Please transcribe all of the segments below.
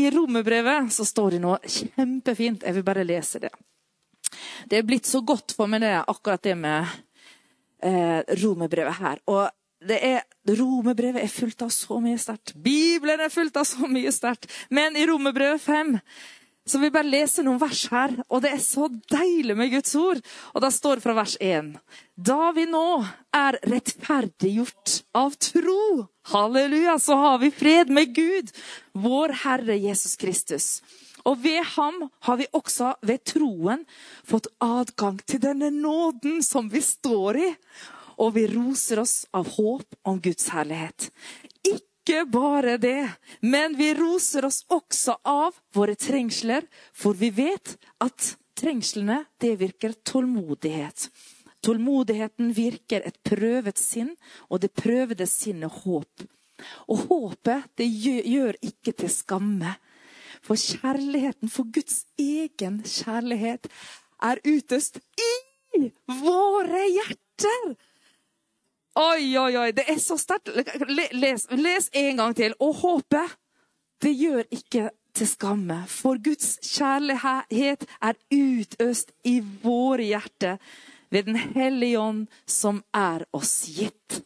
i romerbrevet så står det noe kjempefint. Jeg vil bare lese det. Det er blitt så godt for meg, det, akkurat det med eh, romerbrevet her. Og det er, Romerbrevet er fullt av så mye sterkt. Bibelen er fullt av så mye sterkt. Men i Romerbrevet 5 så vi bare leser noen vers her, og det er så deilig med Guds ord. Og da står det fra vers 1. Da vi nå er rettferdiggjort av tro, halleluja, så har vi fred med Gud, vår Herre Jesus Kristus. Og ved ham har vi også ved troen fått adgang til denne nåden som vi står i. Og vi roser oss av håp om Guds herlighet. Ikke bare det, men vi roser oss også av våre trengsler, for vi vet at trengslene, det virker tålmodighet. Tålmodigheten virker et prøvet sinn, og det prøvede sinnet håp. Og håpet, det gjør ikke til skamme. For kjærligheten, for Guds egen kjærlighet, er utøst i våre hjerter Oi, oi, oi, det er så sterkt. Les, les en gang til. Og håpet, det gjør ikke til skamme. For Guds kjærlighet er utøst i våre hjerter ved Den hellige ånd, som er oss gitt.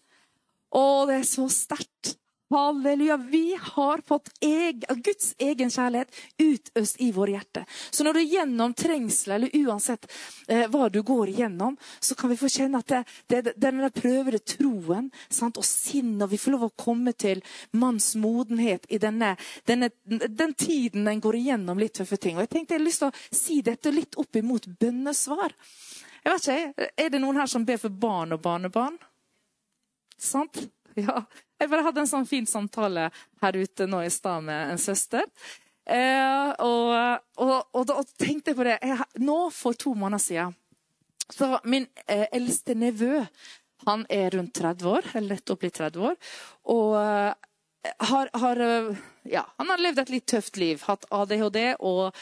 Å, det er så sterkt. Halleluja. Vi har fått eg, Guds egen kjærlighet utøst i våre hjerter. Så når du er gjennom trengsel, eller uansett eh, hva du går igjennom, så kan vi få kjenne at det, det, denne prøvede troen sant, og sinnet vi får lov å komme til manns modenhet i denne, denne, den tiden den går igjennom litt tøffe ting. Og Jeg tenkte jeg har lyst til å si dette litt opp imot bønnesvar. Jeg vet ikke, Er det noen her som ber for barn og barnebarn? Sant? Ja. Jeg bare hadde en sånn fin samtale her ute nå i stad med en søster. Eh, og, og, og, da tenkte jeg på det jeg, Nå, for to måneder siden, så min eh, eldste nevø Han er rundt 30 år, eller lett opp litt 30 år. Og eh, har, har, eh, ja, han har levd et litt tøft liv. Hatt ADHD og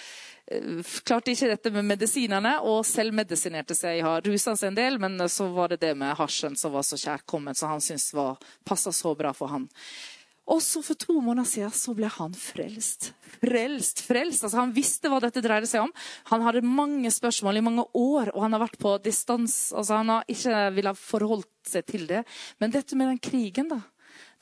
Eh, klarte ikke dette med medisinene og selvmedisinerte seg. Har rusa seg en del, men så var det det med hasjen som var så kjærkomment, som han syntes passa så bra for han. Og så for to måneder siden så ble han frelst. Frelst, frelst. Altså, han visste hva dette dreide seg om. Han hadde mange spørsmål i mange år, og han har vært på distans. Altså, han har ikke villet forholdt seg til det. Men dette med den krigen, da.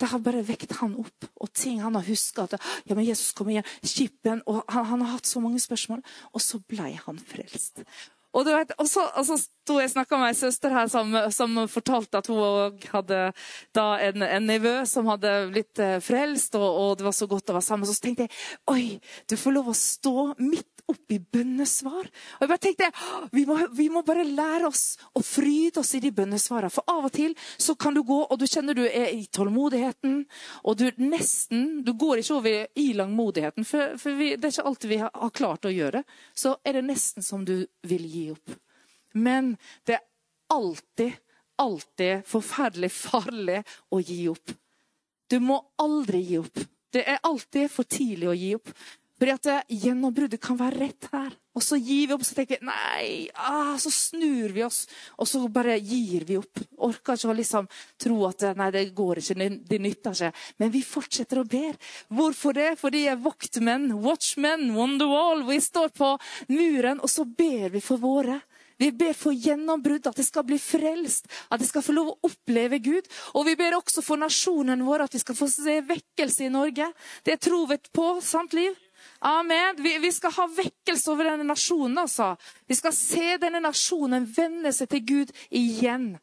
Det har bare vekt han opp. Og ting han har huska. Ja, men Jesus kom igjen. Skippen. Og han, han, har hatt så mange spørsmål. Og så ble han frelst. Og, vet, og så, og sto jeg snakka med ei søster her som, som, fortalte at hun hadde da en, en nevø som hadde blitt eh, frelst, og, og, det var så godt å være sammen. Så tenkte jeg oi, du får lov å stå midt oppi bønnesvar. Og jeg bare tenkte, vi må, vi må bare lære oss å fryde oss i de bønnesvarene. For av og til så kan du gå, og du kjenner du er i tålmodigheten, og du nesten Du går ikke over i langmodigheten, for, for vi, det er ikke alltid vi har, har klart å gjøre. Så er det nesten som du vil gi opp. Men det er alltid, alltid forferdelig farlig å gi opp. Du må aldri gi opp. Det er alltid for tidlig å gi opp. Fordi at eh, gjennombruddet kan være rett her. Og så gir vi opp, så tenker vi nei, ah, så snur vi oss, og så bare gir vi opp. Orker ikke å liksom tro at eh, nei, det går ikke, det nytter ikke. Men vi fortsetter å ber. Hvorfor det? Fordi jeg er voktmenn, watchmen, wonderwall, wall. Vi står på muren, og så ber vi for våre. Vi ber for gjennombrudd, at det skal bli frelst, at de skal få lov å oppleve Gud. Og vi ber også for nasjonen vår, at vi skal få se vekkelse i Norge. Det tror vi på. Sant, Liv? Amen. Vi, vi, skal ha vekkelse over denne nasjonen. altså. Vi skal se denne nasjonen vende seg til Gud igjen.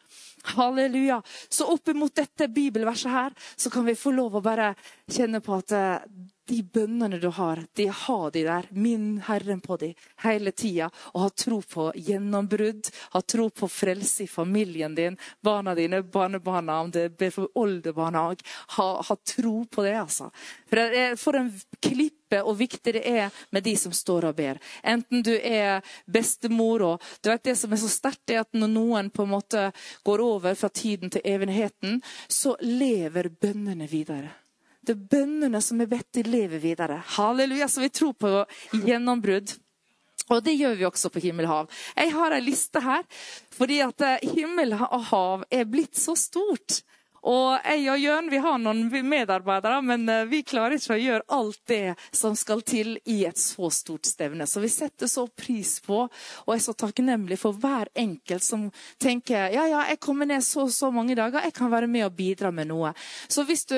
Halleluja. Så opp imot dette bibelverset her, så kan vi få lov å bare kjenne på at eh, de bønnene du har, de har de der. Minn Herren på de hele tida. Og ha tro på gjennombrudd. Ha tro på frelse i familien din, barna dine, barnebarna, om det ber for oldebarna òg. Ha, ha, tro på det, altså. For, det er, for en klippe og viktig det er med de som står og ber. Enten du er bestemor og du vet Det som er så sterkt, er at når noen på en måte går over fra tiden til evigheten, så lever bønnene videre. Det er bønnene som er bedt, de lever videre. Halleluja. Så vi tror på gjennombrudd. Og det gjør vi også på himmelhav. Jeg har ei liste her fordi at eh, himmel og hav er blitt så stort. Og jeg og Jørn vi har noen medarbeidere, men eh, vi klarer ikke å gjøre alt det som skal til i et så stort stevne. Så vi setter så pris på, og er så takknemlig for hver enkelt som tenker ja, ja, jeg kommer ned så så mange dager, jeg kan være med og bidra med noe. Så hvis du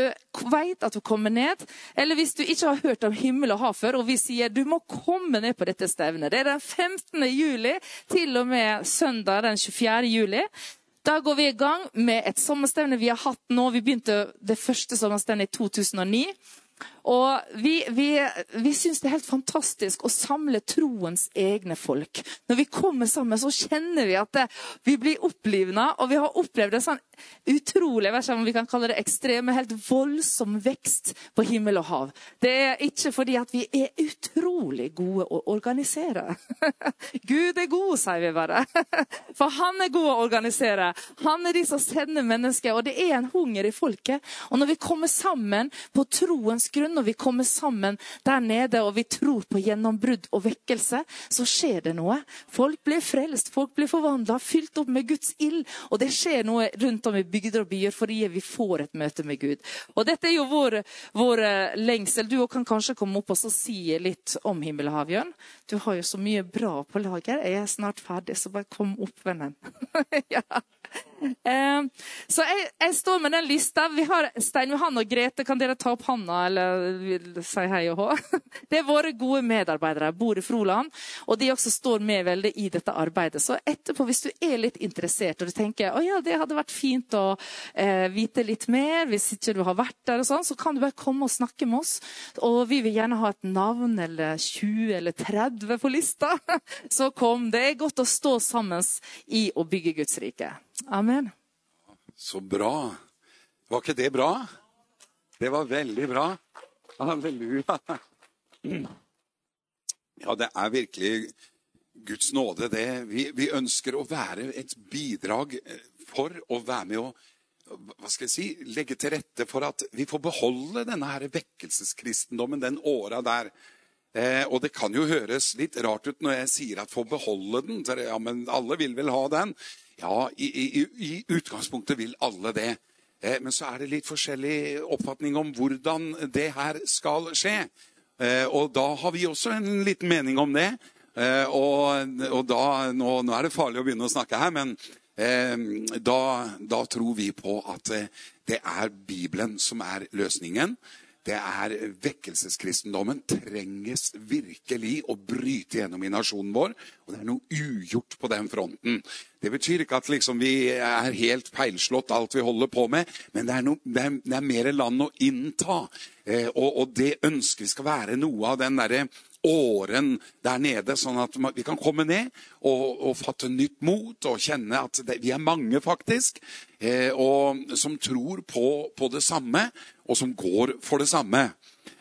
vet at du kommer ned, eller hvis du ikke har hørt om himmel og hav før, og vi sier du må komme ned på dette stevnet. Det er den 15. juli til og med søndag den 24. juli. Da går vi i gang med et sommerstevne vi har hatt nå. Vi begynte det første sommerstevnet i 2009. Og vi, vi, vi syns det er helt fantastisk å samle troens egne folk. Når vi kommer sammen, så kjenner vi at det, vi blir opplivna, og vi har opplevd en sånn utrolig om vi kan kalle det ekstrem, helt voldsom vekst på himmel og hav. Det er ikke fordi at vi er utrolig gode å organisere. Gud er god, sier vi bare. For han er god å organisere. Han er de som sender mennesker, og det er en hunger i folket. Og når vi kommer sammen på troens grunn, når vi kommer sammen der nede og vi tror på gjennombrudd og vekkelse, så skjer det noe. Folk blir frelst, folk blir forvandla, fylt opp med Guds ild. Og det skjer noe rundt om i bygder og byer fordi vi får et møte med Gud. Og dette er jo vår, vår eh, lengsel. Du kan kanskje komme opp og si litt om himmel og hav, Jørn. Du har jo så mye bra på lager. Jeg er snart ferdig, så bare kom opp, vennen. ja. Eh, så jeg, jeg, står med den lista. Vi har Stein Johan og Grete. Kan dere ta opp handa eller si hei og hå? Det er våre gode medarbeidere. Bor i Froland. Og de også står med veldig i dette arbeidet. Så etterpå, hvis du er litt interessert og du tenker å ja, det hadde vært fint å eh, vite litt mer, hvis ikke du har vært der, og sånn, så kan du bare komme og snakke med oss. Og vi vil gjerne ha et navn eller 20 eller 30 på lista. Så kom. Det er godt å stå sammen i å bygge Guds rike. Amen. Så bra. Var ikke det bra? Det var veldig bra. Halleluja. Ja, det er virkelig Guds nåde, det. Vi, vi ønsker å være et bidrag eh, for å være med å hva skal jeg si, legge til rette for at vi får beholde denne her vekkelseskristendommen, den åra der. Eh, og det kan jo høres litt rart ut når jeg sier at få beholde den. Ja, men alle vil vel ha den? Ja, i, i, i utgangspunktet vil alle det. Eh, men så er det litt forskjellig oppfatning om hvordan det her skal skje. Eh, og da har vi også en liten mening om det. Eh, og, og da, nå, nå, er det farlig å begynne å snakke her, men da, da tror vi på at det er Bibelen som er løsningen det er Vekkelseskristendommen trenges virkelig å bryte gjennom i nasjonen vår. Og det er noe ugjort på den fronten. Det betyr ikke at liksom vi er helt feilslått alt vi holder på med, men det er, no, det er, det er mer land å innta. Eh, og, og, det ønsker vi skal være noe av den derre åren der nede, sånn at vi kan komme ned og, og fatte nytt mot og kjenne at det, vi er mange, faktisk, eh, og som tror på, på det samme og som går for det samme.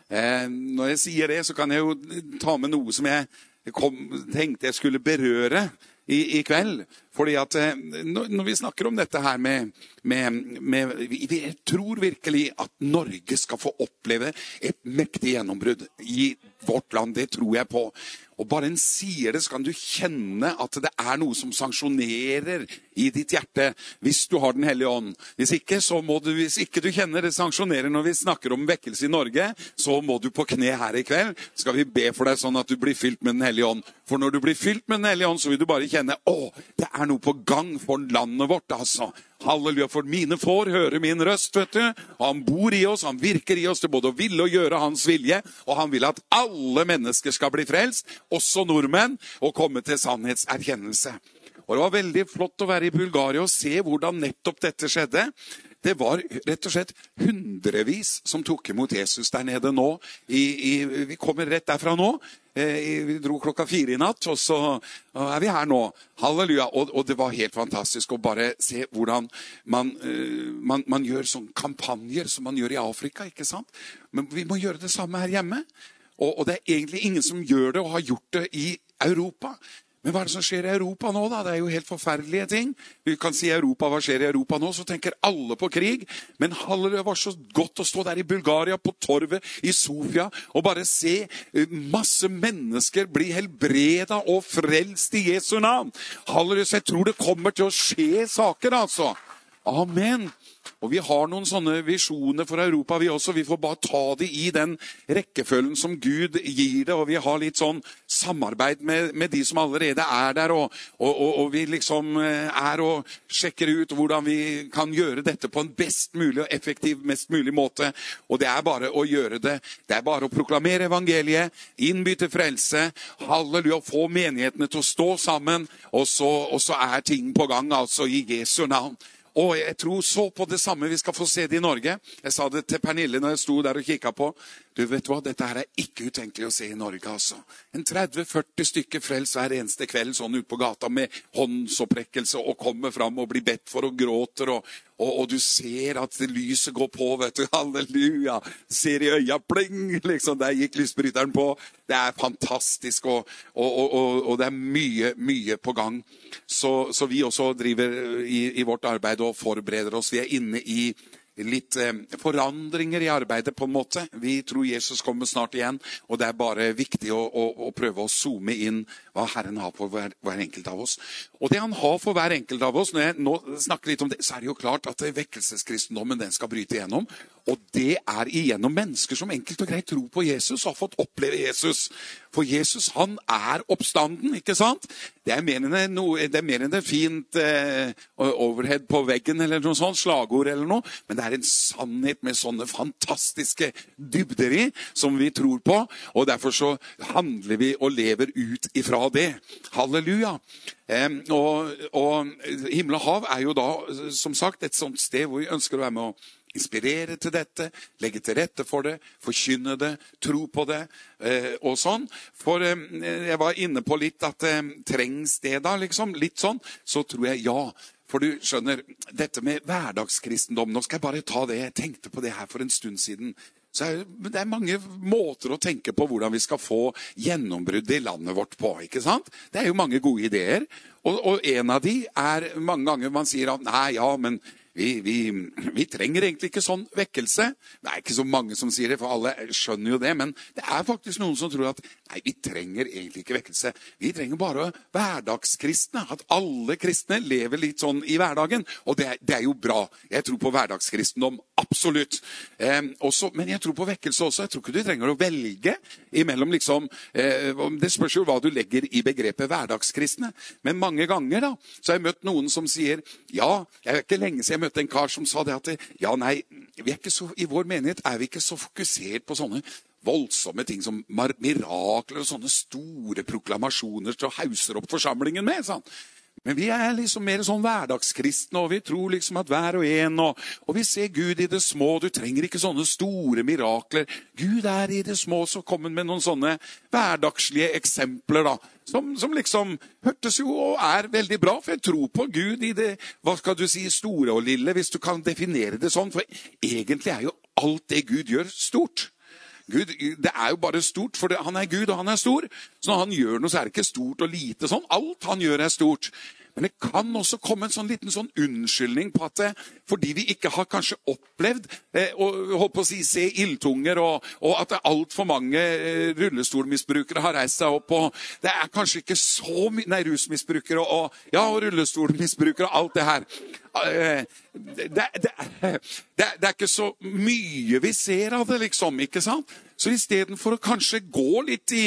Eh, når jeg sier det, så kan jeg jo ta med noe som jeg kom, tenkte jeg skulle berøre i, i, kveld. Fordi at eh, når vi snakker om dette her med, med, med Vi tror virkelig at Norge skal få oppleve et mektig gjennombrudd i vårt land. Det tror jeg på. Og bare en sier det, så kan du kjenne at det er noe som sanksjonerer i ditt hjerte hvis du har Den hellige ånd. Hvis ikke, så må du, hvis ikke du kjenner det sanksjonerer når vi snakker om vekkelse i Norge, så må du på kne her i kveld. Skal vi be for deg sånn at du blir fylt med Den hellige ånd. For når du blir fylt med Den hellige ånd, så vil du bare kjenne å, det er noe på gang for landet vårt. altså. Halleluja, for mine får høre min røst, vet du. Han bor i oss, han virker i oss til både å ville og gjøre hans vilje. Og han vil at alle mennesker skal bli frelst, også nordmenn, og komme til sannhetserkjennelse. Og Det var veldig flott å være i Bulgaria og se hvordan nettopp dette skjedde. Det var rett og slett hundrevis som tok imot Jesus der nede nå. I, i, vi kommer rett derfra nå. Eh, vi dro klokka fire i natt, og så er vi her nå. Halleluja. Og, og det var helt fantastisk å bare se hvordan man, uh, man, man gjør sånne kampanjer som man gjør i Afrika. ikke sant? Men vi må gjøre det samme her hjemme. Og, og det er egentlig ingen som gjør det og har gjort det i Europa. Men hva er det som skjer i Europa nå, da? Det er jo helt forferdelige ting. Vi kan si Europa, hva skjer i Europa nå? Så tenker alle på krig. Men det var så godt å stå der i Bulgaria, på torvet i Sofia, og bare se eh, masse mennesker bli helbreda og frelst i Jesu navn. Halleluja, jeg tror det kommer til å skje saker, altså. Amen. Og vi har noen sånne visjoner for Europa, vi også. Vi får bare ta det i den rekkefølgen som Gud gir det. Og vi har litt sånn samarbeid med, med de som allerede er der. Og, og, og, og, vi liksom eh, er og sjekker ut hvordan vi kan gjøre dette på en best mulig og effektiv mest mulig måte. Og det er bare å gjøre det. Det er bare å proklamere evangeliet, innby til frelse, halleluja, få menighetene til å stå sammen. Og så, og så er ting på gang, altså, i Jesu navn. Og jeg tror så på det samme vi skal få se det i Norge. Jeg sa det til Pernille når jeg sto der og kikka på. Du vet hva, Dette her er ikke utenkelig å se i Norge. altså. En 30-40 stykker frelst hver eneste kveld sånn ute på gata med håndsopprekkelse og kommer fram og blir bedt for og gråter. Og, og, og, du ser at lyset går på. vet du, Halleluja! Ser i øya, pling! liksom, Der gikk lysbryteren på. Det er fantastisk, og, og det er mye, mye på gang. Så, så vi også driver i, i, vårt arbeid og forbereder oss. Vi er inne i litt eh, forandringer i arbeidet, på en måte. Vi tror Jesus kommer snart igjen, og det er bare viktig å, å, å prøve å zoome inn hva Herren har for hver, hver, enkelt av oss. Og det han har for hver enkelt av oss, når jeg nå snakker litt om det, så er det jo klart at vekkelseskristendommen den skal bryte igjennom. Og det er igjennom mennesker som enkelt og greit tror på Jesus og har fått oppleve Jesus. For Jesus han er oppstanden, ikke sant? Det er mer enn, noe, det er mer enn et fint eh, overhead på veggen eller noe sånt, slagord eller noe. Men det er en sannhet med sånne fantastiske dybder i som vi tror på. Og derfor så handler vi og lever ut ifra det. Halleluja. Og, og himmel og hav er jo da som sagt et sånt sted hvor vi ønsker å være med å inspirere til dette, legge til rette for det, forkynne det, tro på det eh, og sånn. For eh, jeg var inne på litt at eh, trengs det da, liksom? Litt sånn. Så tror jeg ja. For du skjønner, dette med hverdagskristendom Nå skal jeg bare ta det. Jeg tenkte på det her for en stund siden. Er, det er mange måter å tenke på hvordan vi skal få gjennombrudd i landet vårt på. ikke sant? Det er jo mange gode ideer. Og, og en av de er mange ganger man sier at nei, ja, men vi, vi, vi, trenger egentlig ikke sånn vekkelse. Det er ikke så mange som sier det, for alle skjønner jo det. Men det er faktisk noen som tror at nei, vi trenger egentlig ikke vekkelse. Vi trenger bare hverdagskristne. At alle kristne lever litt sånn i hverdagen. Og det, det er jo bra. Jeg tror på hverdagskristendom. Absolutt. Eh, også, men jeg tror på vekkelse også. Jeg tror ikke du trenger å velge imellom liksom eh, Det spørs jo hva du legger i begrepet hverdagskristne. Men mange ganger da, så har jeg møtt noen som sier ja, jeg er ikke lenge siden jeg møtte en kar som sa det at ja, nei, så, i vår menighet er vi ikke så fokusert på sånne voldsomme ting som mirakler og sånne store proklamasjoner som hauser opp forsamlingen med. Sånn. Men vi er liksom mer sånn hverdagskristne, og vi tror liksom at hver og en og, og, vi ser Gud i det små. Du trenger ikke sånne store mirakler. Gud er i det små. Så kom han med noen sånne hverdagslige eksempler da, som, som, liksom hørtes jo og er veldig bra. For jeg tror på Gud i det hva skal du si, store og lille, hvis du kan definere det sånn. For egentlig er jo alt det Gud gjør, stort. Gud, det er jo bare stort, for han er Gud, og han er stor. Så når han gjør noe, så er det ikke stort og lite sånn. Alt han gjør, er stort. Men det kan også komme en sånn liten sånn unnskyldning på at eh, fordi vi ikke har kanskje opplevd eh, å, å si, se ildtunger, og, og at altfor mange eh, rullestolmisbrukere har reist seg opp. og Det er kanskje ikke så mye Nei, rusmisbrukere og, og, ja, og rullestolmisbrukere og alt det her. Eh, det, det, det, det, er ikke så mye vi ser av det, liksom. ikke sant? Så istedenfor å kanskje gå litt i,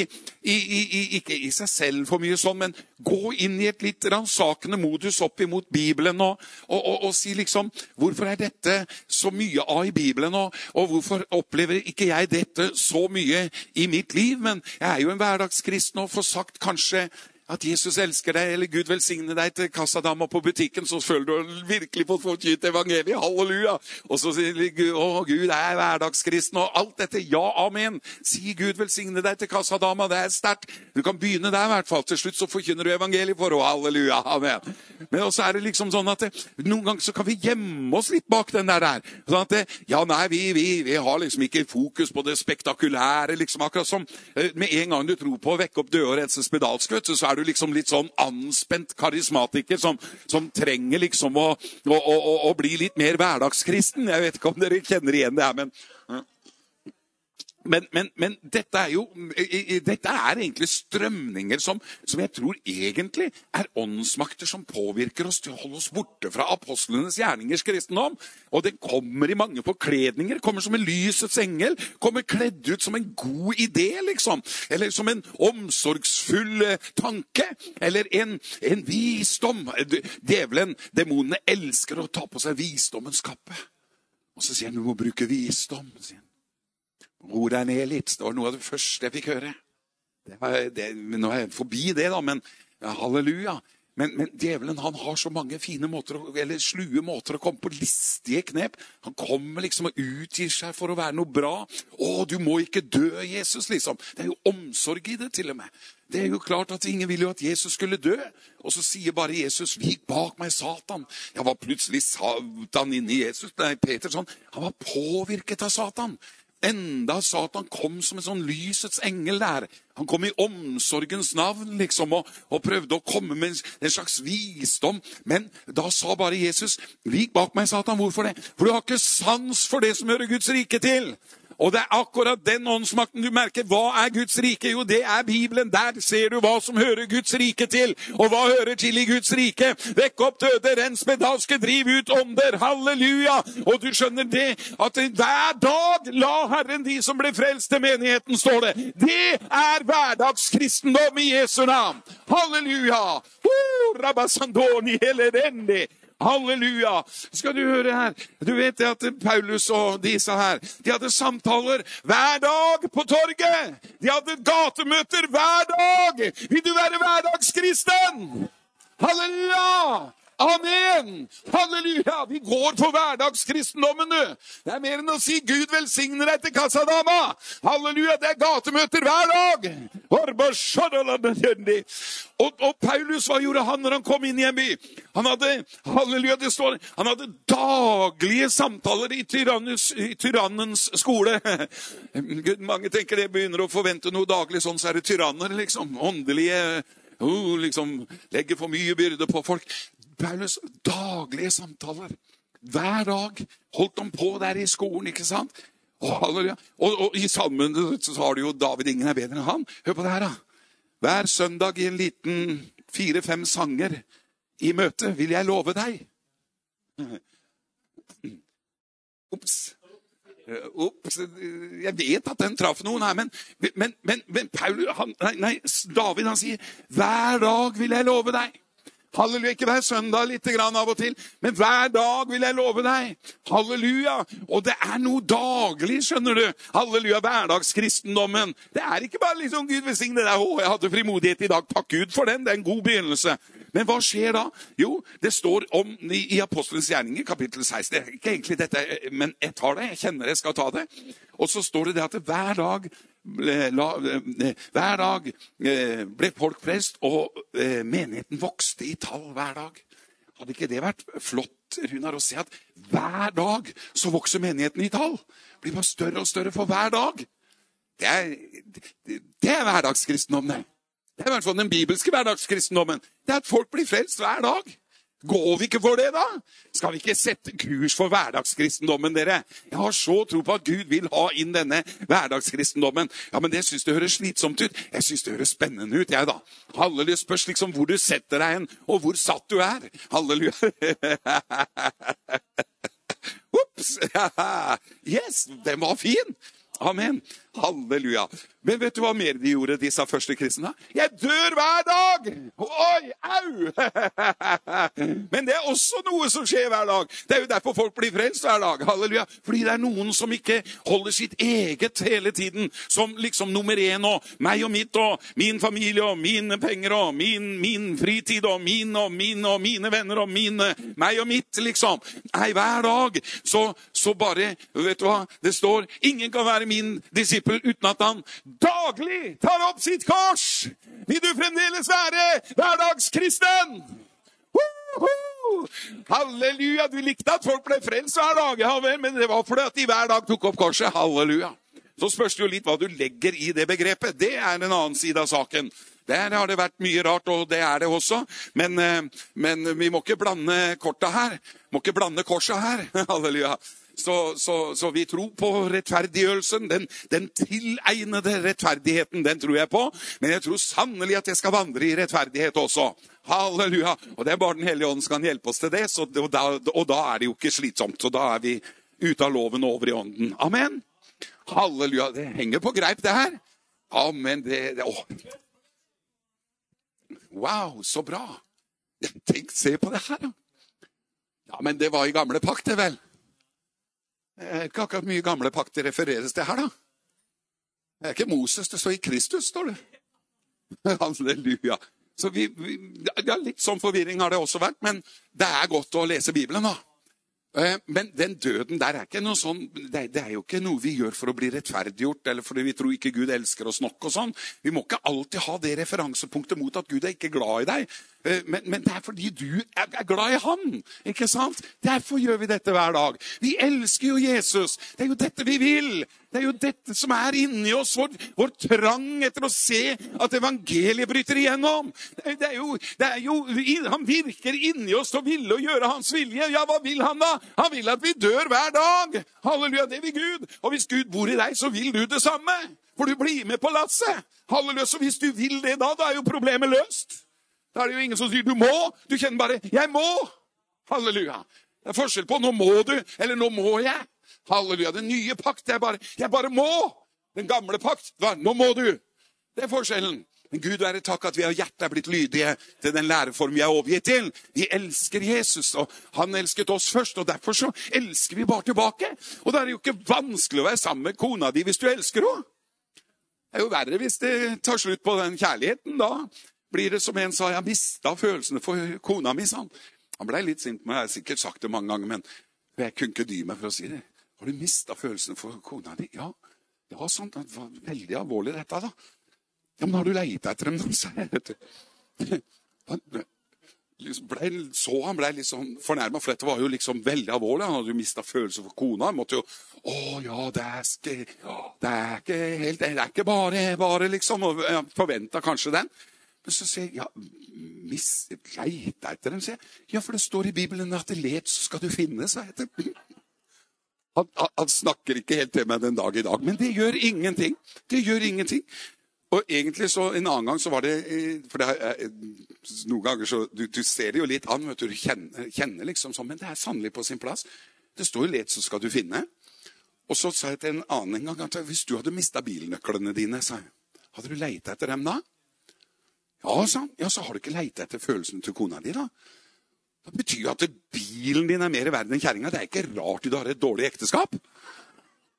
i, i, Ikke i seg selv for mye sånn, men gå inn i et litt ransakende modus opp imot Bibelen og, og, og, og, si liksom Hvorfor er dette så mye av i Bibelen, og, hvorfor opplever ikke jeg dette så mye i mitt liv? Men jeg er jo en hverdagskristen og får sagt kanskje at Jesus elsker deg, eller Gud velsigne deg til kassadama på butikken, så føler du virkelig fått forkynt evangeliet. Halleluja! Og så sier Gud, å, Gud er hverdagskristen, og alt dette. Ja, amen. Si Gud velsigne deg til kassadama. Det er sterkt. Du kan begynne der, i hvert fall. Til slutt så forkynner du evangeliet for henne. Halleluja. Amen. Men også er det liksom sånn at det, noen ganger så kan vi gjemme oss litt bak den der. der. Sånn at det, ja, nei, vi, vi, vi, har liksom ikke fokus på det spektakulære. liksom Akkurat som eh, med en gang du tror på å vekke opp døde og rense spedalsk, så er du liksom litt sånn anspent karismatiker som, som trenger liksom å, å, å, å, bli litt mer hverdagskristen. Jeg vet ikke om dere kjenner igjen det her, men Men, men, men dette, er jo, dette er egentlig strømninger som, som, jeg tror egentlig er åndsmakter som påvirker oss til å holde oss borte fra apostlenes gjerningers kristendom. Og det kommer i mange forkledninger. Kommer som en lysets engel. Kommer kledd ut som en god idé, liksom. Eller som en omsorgsfull eh, tanke. Eller en, en visdom. Djevelen, demonene, elsker å ta på seg visdommens kappe. Og så sier han du må bruke visdom. sier han. Ro deg ned litt. Det var noe av det første jeg fikk høre. Var, det, nå er jeg forbi det, da, men ja, halleluja. Men, men, djevelen han har så mange fine måter, eller slue måter å komme på listige knep. Han kommer liksom og utgir seg for å være noe bra. 'Å, du må ikke dø, Jesus', liksom. Det er jo omsorg i det, til og med. Det er jo klart at Ingen ville jo at Jesus skulle dø. Og så sier bare Jesus 'Vik bak meg, Satan'. Ja, var plutselig Satan inni Jesus? Nei, Peter sånn. Han var påvirket av Satan. Enda Satan kom som en sånn lysets engel der. Han kom i omsorgens navn liksom, og, og prøvde å komme med en slags visdom. Men da sa bare Jesus, 'Vik bak meg, Satan.' Hvorfor det? For du har ikke sans for det som hører Guds rike til. Og det er akkurat den åndsmakten du merker. Hva er Guds rike? Jo, det er Bibelen. Der ser du hva som hører Guds rike til. Og hva hører til i Guds rike? Vekk opp døde, rens medalske, driv ut ånder. Halleluja! Og du skjønner det, at hver dag la Herren de som ble frelst til menigheten, står det. Det er hverdagskristendom i Jesu navn. Halleluja! Uh. Halleluja! Skal du høre her. Du vet det at Paulus og disse her de hadde samtaler hver dag på torget. De hadde gatemøter hver dag. Vil du være hverdagskristen? Halleluja! Amen! Halleluja! Vi går på hverdagskristendommen, du. Det er mer enn å si 'Gud velsigne deg' til kassadama. Halleluja! Det er gatemøter hver dag. Og, og, Paulus, hva gjorde han når han kom inn i en by? Han hadde halleluja, det står, han hadde daglige samtaler i, i tyrannens skole. Mange tenker det begynner å forvente noe daglig, sånn så er det tyranner, liksom. Åndelige oh, liksom, Legger for mye byrde på folk. Paulus daglige samtaler. Hver dag holdt han på der i skolen, ikke sant? Og, og, og i salmen så har du jo David ingen er bedre enn han. Hør på det her, da. Hver søndag i en liten fire-fem sanger i møte vil jeg love deg. Ops. Ops. Jeg vet at den traff noen her, men, men, men, men Paul, han, nei, nei, David han sier hver dag vil jeg love deg. Halleluja. Ikke hver søndag litt grann av og til, men hver dag vil jeg love deg. Halleluja. Og det er noe daglig, skjønner du. Halleluja. Hverdagskristendommen. Det er ikke bare liksom Gud velsigne deg. Å, jeg hadde frimodighet i dag. Takk Gud for den. Det er en god begynnelse. Men hva skjer da? Jo, det står om i, Apostelens gjerninger, kapittel 16. Det er ikke egentlig dette, men jeg tar det. Jeg kjenner jeg skal ta det. Og så står det det at hver dag hver dag eh, ble folk prest, og eh, menigheten vokste i tall hver dag. Hadde ikke det vært flott Runar, å se at hver dag så vokser menigheten i tall? Blir bare større og større for hver dag. Det er, det er hverdagskristendom, det. Det er i hvert fall den bibelske hverdagskristendommen. Det er at folk blir frelst hver dag. Går vi ikke for det, da? Skal vi ikke sette kurs for hverdagskristendommen, dere? Jeg har så tro på at Gud vil ha inn denne hverdagskristendommen. Ja, men det syns det høres slitsomt ut. Jeg syns det høres spennende ut, jeg, da. Halleluja. Spørs liksom hvor du setter deg hen, og hvor satt du er. Halleluja. Ops! Yes, den var fin! Amen. Halleluja. Men vet du hva mer de gjorde, disse første kristne? Jeg dør hver dag! Oi, au! Men det er også noe som skjer hver dag. Det er jo derfor folk blir frelst hver dag. Halleluja. Fordi det er noen som ikke holder sitt eget hele tiden som liksom nummer én og meg og mitt og min familie og mine penger og min, min fritid og min og min og mine venner og mine meg og mitt, liksom. Nei, hver dag så, så bare Vet du hva? Det står ingen kan være min disippel uten at han daglig tar opp sitt kors! Vil du fremdeles være hverdagskristen? Halleluja! Du likte at folk ble frelst hver dag, ja vel, men det var fordi at de hver dag tok opp korset. Halleluja. Så spørs det jo litt hva du legger i det begrepet. Det er en annen side av saken. Der har det vært mye rart, og det er det også. Men, eh, men vi må ikke blande korta her. Må ikke blande korsa her. Halleluja. Så, så, så vi tror på rettferdiggjørelsen. Den, den tilegnede rettferdigheten, den tror jeg på. Men jeg tror sannelig at jeg skal vandre i rettferdighet også. Halleluja. Og det er bare Den hellige ånd som kan hjelpe oss til det. Så, og, da, og da er det jo ikke slitsomt. Så da er vi ute av loven og over i ånden. Amen. Halleluja. Det henger på greip, det her. Amen. Det, det, å. Wow, så bra. Tenk, se på det her, da. Ja, men det var i gamle pakt, det vel? Det er ikke akkurat mye gamle pakt det refereres til her, da. Det er ikke Moses, det står i Kristus, står det. Halleluja. Så vi, vi, ja, Litt sånn forvirring har det også vært, men det er godt å lese Bibelen, da. Eh, men den døden der er ikke noe sånn, det er jo ikke noe vi gjør for å bli rettferdiggjort, eller fordi vi tror ikke Gud elsker oss nok. og sånn. Vi må ikke alltid ha det referansepunktet mot at Gud er ikke glad i deg. Eh, men, men, det er fordi du er glad i Han. ikke sant? Derfor gjør vi dette hver dag. Vi elsker jo Jesus. Det er jo dette vi vil. Det er jo dette som er inni oss, vår, vår trang etter å se at evangeliet bryter igjennom. Det er jo, det er jo, Han virker inni oss til å ville å gjøre hans vilje. Ja, hva vil han da? Han vil at vi dør hver dag. Halleluja, det vil Gud. Og hvis Gud bor i deg, så vil du det samme. For du blir med på lasset. Halleluja, Så hvis du vil det da, da er jo problemet løst. Da er det jo ingen som sier 'du må'. Du kjenner bare 'jeg må'. Halleluja. Det er forskjell på 'nå må du' eller 'nå må jeg'. Halleluja. Den nye pakt er bare 'jeg bare må'. Den gamle pakt var 'nå må du'. Det er forskjellen. Men Gud være takk at vi av hjertet er blitt lydige til den læreform vi er overgitt til. Vi elsker Jesus, og han elsket oss først. og Derfor så elsker vi bare tilbake. Og da er det jo ikke vanskelig å være sammen med kona di hvis du elsker henne. Det er jo verre hvis det tar slutt på den kjærligheten. Da blir det som en sa, jeg mista følelsene for kona mi. Han, han blei litt sint, men jeg har sikkert sagt det mange ganger. Men jeg kunne ikke dy meg for å si det. Har du mista følelsen for kona di? Ja. Det var sånn, det var veldig alvorlig, dette, da. Ja, men har du leita etter dem, jeg. Han liksom ble, så han ble litt sånn fornærma, for dette var jo liksom veldig alvorlig. Han hadde jo mista følelsen for kona. Han måtte jo Å ja, det er ikke, det er ikke helt Det er ikke bare, bare liksom. Og forventa kanskje den. Men så sier jeg ja, mis, leita etter dem, sier jeg. Ja, for det står i Bibelen at det let, så skal du finne, sa jeg. Han, han, snakker ikke helt til meg den dag i dag, men det gjør ingenting. Det gjør ingenting. Og egentlig så En annen gang så var det eh, For det er, noen ganger så du, du, ser det jo litt an, vet du, du kjenner, kjenner liksom sånn, men det er sannelig på sin plass. Det står jo 'let, så skal du finne'. Og så sa jeg til en annen en gang at hvis du hadde mista bilnøklene dine, sa jeg, hadde du leita etter dem da? Ja, sa han. Ja, så har du ikke leita etter følelsene til kona di, da? Det betyr jo at bilen din er mer verd enn kjerringa. Det er ikke rart du har et dårlig ekteskap.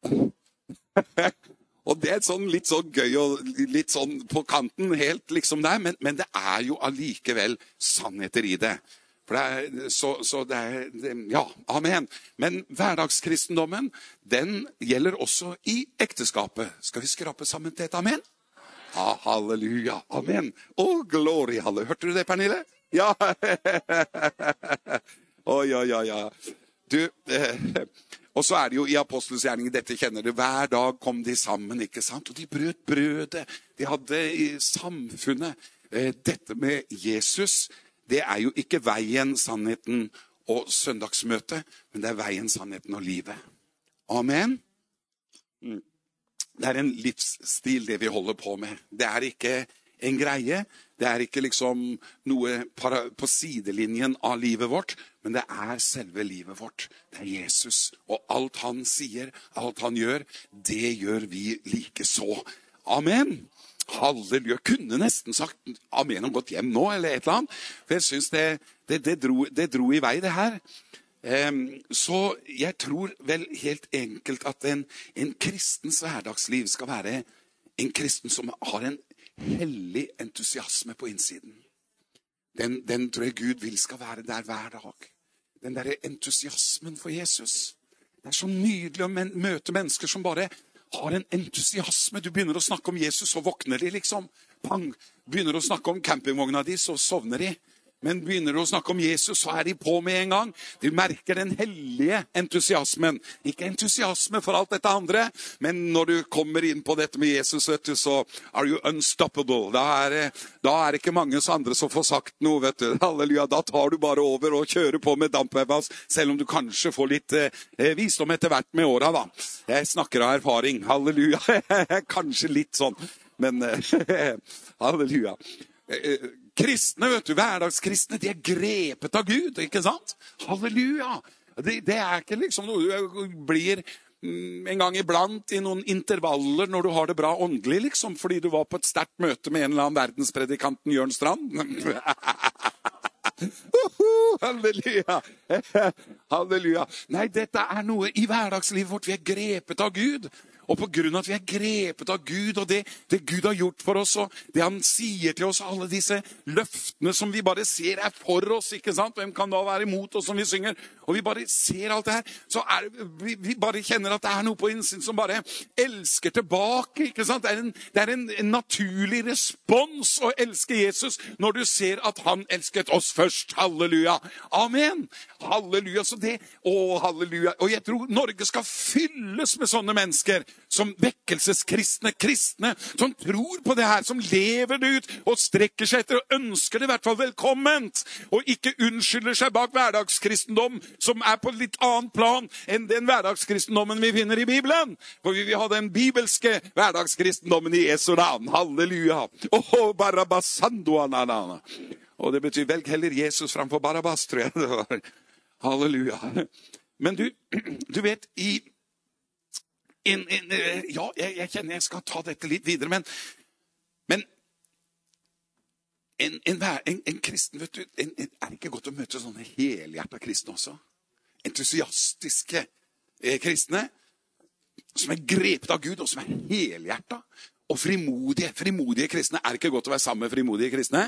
og det er sånn, litt sånn gøy og litt sånn på kanten, helt liksom der, men, men det er jo allikevel sannheter i det. For det er, så, så det er det, Ja, amen. Men hverdagskristendommen, den gjelder også i ekteskapet. Skal vi skrape sammen til et amen? Ah, halleluja. Amen. Å, glory, halle. Hørte du det, Pernille? Ja. Å, ja, ja, ja. Du, eh, og så er det jo i apostelens gjerning, dette kjenner du, hver dag kom de sammen, ikke sant? Og de brøt brødet. De hadde i samfunnet eh, Dette med Jesus, det er jo ikke veien, sannheten og søndagsmøtet, men det er veien, sannheten og livet. Amen. Mm. Det er en livsstil, det vi holder på med. Det er ikke en greie. Det er ikke liksom noe på sidelinjen av livet vårt, men det er selve livet vårt. Det er Jesus. Og alt han sier, alt han gjør, det gjør vi likeså. Amen. Halleluja. Kunne nesten sagt amen og gått hjem nå, eller et eller annet. For jeg syns det, det, det, dro, det dro i vei, det her. Så jeg tror vel helt enkelt at en, en kristens hverdagsliv skal være en kristen som har en hellig entusiasme på innsiden. Den, den tror jeg Gud vil skal være der hver dag. Den derre entusiasmen for Jesus. Det er så nydelig å møte mennesker som bare har en entusiasme. Du begynner å snakke om Jesus, så våkner de, liksom. Pang! Begynner å snakke om campingvogna di, så sovner de. Men begynner du å snakke om Jesus, så er de på med en gang. Du merker den hellige entusiasmen. Ikke entusiasme for alt dette andre, men når du kommer inn på dette med Jesus, vet du, så are you unstoppable. Da er, det, ikke mange andre som får sagt noe. vet du. Halleluja. Da tar du bare over og kjører på med dampveivas, selv om du kanskje får litt eh, visdom etter hvert med åra. da. Jeg snakker av erfaring. Halleluja. kanskje litt sånn, men eh, halleluja. Kristne, vet du, hverdagskristne, de er grepet av Gud, ikke sant? Halleluja! Det, det er ikke liksom noe du blir mm, en gang iblant i noen intervaller når du har det bra åndelig, liksom, fordi du var på et sterkt møte med en eller annen verdenspredikanten Jørn Strand. Halleluja! Halleluja. Nei, dette er noe i hverdagslivet vårt. Vi er grepet av Gud. Og av at vi er grepet av Gud og det, det, Gud har gjort for oss, og det han sier til oss, alle disse løftene som vi bare ser er for oss ikke sant? Hvem kan da være imot oss som vi synger? Og vi bare ser alt det her, så er, vi, vi bare kjenner at det er noe på innsiden som bare elsker tilbake. ikke sant? Det er, en, det er en naturlig respons å elske Jesus når du ser at han elsket oss først. Halleluja. Amen. Halleluja. Så det, å, halleluja. Og jeg tror Norge skal fylles med sånne mennesker som vekkelseskristne kristne som tror på det her, som lever det ut og strekker seg etter og ønsker det i hvert fall velkomment. Og ikke unnskylder seg bak hverdagskristendom, som er på litt annet plan enn den hverdagskristendommen vi finner i Bibelen. For vi vil ha den bibelske hverdagskristendommen i Jesu navn. Halleluja. Oh. Og det betyr velg heller Jesus framfor Barabas, tror jeg det var. Halleluja. Men du, du vet, i en, en, eh, ja, jeg, jeg, kjenner jeg skal ta dette litt videre, men, men en, en, kristen vet du, Er det ikke godt å møte sånne helhjerta kristne også? Entusiastiske eh, kristne som er grepet av Gud, og som er helhjerta. Og frimodige. Frimodige kristne. Er det ikke godt å være sammen med frimodige kristne?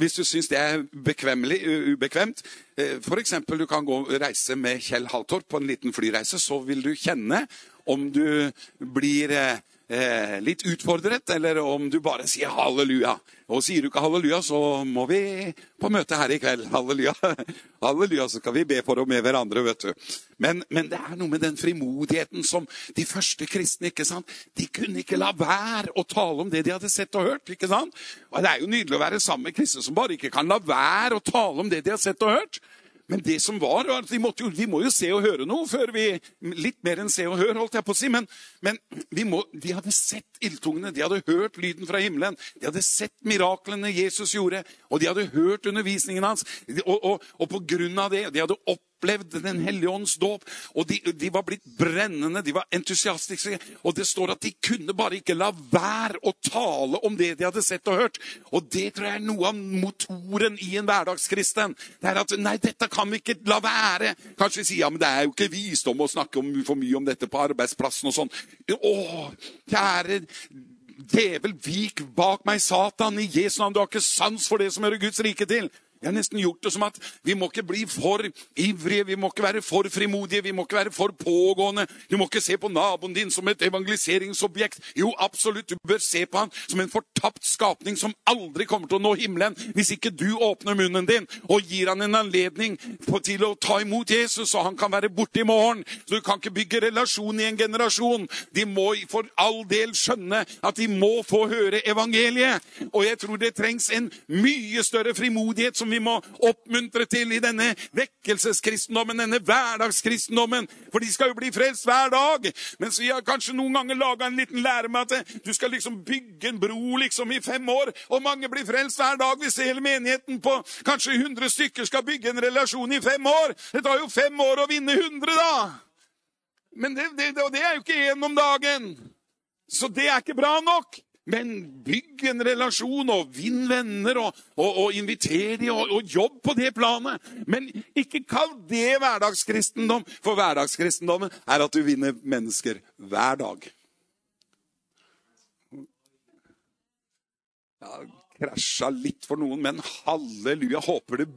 Hvis du syns det er bekvemmelig, ubekvemt eh, F.eks. du kan gå og reise med Kjell Haltorp på en liten flyreise. Så vil du kjenne om du blir eh, litt utfordret, eller om du bare sier halleluja. Og sier du ikke halleluja, så må vi på møte her i kveld. Halleluja. Halleluja, så skal vi be for og med hverandre, vet du. Men, men, det er noe med den frimodigheten som de første kristne ikke sant? De kunne ikke la være å tale om det de hadde sett og hørt. ikke sant? Og Det er jo nydelig å være sammen med kristne som bare ikke kan la være å tale om det de har sett og hørt. Men det som var, var at vi, jo, vi, må jo se og høre noe før vi Litt mer enn se og høre, holdt jeg på å si. Men, men må, de hadde sett ildtungene, de hadde hørt lyden fra himmelen. De hadde sett miraklene Jesus gjorde, og de hadde hørt undervisningen hans. Og, og, og på grunn av det, de hadde opp opplevd Den hellige ånds dåp. Og de, de, var blitt brennende, de var entusiastiske. Og det står at de kunne bare ikke la være å tale om det de hadde sett og hørt. Og det tror jeg er noe av motoren i en hverdagskristen. Det er at nei, dette kan vi ikke la være. Kanskje vi sier ja, men det er jo ikke visdom å snakke om, for mye om dette på arbeidsplassen og sånn. Å, kjære Djevel, vik bak meg, Satan, i Jesu navn. Du har ikke sans for det som hører Guds rike til. Jeg har nesten gjort det som at vi må ikke bli for ivrige, vi må ikke være for frimodige, vi må ikke være for pågående. Du må ikke se på naboen din som et evangeliseringsobjekt. Jo, absolutt, du bør se på han som en fortapt skapning som aldri kommer til å nå himmelen hvis ikke du åpner munnen din og gir han en anledning til å ta imot Jesus, så han kan være borte i morgen. Så du kan ikke bygge relasjon i en generasjon. De må for all del skjønne at de må få høre evangeliet. Og jeg tror det trengs en mye større frimodighet som som vi må oppmuntre til i denne vekkelseskristendommen, denne hverdagskristendommen. For de skal jo bli frelst hver dag. Mens vi har kanskje noen ganger laga en liten lære med at du skal liksom bygge en bro liksom i fem år, og mange blir frelst hver dag hvis hele menigheten på kanskje 100 stykker skal bygge en relasjon i fem år. Det tar jo fem år å vinne 100, da! Men det, det, det er jo ikke én om dagen. Så det er ikke bra nok. Men bygg en relasjon, og vinn venner, og, og, og inviter dem, og, og, jobb på det planet. Men ikke kall det hverdagskristendom, for hverdagskristendommen er at du vinner mennesker hver dag. Ja, krasja litt for noen, men halleluja. Håper det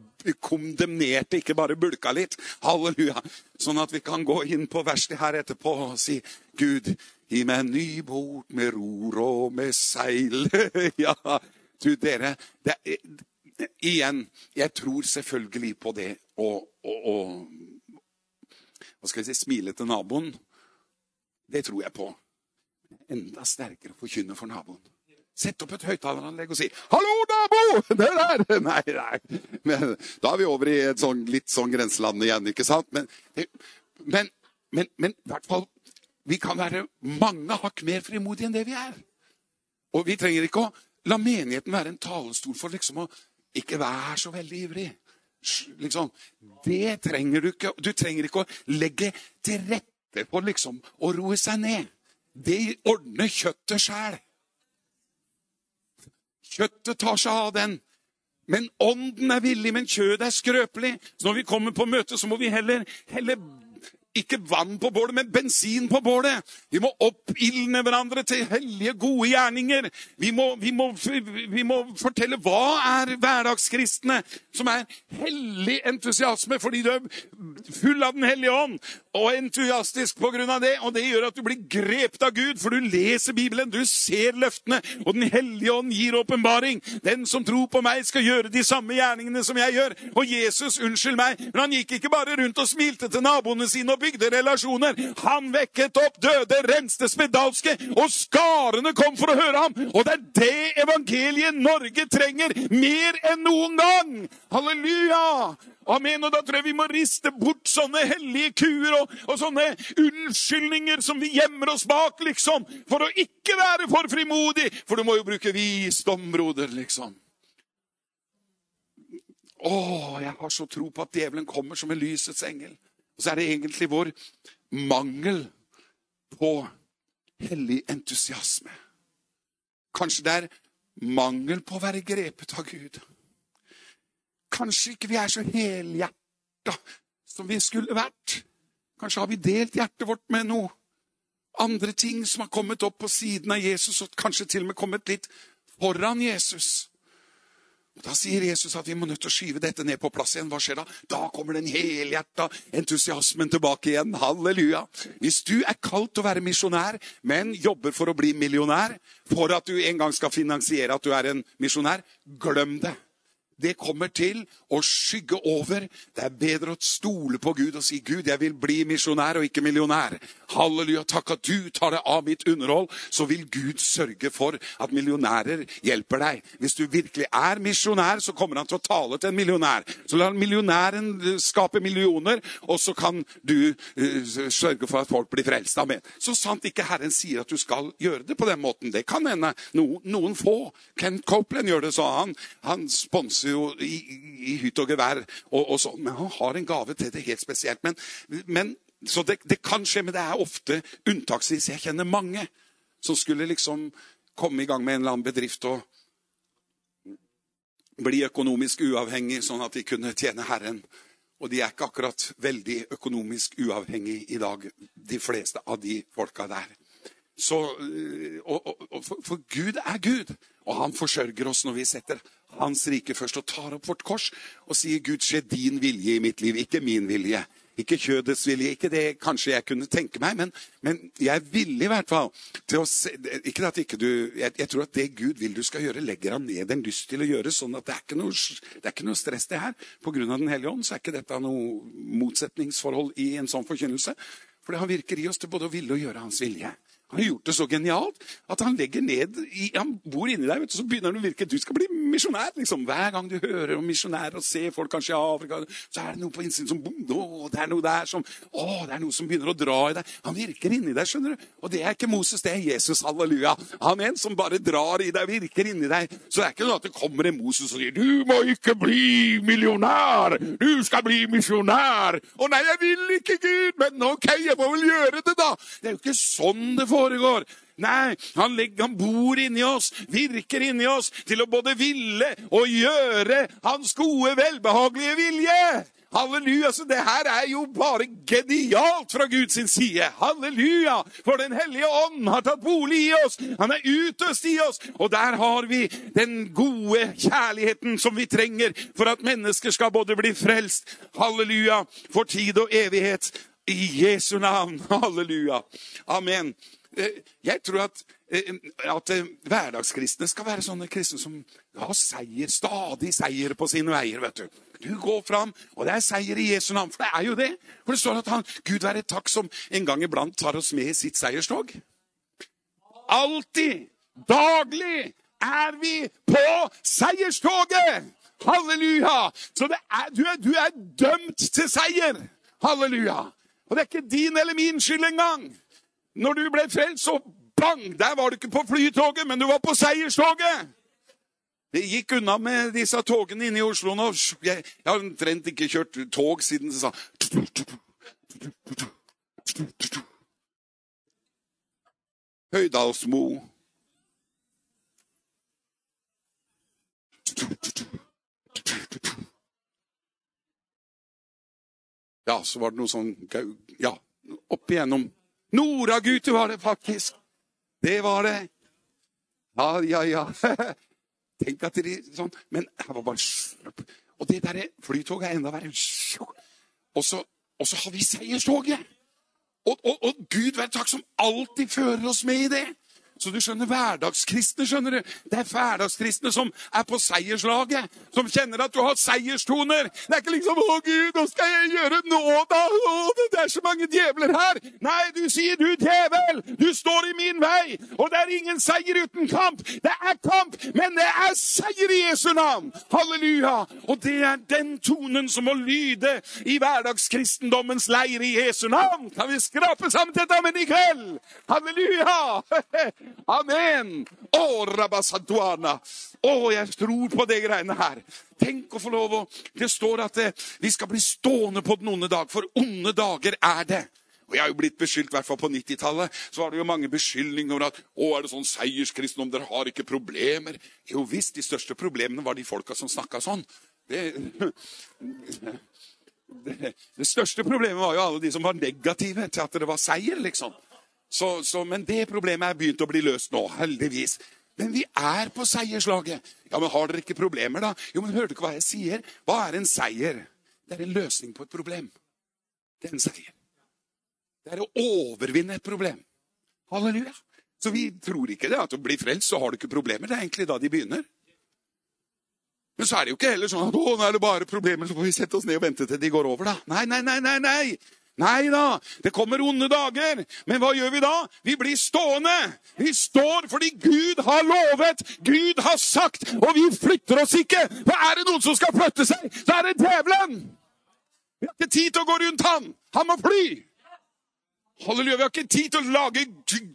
kondemnerte ikke bare bulka litt. Halleluja. Sånn at vi kan gå inn på verset her etterpå og si Gud, Gi meg en ny bort med ror og med seil. ja, du dere, det igjen, jeg tror selvfølgelig på det å, å, å hva skal vi si, smile til naboen. Det tror jeg på. Enda sterkere forkynne for naboen. Sett opp et høyttaleranlegg og si 'Hallo, nabo!' Det der! Nei, nei. Men, da er vi over i et sånn, litt sånn grenseland igjen, ikke sant? Men, men, men, men i hvert fall Vi kan være mange hakk mer frimodige enn det vi er. Og vi trenger ikke å la menigheten være en talestol for liksom å ikke være så veldig ivrig. Liksom, det trenger du ikke. Du trenger ikke å legge til rette for liksom å roe seg ned. Det ordner kjøttet sjæl. Kjøttet tar seg av den. Men ånden er villig, men kjødet er skrøpelig. Så når vi kommer på møte, så må vi heller, heller ikke vann på bålet, men bensin på bålet. Vi må oppildne hverandre til hellige, gode gjerninger. Vi må, vi, må, vi må, fortelle hva er hverdagskristne, som er hellig entusiasme fordi du er full av Den hellige ånd og entusiastisk av det. Og det gjør at du blir grepet av Gud, for du leser Bibelen, du ser løftene, og Den hellige ånd gir åpenbaring. Den som tror på meg, skal gjøre de samme gjerningene som jeg gjør. Og Jesus, unnskyld meg, men han gikk ikke bare rundt og smilte til naboene sine og bygde relasjoner. Han vekket opp døde, renste spedalske, og skarene kom for å høre ham. Og det er det evangeliet Norge trenger mer enn noen gang! Halleluja! Amen. Og da tror jeg vi må riste bort sånne hellige kuer og, og, sånne unnskyldninger som vi gjemmer oss bak, liksom, for å ikke være for frimodig. For du må jo bruke visdom, broder, liksom. Å, jeg har så tro på at djevelen kommer som en lysets engel. Og så er det egentlig vår mangel på hellig entusiasme. Kanskje det er mangel på å være grepet av Gud. Kanskje ikke vi er så helhjerta som vi skulle vært. Kanskje har vi delt hjertet vårt med noe andre ting som har kommet opp på siden av Jesus, og kanskje til og med kommet litt foran Jesus. Og Da sier Jesus at vi må nødt til å skyve dette ned på plass igjen. Hva skjer da? Da kommer den helhjerta entusiasmen tilbake igjen. Halleluja. Hvis du er kalt til å være misjonær, men jobber for å bli millionær for at du en gang skal finansiere at du er en misjonær, glem det det kommer til å skygge over. Det er bedre å stole på Gud og si, 'Gud, jeg vil bli misjonær og ikke millionær'. Halleluja, takk at du tar deg av mitt underhold, så vil Gud sørge for at millionærer hjelper deg. Hvis du virkelig er misjonær, så kommer han til å tale til en millionær. Så la millionæren skape millioner, og så kan du uh, sørge for at folk blir frelst. Amen. Så sant ikke Herren sier at du skal gjøre det på den måten. Det kan hende. Noen, noen få. Kent Copeland gjør det, sa han. Han sponser jo i, i hytt og gevær, og, og sånn, men han har en gave til det helt spesielt. Men, men, så det, det, kan skje, men det er ofte unntaksvis. Jeg kjenner mange som skulle liksom komme i gang med en eller annen bedrift og bli økonomisk uavhengig, sånn at de kunne tjene Herren. Og de er ikke akkurat veldig økonomisk uavhengige i dag, de fleste av de folka der. Så, og, og, og, for Gud er Gud, og han forsørger oss når vi setter hans rike først og tar opp vårt kors og sier, 'Gud, skje din vilje i mitt liv, ikke min vilje'. Ikke kjødets vilje. Ikke det kanskje jeg kunne tenke meg, men, men jeg villig i hvert fall til å se Ikke at ikke du jeg, jeg, tror at det Gud vil du skal gjøre, legger han ned en lyst til å gjøre. sånn at det er ikke noe, det er ikke noe stress, det her. Av Den hellige ånd så er ikke dette noe motsetningsforhold i en sånn forkynnelse. For han virker i oss til både å ville og gjøre hans vilje. Han har gjort det så genialt at han legger ned i, Han bor inni deg, vet du, så begynner han å virke. Du skal bli misjonær. liksom. Hver gang du hører om misjonærer og ser folk kanskje i Afrika, så er det noe på innsiden som å, det er noe der som å, det er noe som begynner å dra i deg. Han virker inni deg, skjønner du. Og det er ikke Moses, det er Jesus. Halleluja. Han er en som bare drar i deg, virker inni deg. Så det er ikke noe at det kommer en Moses og sier 'Du må ikke bli millionær. Du skal bli misjonær.' 'Å nei, jeg vil ikke, Gud.' Men ok, jeg må vel gjøre det, da. Det er jo ikke sånn det får foregår. Nei, han, legger, han, bor inni oss, virker inni oss til å både ville og gjøre hans gode, velbehagelige vilje. Halleluja! Så det her er jo bare genialt fra Guds side. Halleluja! For Den hellige ånd har tatt bolig i oss. Han er utøst i oss. Og der har vi den gode kjærligheten som vi trenger for at mennesker skal både bli frelst, halleluja, for tid og evighet. I Jesu navn. Halleluja. Amen. Eh, jeg tror at eh, at eh, hverdagskristne skal være sånne kristne som har seier, stadig seier på sine veier. vet du. Du går fram, og det er seier i Jesu navn. For det er jo det. For det står at han, Gud være takk som en gang iblant tar oss med i sitt seierstog. Alltid, daglig, er vi på seierstoget! Halleluja! Så er, du, er, du er dømt til seier. Halleluja! Og det er ikke din eller min skyld engang. Når du ble frelst, så bang! Der var du ikke på flytoget, men du var på seierstoget. Det gikk unna med disse togene inne i Oslo nå. Jeg, har omtrent ikke kjørt tog siden det sa Høydalsmo. Ja, så var det noe sånn Ja, opp igjennom. Noragutu var det faktisk. Det var det. Ja, ja, ja. Tenk at de sånn Men her var bare Og det derre flytoget er enda verre. Og så, og så har vi seierstoget! Og, og, og Gud være takk som alltid fører oss med i det. Så du skjønner, hverdagskristne skjønner du. Det er hverdagskristne som er på seierslaget. Som kjenner at du har seierstoner. Det er ikke liksom 'Å, Gud, nå skal jeg gjøre nå, da'. Å, det er så mange djevler her. Nei, du sier 'du djevel'. Du står i min vei. Og det er ingen seier uten kamp. Det er kamp, men det er seier i Jesu navn. Halleluja. Og det er den tonen som må lyde i hverdagskristendommens leir i Jesu navn. Kan vi skrape sammen til sammen i kveld? Halleluja. Amen! Å, oh, jeg tror på de greiene her. Tenk å få lov å Det står at vi skal bli stående på den onde dag, for onde dager er det. Og Jeg har jo blitt beskyldt, i hvert fall på 90-tallet, så var det jo mange beskyldninger om at å, er det sånn seierskristendom, dere har ikke problemer. Jo visst, de største problemene var de folka som snakka sånn. Det, det, det, største problemet var jo alle de som var negative til at det var seier, liksom. Så, så, men det problemet er begynt å bli løst nå, heldigvis. Men vi er på seierslaget. Ja, men Har dere ikke problemer, da? Jo, men Hører du ikke hva jeg sier? Hva er en seier? Det er en løsning på et problem. Det er en seier. Det er å overvinne et problem. Halleluja. Så vi tror ikke det at å bli frelst, så har du ikke problemer. Det er egentlig da de begynner. Men så er det jo ikke heller sånn at å, nå er det bare problemer, så får vi sette oss ned og vente til de går over, da. Nei, nei, nei, nei, nei. Nei da, det kommer onde dager. Men hva gjør vi da? Vi blir stående. Vi står fordi Gud har lovet, Gud har sagt, og vi flytter oss ikke. For er det noen som skal flytte seg, så er det djevelen. Vi har ikke tid til å gå rundt han. Han må fly. Halleluja, Vi har ikke tid til å lage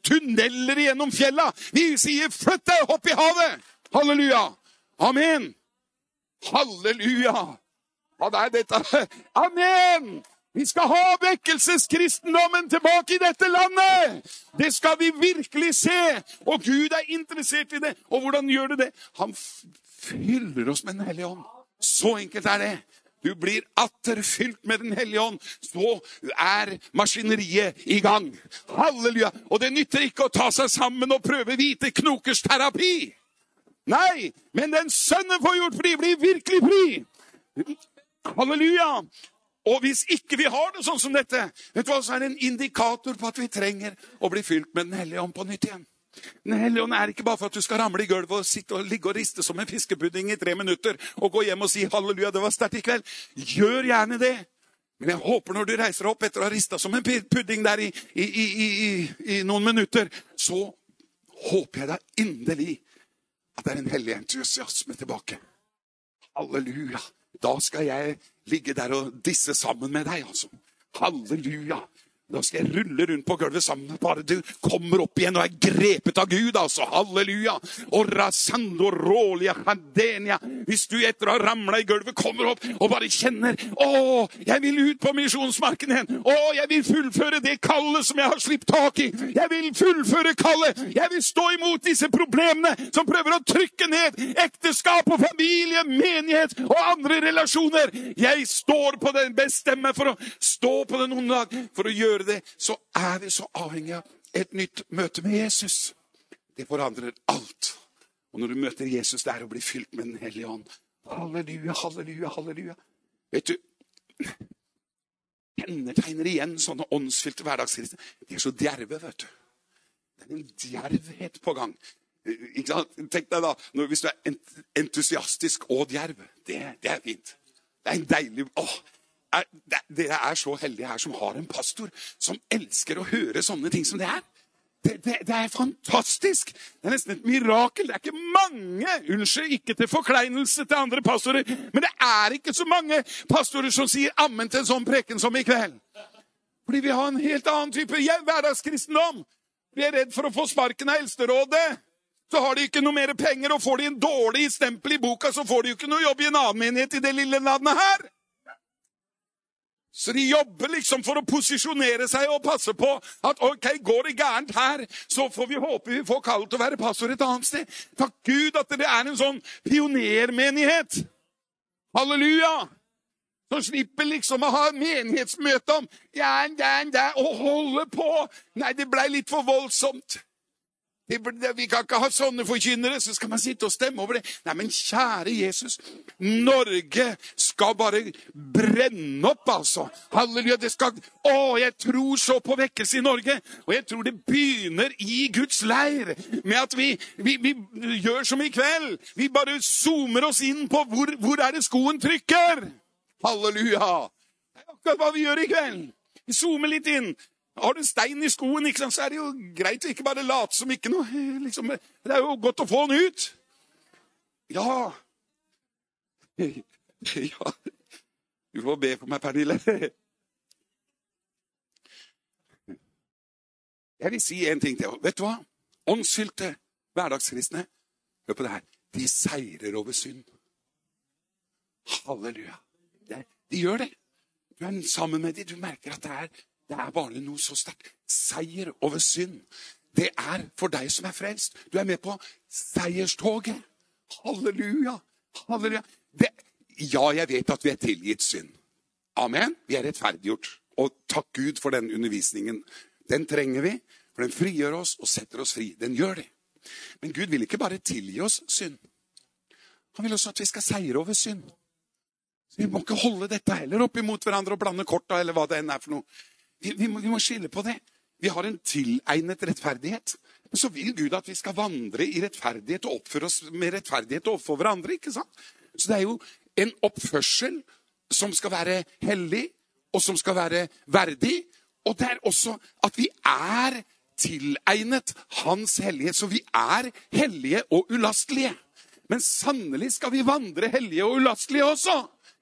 tunneler gjennom fjella. Vi sier 'flytt deg, hopp i havet'. Halleluja. Amen. Halleluja. Hva er dette? Amen! Vi skal ha vekkelseskristendommen tilbake i dette landet! Det skal vi virkelig se! Og Gud er interessert i det. Og hvordan gjør du det? Han fyller oss med Den hellige ånd. Så enkelt er det. Du blir atter fylt med Den hellige ånd, så er maskineriet i gang. Halleluja! Og det nytter ikke å ta seg sammen og prøve hvite knokers terapi. Nei, men den sønnen får gjort fri, blir virkelig fri. Halleluja! Og hvis ikke vi har det sånn som dette, vet du hva, så er det en indikator på at vi trenger å bli fylt med Den hellige ånd på nytt igjen. Den hellige ånd er ikke bare for at du skal ramle i gulvet og sitte og ligge og riste som en fiskepudding i tre minutter og gå hjem og si 'halleluja, det var sterkt i kveld'. Gjør gjerne det. Men jeg håper når du reiser opp etter å ha rista som en pudding der i, i, i, i, noen minutter, så håper jeg da inderlig at det er en hellig entusiasme tilbake. Halleluja. Da skal jeg ligge der og disse sammen med deg, altså. Halleluja. Da skal jeg rulle rundt på gulvet sammen med bare du kommer opp igjen og er grepet av Gud, altså. Halleluja. Hvis du etter å ha ramla i gulvet kommer opp og bare kjenner Å, jeg vil ut på misjonsmarken igjen. Å, jeg vil fullføre det kallet som jeg har slipt tak i. Jeg vil fullføre kallet. Jeg vil stå imot disse problemene som prøver å trykke ned ekteskap og familie, menighet og andre relasjoner. Jeg står på den bestemme for å stå på den onde dag, for å gjøre gjøre det, så er vi så avhengig av et nytt møte med Jesus. Det forandrer alt. Og når du møter Jesus det er å bli fylt med Den hellige ånd Halleluja, halleluja, halleluja. Vet du Kjennetegner igjen sånne åndsfylte hverdagskristne. De er så djerve, vet du. Det er en djervhet på gang. Tenk deg da, når, Hvis du er entusiastisk og djerv, det, det er fint. Det er en deilig åh, er, Dere er så heldige her som har en pastor som elsker å høre sånne ting som det her. Det, det, det er fantastisk! Det er nesten et mirakel. Det er ikke mange Unnskyld, ikke til forkleinelse til andre pastorer, men det er ikke så mange pastorer som sier ammen til en sånn preken som i kveld. Fordi vi har en helt annen type hverdagskristendom. Vi er redd for å få sparken av Eldsterådet. Så har de ikke noe mer penger, og får de en dårlig stempel i boka, så får de jo ikke noe jobb i en annen menighet i det lille landet her. Så de jobber liksom for å posisjonere seg og passe på at ok, går det gærent her, så får vi håpe vi får kallet til å være pastor et annet sted. Takk Gud at det er en sånn pionermenighet. Halleluja! Som slipper liksom å ha menighetsmøte om ja, ja, ja, og holde på. Nei, det blei litt for voldsomt. Vi kan ikke ha sånne forkynnere, så skal man sitte og stemme over det. Nei, men kjære Jesus, Norge skal bare brenne opp, altså. Halleluja. Det skal Å, jeg tror så på vekkelse i Norge. Og jeg tror det begynner i Guds leir med at vi, vi, vi gjør som i kveld. Vi bare zoomer oss inn på hvor, hvor er det skoen trykker. Halleluja. Det er akkurat hva vi gjør i kveld. Vi zoomer litt inn. Har du en stein i skoen, sant, så er det jo greit å ikke bare late som ikke noe. Liksom, det er jo godt å få den ut. Ja. Ja. Du får be for meg, Pernille. Jeg vil si en ting til. Vet du hva? Åndsfylte hverdagskristne, hør på det her, de seirer over synd. Halleluja. De gjør det. Du er sammen med dem, du merker at det er, det er bare noe så sterkt. Seier over synd. Det er for deg som er frelst. Du er med på seierstoget. Halleluja. Halleluja. Det, ja, jeg vet at vi er tilgitt synd. Amen. Vi er rettferdiggjort. Og takk Gud for den undervisningen. Den trenger vi, for den frigjør oss og setter oss fri. Den gjør det. Men Gud vil ikke bare tilgi oss synd. Han vil også at vi skal seire over synd. Så Vi må ikke holde dette heller opp imot hverandre og blande korta, eller hva det enn er for noe. Vi, må, vi må skille på det. Vi har en tilegnet rettferdighet. Men så vil Gud at vi skal vandre i rettferdighet og oppføre oss med rettferdighet overfor hverandre. ikke sant? Så det er jo en oppførsel som skal være hellig, og som skal være verdig. Og det er også at vi er tilegnet Hans hellighet. Så vi er hellige og ulastelige. Men sannelig skal vi vandre hellige og ulastelige også.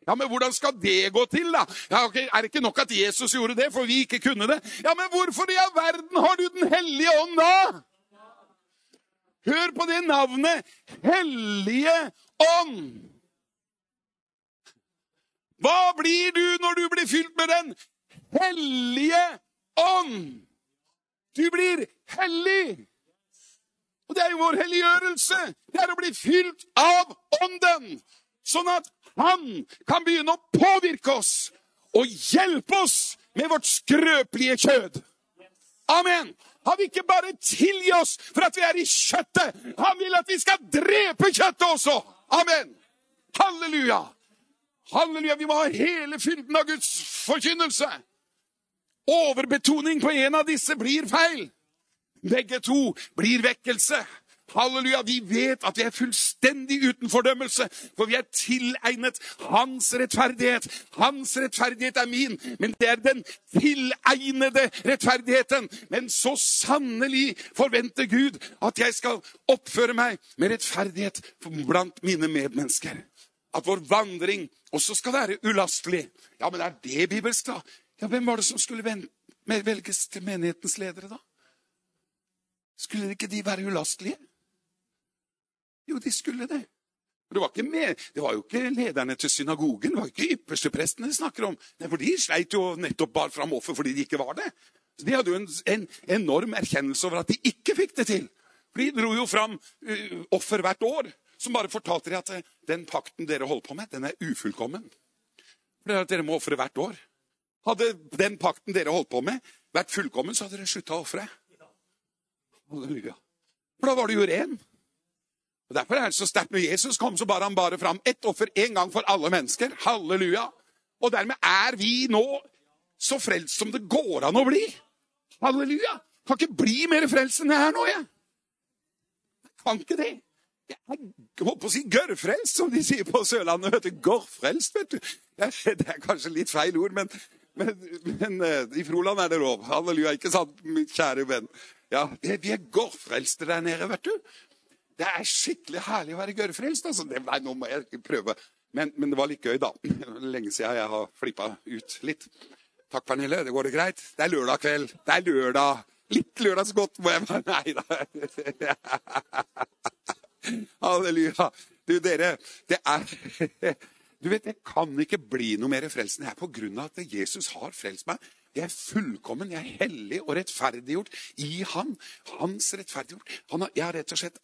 Ja, men hvordan skal det gå til, da? Ja, ok, Er det ikke nok at Jesus gjorde det, for vi ikke kunne det? Ja, men hvorfor i all verden har du Den hellige ånd da? Hør på det navnet. Hellige ånd. Hva blir du når du blir fylt med Den hellige ånd? Du blir hellig. Og det er jo vår helliggjørelse. Det er å bli fylt av Ånden. Sånn at Han kan begynne å påvirke oss og hjelpe oss med vårt skrøpelige kjød. Amen. Han vil ikke bare tilgi oss for at vi er i kjøttet. Han vil at vi skal drepe kjøttet også. Amen. Halleluja. Halleluja. Vi må ha hele fylden av Guds forkynnelse. Overbetoning på en av disse blir feil. Begge to blir vekkelse. Halleluja, Vi vet at vi er fullstendig uten fordømmelse, for vi er tilegnet Hans rettferdighet. Hans rettferdighet er min, men det er den tilegnede rettferdigheten. Men så sannelig forventer Gud at jeg skal oppføre meg med rettferdighet blant mine medmennesker. At vår vandring også skal være ulastelig. Ja, men er det bibelsk, da? Ja, Hvem var det som skulle velges til menighetens ledere, da? Skulle ikke de være ulastelige? Jo, de skulle det. Det var, ikke med, det var jo ikke lederne til synagogen, det var ikke yppersteprestene de snakker om. Nei, for De sleit jo nettopp bare fram offer fordi de ikke var det. Så De hadde jo en, en enorm erkjennelse over at de ikke fikk det til. For De dro jo fram uh, offer hvert år, som bare fortalte dem at eh, den pakten dere holder på med, den er ufullkommen. For det er at Dere må ofre hvert år. Hadde den pakten dere holdt på med, vært fullkommen, så hadde dere slutta å ofre. Halleluja. For da var du jo ren. Og Derfor er det så sterkt når Jesus kom, så bar han bare fram ett offer en gang for alle mennesker. Halleluja. Og dermed er vi nå så frelst som det går an å bli. Halleluja. Kan ikke bli mer frelst enn jeg er nå, jeg. Jeg kan ikke det. Jeg holdt på å si gørrfrelst, som de sier på Sørlandet. vet du. Gårdfrelst, vet du. Det er kanskje litt feil ord, men, men, men eh, i Froland er det lov. Halleluja, ikke sant, mitt kjære venn? Ja, Vi er gårdfrelste der nede, vet du. Det er skikkelig herlig å være gørrfrelst. Altså. Nei, nå må jeg prøve. Men, men, det var litt gøy, da. Lenge siden jeg har flippa ut litt. Takk, Pernille. Det går det greit? Det er lørdag kveld. Det er lørdag. Litt lørdagsgodt må jeg være Nei da. Halleluja. Du, dere, det er Du vet, Jeg kan ikke bli noe mer frelst enn jeg er på grunn av at Jesus har frelst meg. Jeg er fullkommen, jeg er hellig og rettferdiggjort i Han. Hans rettferdiggjort. Han har, jeg har rett og slett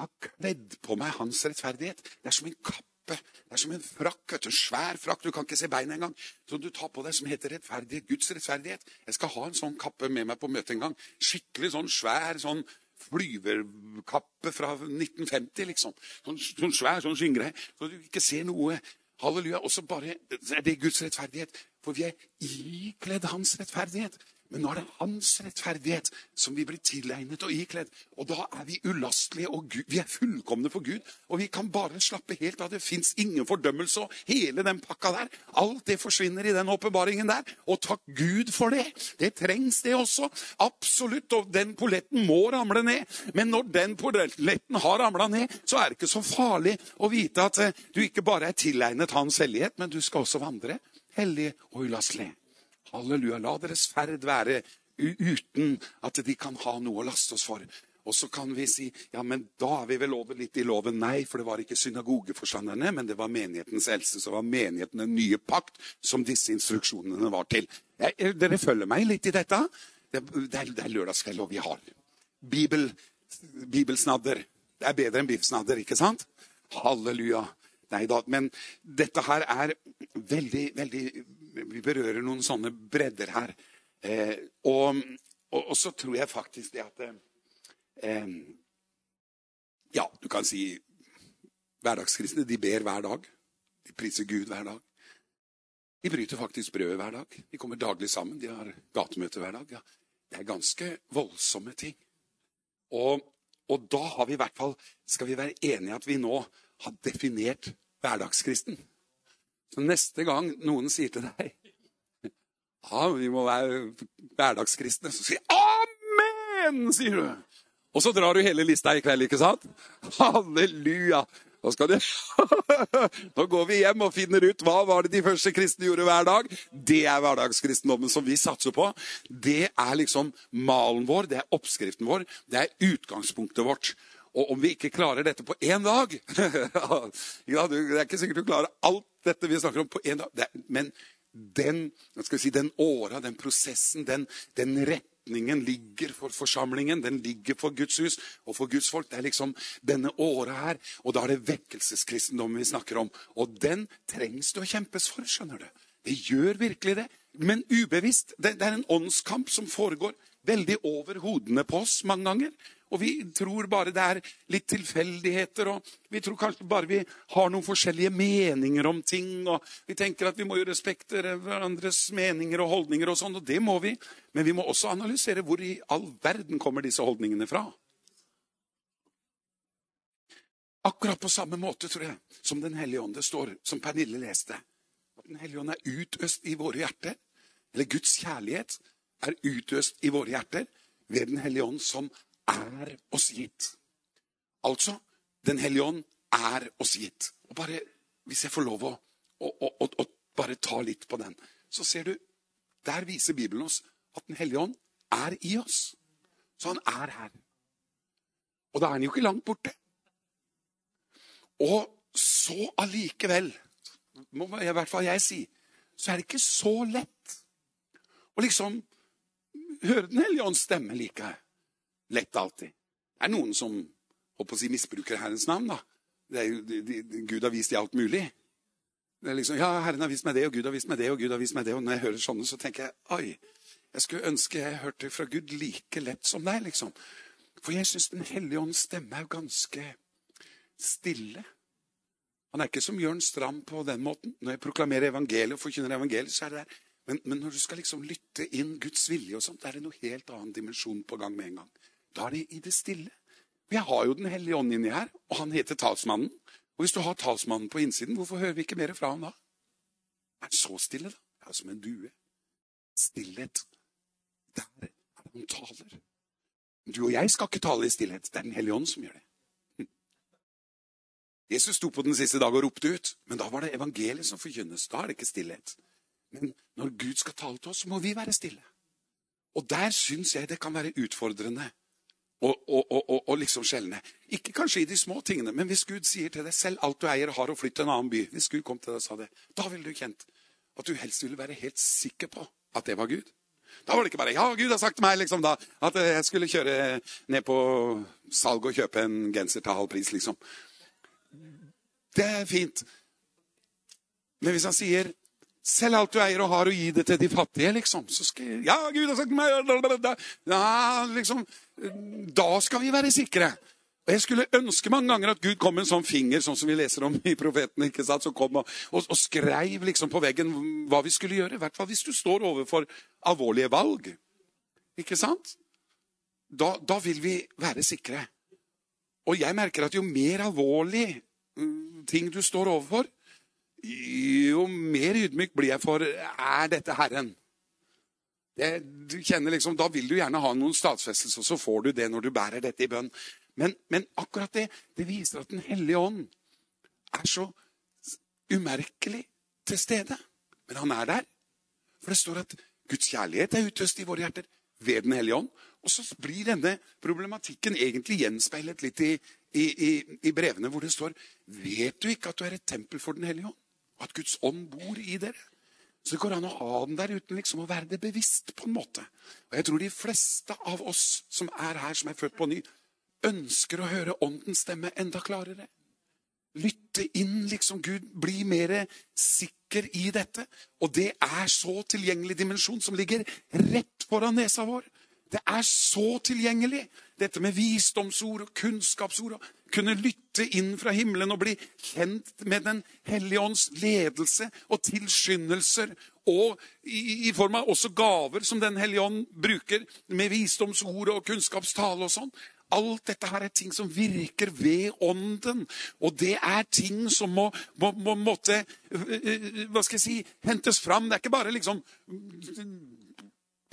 jeg har kledd på meg hans rettferdighet. Det er som en kappe. Det er som en frakk, en svær frakk. Du kan ikke se beina engang. Som du tar på deg, som heter rettferdighet. Guds rettferdighet. Jeg skal ha en sånn kappe med meg på møtet en gang. Skikkelig sånn svær sånn flyverkappe fra 1950, liksom. Sånn, sånn svær sånn skinngreie. Så du ikke ser noe. Halleluja. Og så er det Guds rettferdighet. For vi er ikledd hans rettferdighet. Men nå er det hans rettferdighet som vi blir tilegnet og ikledd. Og da er vi ulastelige, og Gud, vi er fullkomne for Gud. Og vi kan bare slappe helt av. Det fins ingen fordømmelse. Og hele den pakka der, alt det forsvinner i den åpenbaringen der. Og takk Gud for det. Det trengs, det også. Absolutt. Og den polletten må ramle ned. Men når den polletten har ramla ned, så er det ikke så farlig å vite at eh, du ikke bare er tilegnet hans hellighet, men du skal også vandre hellig og ulastelig. Halleluja. La deres ferd være uten at de kan ha noe å laste oss for. Og så kan vi si ja, men da er vi vel over litt i loven. Nei, for det var ikke synagogeforstanderne, men det var menighetens eldste. Så var menigheten en nye pakt som disse instruksjonene var til. Jeg, dere følger meg litt i dette? Det, det er, det er lørdagskveld, og vi har Bibel, bibelsnadder. Det er bedre enn biffsnadder, ikke sant? Halleluja. Nei da. Men dette her er veldig, veldig Vi berører noen sånne bredder her. Eh, og, og, og, så tror jeg faktisk det at eh, Ja, du kan si hverdagskristne de ber hver dag. De priser Gud hver dag. De bryter faktisk brødet hver dag. De kommer daglig sammen. De har gatemøte hver dag. Ja, det er ganske voldsomme ting. Og, og da vi i hvert fall, skal vi være enige at vi nå har definert hverdagskristen. Så neste gang noen sier til deg ja, vi må være hverdagskristne, så sier 'Amen', sier du. Og så drar du hele lista i kveld, ikke sant? Halleluja. Nå, det... Nå går vi hjem og finner ut hva var det de første kristne gjorde hver dag. Det er hverdagskristendommen som vi satser på. Det er liksom malen vår, det er oppskriften vår, det er utgangspunktet vårt. Og om vi ikke klarer dette på én dag Det er ikke sikkert du klarer alt dette vi snakker om, på én dag. men den, si, den åra, den prosessen, den, den, retningen ligger for forsamlingen. Den ligger for Guds hus og for Guds folk. Det er liksom denne åra her. Og da er det vekkelseskristendommen vi snakker om. Og den trengs det å kjempes for, skjønner du. Det gjør virkelig det. Men ubevisst. Det, det er en åndskamp som foregår veldig over hodene på oss mange ganger. Og vi tror bare det er litt tilfeldigheter, og vi tror kanskje bare vi har noen forskjellige meninger om ting. og Vi tenker at vi må jo respektere hverandres meninger og holdninger, og sånn, og det må vi. Men vi må også analysere hvor i all verden kommer disse holdningene fra. Akkurat på samme måte, tror jeg, som Den hellige ånd det står, som Pernille leste. At Den hellige ånd er utøst i våre hjerter. Eller Guds kjærlighet er utøst i våre hjerter ved Den hellige ånd, som er oss gitt. Altså Den hellige ånd er oss gitt. Og bare, Hvis jeg får lov å, å, å, å bare ta litt på den, så ser du Der viser Bibelen oss at Den hellige ånd er i oss. Så han er her. Og da er han jo ikke langt borte. Og så allikevel, må i hvert fall jeg si, så er det ikke så lett å liksom høre Den hellige ånds stemme like lett alltid. Det er noen som håper å si, misbruker Herrens navn. da. Jo, de, de, Gud har vist dem alt mulig. Det er liksom, ja, Herren har vist meg det, og Gud har vist meg det, og Gud har vist meg det. Og når jeg hører sånne, så tenker jeg oi, jeg skulle ønske jeg hørte fra Gud like lett som deg. liksom. For jeg syns Den hellige ånds stemme er ganske stille. Han er ikke som Jørn Stram på den måten. Når jeg proklamerer evangeliet og forkynner evangeliet, så er det der. Men, men når du skal liksom lytte inn Guds vilje, og sånt, er det noe helt annen dimensjon på gang med en gang. Da er det i det stille. Jeg har jo Den hellige ånd inni her, og han heter talsmannen. Og hvis du har talsmannen på innsiden, hvorfor hører vi ikke mer fra ham da? Er han så stille, da? Ja, som en due. Stillhet. Der er det noen taler. Du og jeg skal ikke tale i stillhet. Det er Den hellige ånd som gjør det. Jesus sto på den siste dag og ropte ut, men da var det evangeliet som forkynnes. Da er det ikke stillhet. Men når Gud skal tale til oss, så må vi være stille. Og der syns jeg det kan være utfordrende å, og, og, og liksom skjelne. Ikke kanskje i de små tingene, men hvis Gud sier til deg selv alt du eier, har å flytte til en annen by Hvis Gud kom til deg og sa det, da ville du kjent at du helst ville være helt sikker på at det var Gud. Da var det ikke bare ja, Gud har sagt til meg liksom da, at jeg skulle kjøre ned på salg og kjøpe en genser til halv pris. liksom. Det er fint. Men hvis han sier Selg alt du eier og har, og gi det til de fattige, liksom. Så skal ja, Gud har sagt meg ja, liksom, Da skal vi være sikre. Og Jeg skulle ønske mange ganger at Gud kom med en sånn finger, sånn som vi leser om i profeten, ikke sant? som kom og, og, og skreiv liksom på veggen hva vi skulle gjøre. I hvert fall hvis du står overfor alvorlige valg. Ikke sant? Da, da vil vi være sikre. Og jeg merker at jo mer alvorlig mm, ting du står overfor, jo mer ydmyk blir jeg for er dette Herren. Det, du kjenner liksom, Da vil du gjerne ha noen statsfestelse, og så får du det når du bærer dette i bønn. Men, men akkurat det det viser at Den hellige ånd er så umerkelig til stede. Men han er der. For det står at Guds kjærlighet er utøst i våre hjerter ved Den hellige ånd. Og så blir denne problematikken egentlig gjenspeilet litt i, i, i, i brevene hvor det står Vet du ikke at du er et tempel for Den hellige ånd? At Guds ånd bor i dere? Så det går an å ha den der uten liksom å være det bevisst, på en måte. Og jeg tror de fleste av oss som er her, som er født på ny, ønsker å høre åndens stemme enda klarere. Lytte inn, liksom. Gud bli mer sikker i dette. Og det er så tilgjengelig dimensjon som ligger rett foran nesa vår. Det er så tilgjengelig, dette med visdomsord og kunnskapsord. og Kunne lytte inn fra himmelen og bli kjent med Den hellige ånds ledelse og tilskyndelser. Og i, i form av også gaver som Den hellige ånd bruker, med visdomsord og kunnskapstale og sånn. Alt dette her er ting som virker ved ånden. Og det er ting som må, må, må måtte Hva skal jeg si hentes fram. Det er ikke bare liksom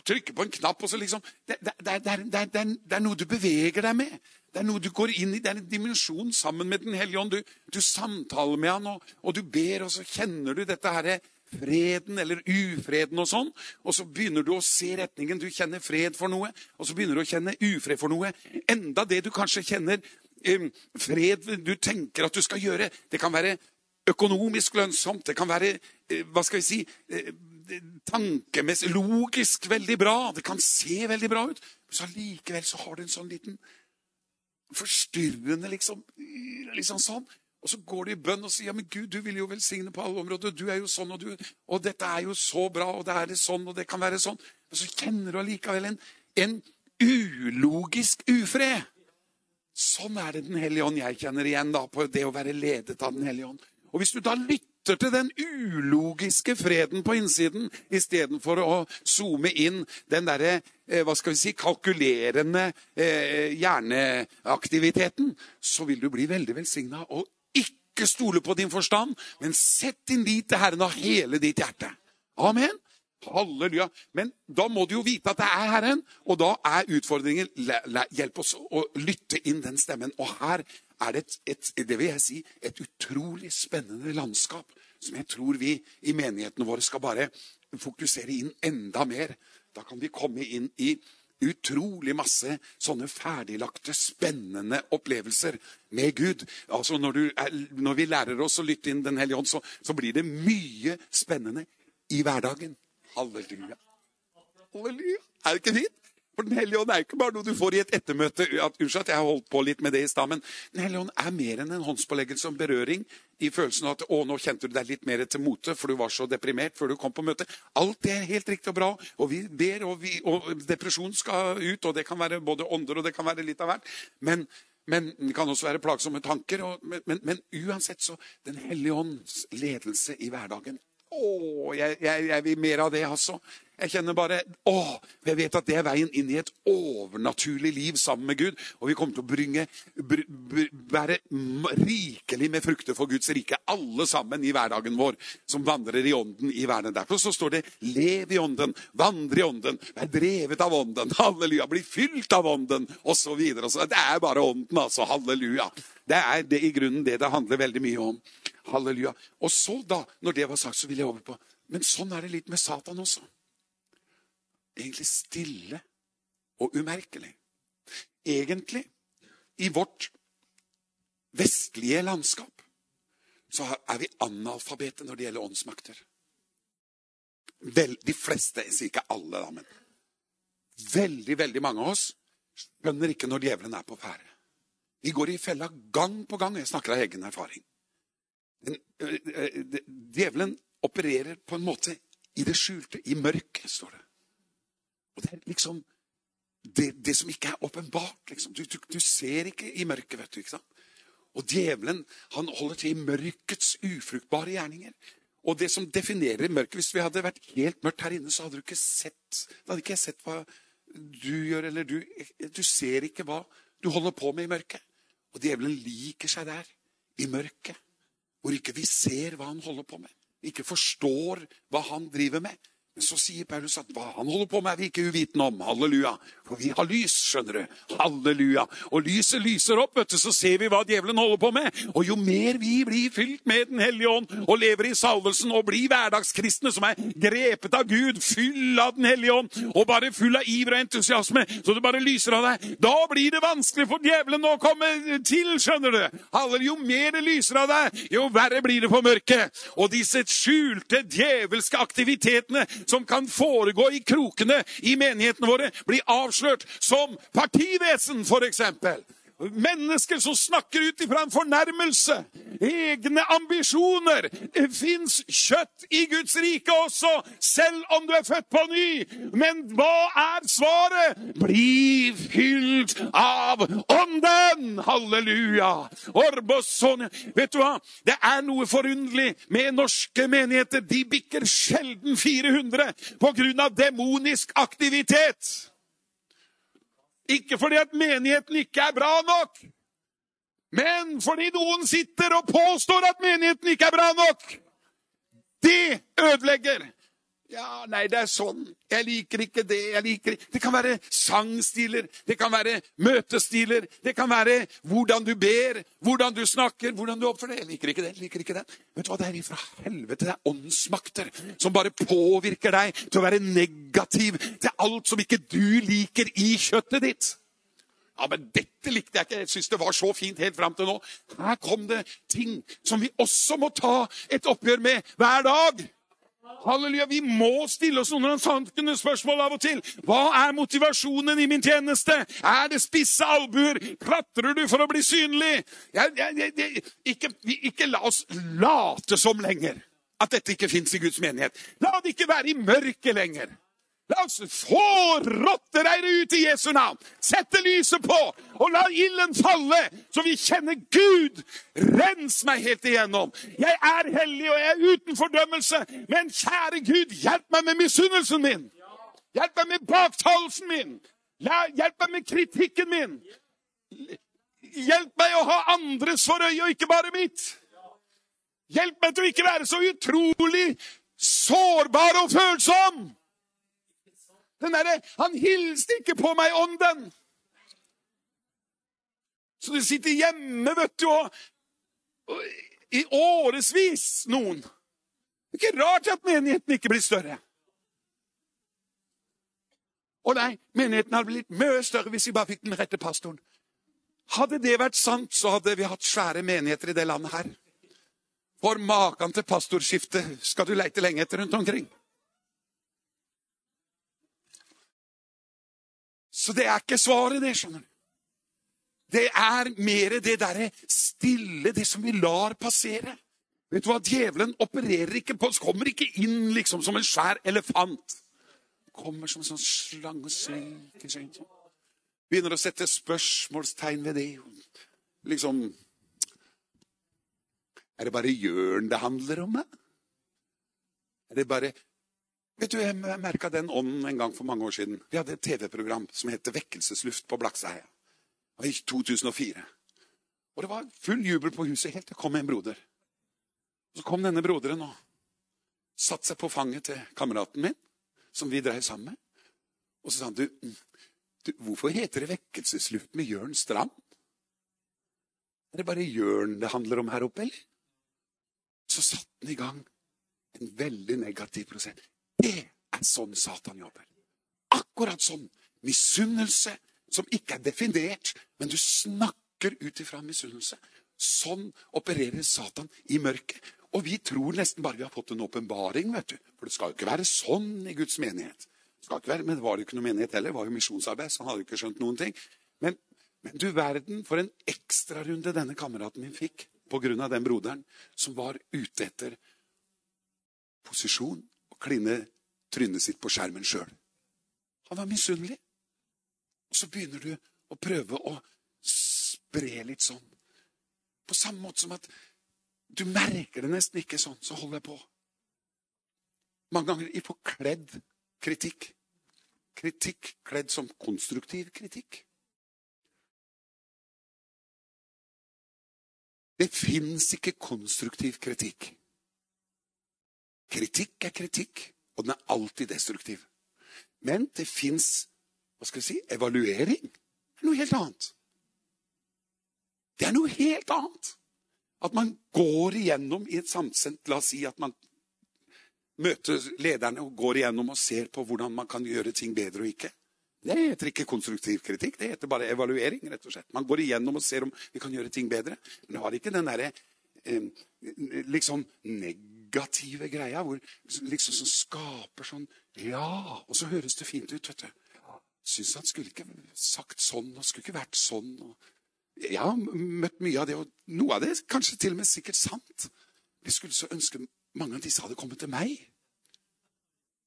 trykke på en knapp og så liksom det, det, det, det, er noe du beveger deg med. Det er noe du går inn i. Det er en dimensjon sammen med Den hellige ånd. Du, du samtaler med han, og, og, du ber, og så kjenner du dette her, freden eller ufreden og sånn. Og så begynner du å se retningen. Du kjenner fred for noe, og så begynner du å kjenne ufred for noe. Enda det du kanskje kjenner um, fred du tenker at du skal gjøre, det kan være økonomisk lønnsomt. Det kan være uh, hva skal vi si, uh, tankemessig, logisk veldig bra. Det kan se veldig bra ut. Men så allikevel så har du en sånn liten forstyrrende liksom, liksom sånn. Og så går du i bønn og sier ja, men Gud, du vil jo velsigne på alle områder. Du er jo sånn, og, du, og dette er jo så bra, og det er det sånn, og det kan være sånn. Men så kjenner du allikevel en, en ulogisk ufred. Sånn er det Den hellige ånd jeg kjenner igjen da, på det å være ledet av Den hellige ånd. Og hvis du da lytter lytter til den ulogiske freden på innsiden istedenfor å zoome inn den derre eh, hva skal vi si, kalkulerende eh, hjerneaktiviteten, så vil du bli veldig velsigna. Og ikke stole på din forstand, men sett din lit til Herren av hele ditt hjerte. Amen. Halleluja. Men da må du jo vite at det er Herren, og da er utfordringen hjelp oss å lytte inn den stemmen. Og her er det et, et, det vil jeg si, et utrolig spennende landskap som jeg tror vi i menighetene våre skal bare fokusere inn enda mer. Da kan vi komme inn i utrolig masse sånne ferdiglagte, spennende opplevelser med Gud. Altså når, er, når vi lærer oss å lytte inn Den hellige ånd, så, så, blir det mye spennende i hverdagen. Halleluja. Halleluja. Er det ikke fint? For Den hellige ånd er ikke bare noe du får i et ettermøte. At, unnskyld at jeg har holdt på litt med det i stad, men Den hellige ånd er mer enn en håndspåleggelse om berøring i følelsen av at å, nå kjente du deg litt mer til mote, for du var så deprimert før du kom på møte. Alt det er helt riktig og bra, og vi ber, og, vi, og depresjon skal ut, og det kan være både ånder, og det kan være litt av hvert. Men, men det kan også være plagsomme tanker. Og, men, men, men, uansett så Den hellige ånds ledelse i hverdagen. Å, jeg, jeg, jeg vil mer av det, altså. Jeg kjenner bare å, jeg vet at det er veien inn i et overnaturlig liv sammen med Gud. Og vi kommer til å bringe, br, br, være rikelig med frukter for Guds rike, alle sammen i hverdagen vår, som vandrer i ånden i verden. Derfor så står det 'lev i ånden', 'vandre i ånden', 'vær drevet av ånden', halleluja, 'bli fylt av ånden', osv. Det er bare ånden, altså. Halleluja. Det er det, i grunnen det det handler veldig mye om. Halleluja. Og så, da, når det var sagt, så vil jeg over på Men sånn er det litt med Satan også egentlig stille og umerkelig. Egentlig, i vårt vestlige landskap, så er vi analfabete når det gjelder åndsmakter. Vel, de fleste, jeg sier ikke alle, da, men veldig, veldig mange av oss skjønner ikke når djevelen er på ferde. Vi går i fella gang på gang. Jeg snakker av egen erfaring. Ø, ø, ø, djevelen opererer på en måte i det skjulte, i mørket, står det. Og det er liksom det, det som ikke er åpenbart. Liksom. Du, du, du ser ikke i mørket, vet du. ikke sant? Og djevelen han holder til i mørkets ufruktbare gjerninger. Og det som definerer mørket Hvis vi hadde vært helt mørkt her inne, så hadde du ikke sett da hadde ikke jeg sett hva du gjør, eller du Du ser ikke hva du holder på med i mørket. Og djevelen liker seg der, i mørket, hvor ikke vi ser hva han holder på med. Ikke forstår hva han driver med. Men så sier Paulus at hva han holder på med, er vi ikke uvitende om. Halleluja. For vi har lys, skjønner du. Halleluja. Og lyset lyser opp, vet du, så ser vi hva djevelen holder på med. Og jo mer vi blir fylt med Den hellige ånd og lever i salvelsen og blir hverdagskristne som er grepet av Gud, full av Den hellige ånd og bare full av iver og entusiasme, så det bare lyser av deg, da blir det vanskelig for djevelen å komme til, skjønner du. Halleluja. Jo mer det lyser av deg, jo verre blir det for mørket. Og disse skjulte djevelske aktivitetene som kan foregå i krokene i menighetene våre, blir avslørt som partivesen, f.eks. Mennesker som snakker ut ifra en fornærmelse. Egne ambisjoner. Det fins kjøtt i Guds rike også, selv om du er født på ny. Men hva er svaret? Bli fylt av Ånden! Halleluja! Orbosone. Vet du hva? Det er noe forunderlig med norske menigheter. De bikker sjelden 400 på grunn av demonisk aktivitet. Ikke fordi at menigheten ikke er bra nok, men fordi noen sitter og påstår at menigheten ikke er bra nok. Det ødelegger. Ja, nei, det er sånn. Jeg liker ikke det. jeg liker ikke. Det kan være sangstiler, det kan være møtestiler, det kan være hvordan du ber, hvordan du snakker, hvordan du oppfører deg. Jeg liker ikke det. jeg liker ikke det. Vet du hva, Det er ifra helvete. Det er åndsmakter som bare påvirker deg til å være negativ til alt som ikke du liker i kjøttet ditt. Ja, men dette likte jeg ikke. Jeg syns det var så fint helt fram til nå. Her kom det ting som vi også må ta et oppgjør med hver dag. Halleluja, Vi må stille oss noen sankende spørsmål av og til. Hva er motivasjonen i min tjeneste? Er det spisse albuer? Klatrer du for å bli synlig? Jeg, jeg, jeg, ikke, ikke la oss late som lenger at dette ikke fins i Guds menighet. La det ikke være i mørket lenger. La oss få rottereiret ut i Jesu navn. Sette lyset på, og la ilden falle, så vi kjenner Gud. Rens meg helt igjennom. Jeg er hellig, og jeg er uten fordømmelse. Men kjære Gud, hjelp meg med misunnelsen min. Hjelp meg med baktalelsen min. Hjelp meg med kritikken min. Hjelp meg å ha andres for øye, og ikke bare mitt. Hjelp meg til å ikke være så utrolig sårbar og følsom. Den derre Han hilste ikke på meg, ånden. Så du sitter hjemme, vet du, og, og i årevis, noen. Det er ikke rart at menigheten ikke blir større. Å nei, menigheten hadde blitt mye større hvis vi bare fikk den rette pastoren. Hadde det vært sant, så hadde vi hatt svære menigheter i det landet her. For maken til pastorskifte skal du leite lenge etter rundt omkring. Så det er ikke svaret, det, skjønner du. Det er mer det derre stille, det som vi lar passere. Vet du hva, Djevelen opererer ikke på, oss, kommer ikke inn liksom som en svær elefant. Kommer som en sånn slange slinker seg inn. Begynner å sette spørsmålstegn ved det. Liksom Er det bare Jørn det handler om? da? Det er bare Vet du, Jeg merka den ånden en gang for mange år siden. Vi hadde et TV-program som het Vekkelsesluft på Blakseheia. I 2004. Og det var full jubel på huset helt til det kom en broder. Og Så kom denne broderen og satte seg på fanget til kameraten min, som vi dreiv sammen med. Og så sa han du, du, hvorfor heter det Vekkelsesluft med Jørn Strand? Er det bare Jørn det handler om her oppe, eller? Så satte han i gang en veldig negativ prosess. Det er sånn Satan jobber. Akkurat sånn. Misunnelse som ikke er definert, men du snakker ut ifra misunnelse. Sånn opererer Satan i mørket. Og vi tror nesten bare vi har fått en åpenbaring, vet du. For det skal jo ikke være sånn i Guds menighet. Det skal ikke være, Men det var jo ikke noe menighet heller. Det var jo misjonsarbeid, så han hadde jo ikke skjønt noen ting. Men, men du verden for en ekstrarunde denne kameraten min fikk av den broderen som var ute etter posisjon og kline trynet sitt på skjermen sjøl. Han var misunnelig. Og så begynner du å prøve å spre litt sånn. På samme måte som at du merker det nesten ikke sånn, så holder jeg på. Mange ganger i forkledd kritikk. Kritikk kledd som konstruktiv kritikk. Det fins ikke konstruktiv kritikk. Kritikk er kritikk, og den er alltid destruktiv. Men det fins si, evaluering. Det er noe helt annet. Det er noe helt annet. At man går igjennom i et samsendt La oss si at man møter lederne og går igjennom og ser på hvordan man kan gjøre ting bedre og ikke. Det heter ikke konstruktiv kritikk, det heter bare evaluering. rett og slett. Man går igjennom og ser om vi kan gjøre ting bedre. Men det har ikke den derre eh, liksom negative greia hvor liksom som skaper sånn Ja, og så høres det fint ut, vet du. Syns han skulle ikke sagt sånn og skulle ikke vært sånn. Og jeg har møtt mye av det, og noe av det er kanskje til og med sikkert sant. Jeg skulle så ønske mange av disse hadde kommet til meg.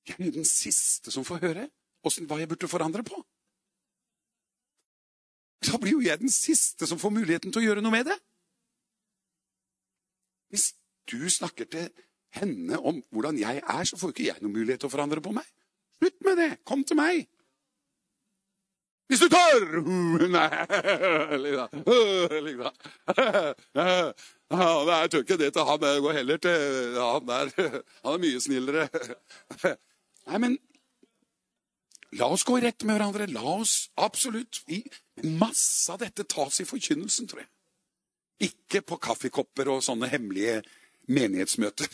Jeg er den siste som får høre hvordan, hva jeg burde forandre på. Da blir jo jeg den siste som får muligheten til å gjøre noe med det. Hvis du snakker til henne om hvordan jeg er, så får ikke jeg noen mulighet til å forandre på meg. Slutt med det! Kom til meg! Hvis du tør! Nei, Jeg tør ikke det til han. Jeg går heller til han der. Han er mye snillere. Nei, men La oss gå i rett med hverandre. La oss absolutt i, Masse av dette tas i forkynnelsen, tror jeg. Ikke på kaffekopper og sånne hemmelige menighetsmøter.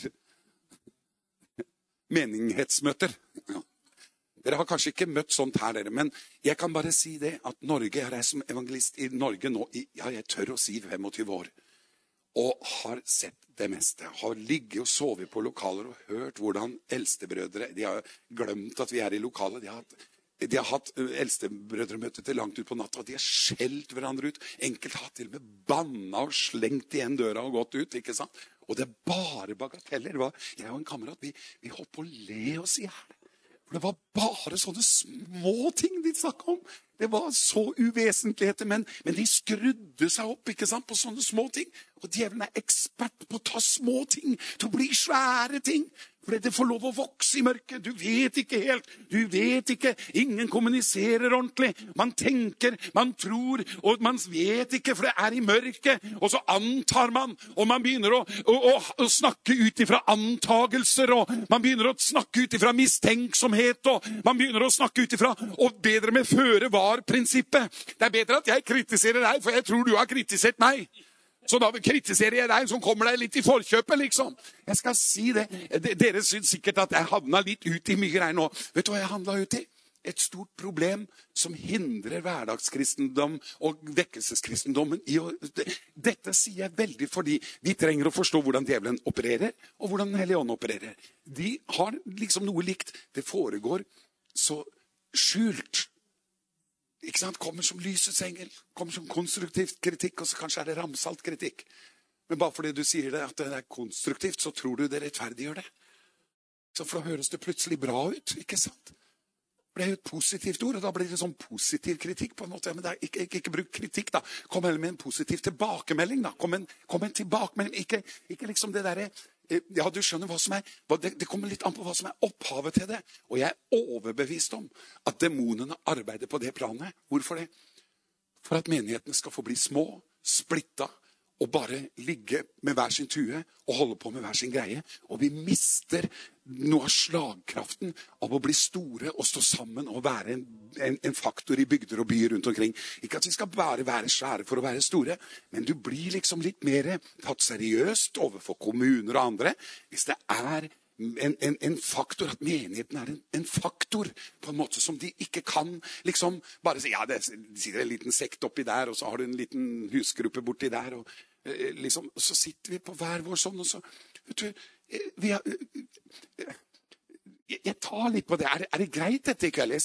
Menighetsmøter. Ja. Dere har kanskje ikke møtt sånt her, dere, men jeg kan bare si det at Norge, jeg er som evangelist i Norge nå i ja, jeg tør å si 25 år. Og har sett det meste. Har ligget og sovet på lokaler og hørt hvordan eldstebrødre De har glemt at vi er i lokalet. De har hatt, de har hatt eldstebrødremøte til langt ut på natta, de har skjelt hverandre ut. Enkelte har til og med banna og slengt igjen døra og gått ut. ikke sant? Og det er bare bagateller. Jeg og en kamerat vi, vi holdt på å le oss i hjel. For det var bare sånne små ting de snakka om. Det var så uvesentligheter, men, men, de skrudde seg opp ikke sant, på sånne små ting. Og djevelen er ekspert på å ta små ting til å bli svære ting. Fordi det får lov å vokse i mørket. Du vet ikke helt. Du vet ikke. Ingen kommuniserer ordentlig. Man tenker, man tror, og man vet ikke, for det er i mørket. Og så antar man, og man begynner å, å, å, å snakke ut ifra antagelser. Og man begynner å snakke ut ifra mistenksomhet, og man begynner å snakke ut ifra Og bedre med føre var-prinsippet. Det er bedre at jeg kritiserer deg, for jeg tror du har kritisert meg. Så da kritiserer jeg deg som kommer deg litt i forkjøpet, liksom. Jeg skal si det. Dere syns sikkert at jeg havna litt ut i mye greier nå. Vet du hva jeg havna ut i? Et stort problem som hindrer hverdagskristendom og vekkelseskristendommen i å Dette sier jeg veldig fordi vi trenger å forstå hvordan djevelen opererer, og hvordan Den hellige ånd opererer. De har liksom noe likt. Det foregår så skjult ikke sant? Kommer som lysets engel. Kommer som konstruktivt kritikk, og så kanskje er det ramsalt kritikk. Men bare fordi du sier det at det er konstruktivt, så tror du det rettferdiggjør det. Så For da høres det plutselig bra ut, ikke sant? For Det er jo et positivt ord, og da blir det sånn positiv kritikk. på en måte. Men er, ikke, ikke, ikke, bruk kritikk, da. Kom heller med en positiv tilbakemelding. da. Kom en, kom en tilbakemelding. Ikke, ikke, liksom det derre Ja, du skjønner hva som er det, det kommer litt an på hva som er opphavet til det. Og jeg er overbevist om at demonene arbeider på det planet. Hvorfor det? For at menighetene skal få bli små, splitta og bare ligge med hver sin tue og holde på med hver sin greie. Og vi mister noe av slagkraften av å bli store og stå sammen og være en, en, en faktor i bygder og byer rundt omkring. Ikke at vi skal bare være svære for å være store, men du blir liksom litt mer tatt seriøst overfor kommuner og andre hvis det er en, en, en faktor, at menigheten er en, en faktor på en måte som de ikke kan liksom bare si ja, det sitter en liten sekt oppi der, og så har du en liten husgruppe borti der. og eh, liksom, Så sitter vi på hver vår sånn, og så vet du, eh, vi har, eh, jeg, jeg tar litt på det. Er, er det greit, dette i kveld?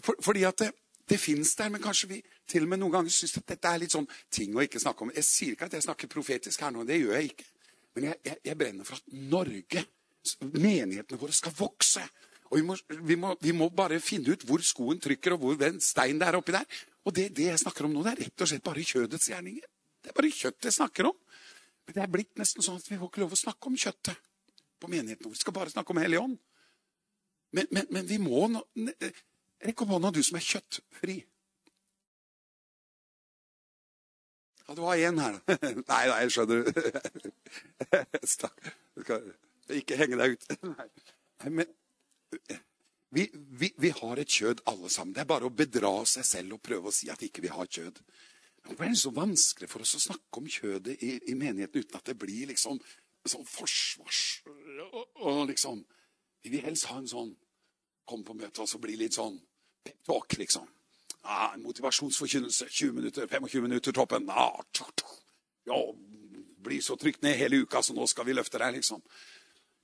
For, fordi at det, det fins der, men kanskje vi til og med noen ganger syns at dette er litt sånn ting å ikke snakke om. Jeg sier ikke at jeg snakker profetisk her nå, det gjør jeg ikke. Men jeg, jeg, jeg brenner for at Norge, menighetene våre, skal vokse. Og vi må, vi, må, vi må bare finne ut hvor skoen trykker, og hvor den steinen det er oppi der. Og det, det jeg snakker om nå, det er rett og slett bare kjødets gjerninger. Det er bare kjøttet jeg snakker om. Men det er blitt nesten sånn at vi får ikke lov å snakke om kjøttet på menigheten. Vi skal bare snakke om Hellig Ånd. Men, men, men vi må nå Rekk opp hånda, du som er kjøttfri. Ja, det var én her. Nei, nei, skjønner. Stakk. Du skal ikke henge deg ut. Nei, men vi, vi, vi har et kjød alle sammen. Det er bare å bedra seg selv og prøve å si at ikke vi har kjød. Hvorfor er det så vanskelig for oss å snakke om kjødet i, i menigheten uten at det blir liksom sånn forsvars... Og, og liksom Vi vil helst ha en sånn Kom på møte og så bli litt sånn pep talk, liksom. En motivasjonsforkynnelse. 20 minutter, 25 minutter toppen. Ja, tjo, tjo. ja, bli så trykt ned hele uka, så nå skal vi løfte deg, liksom.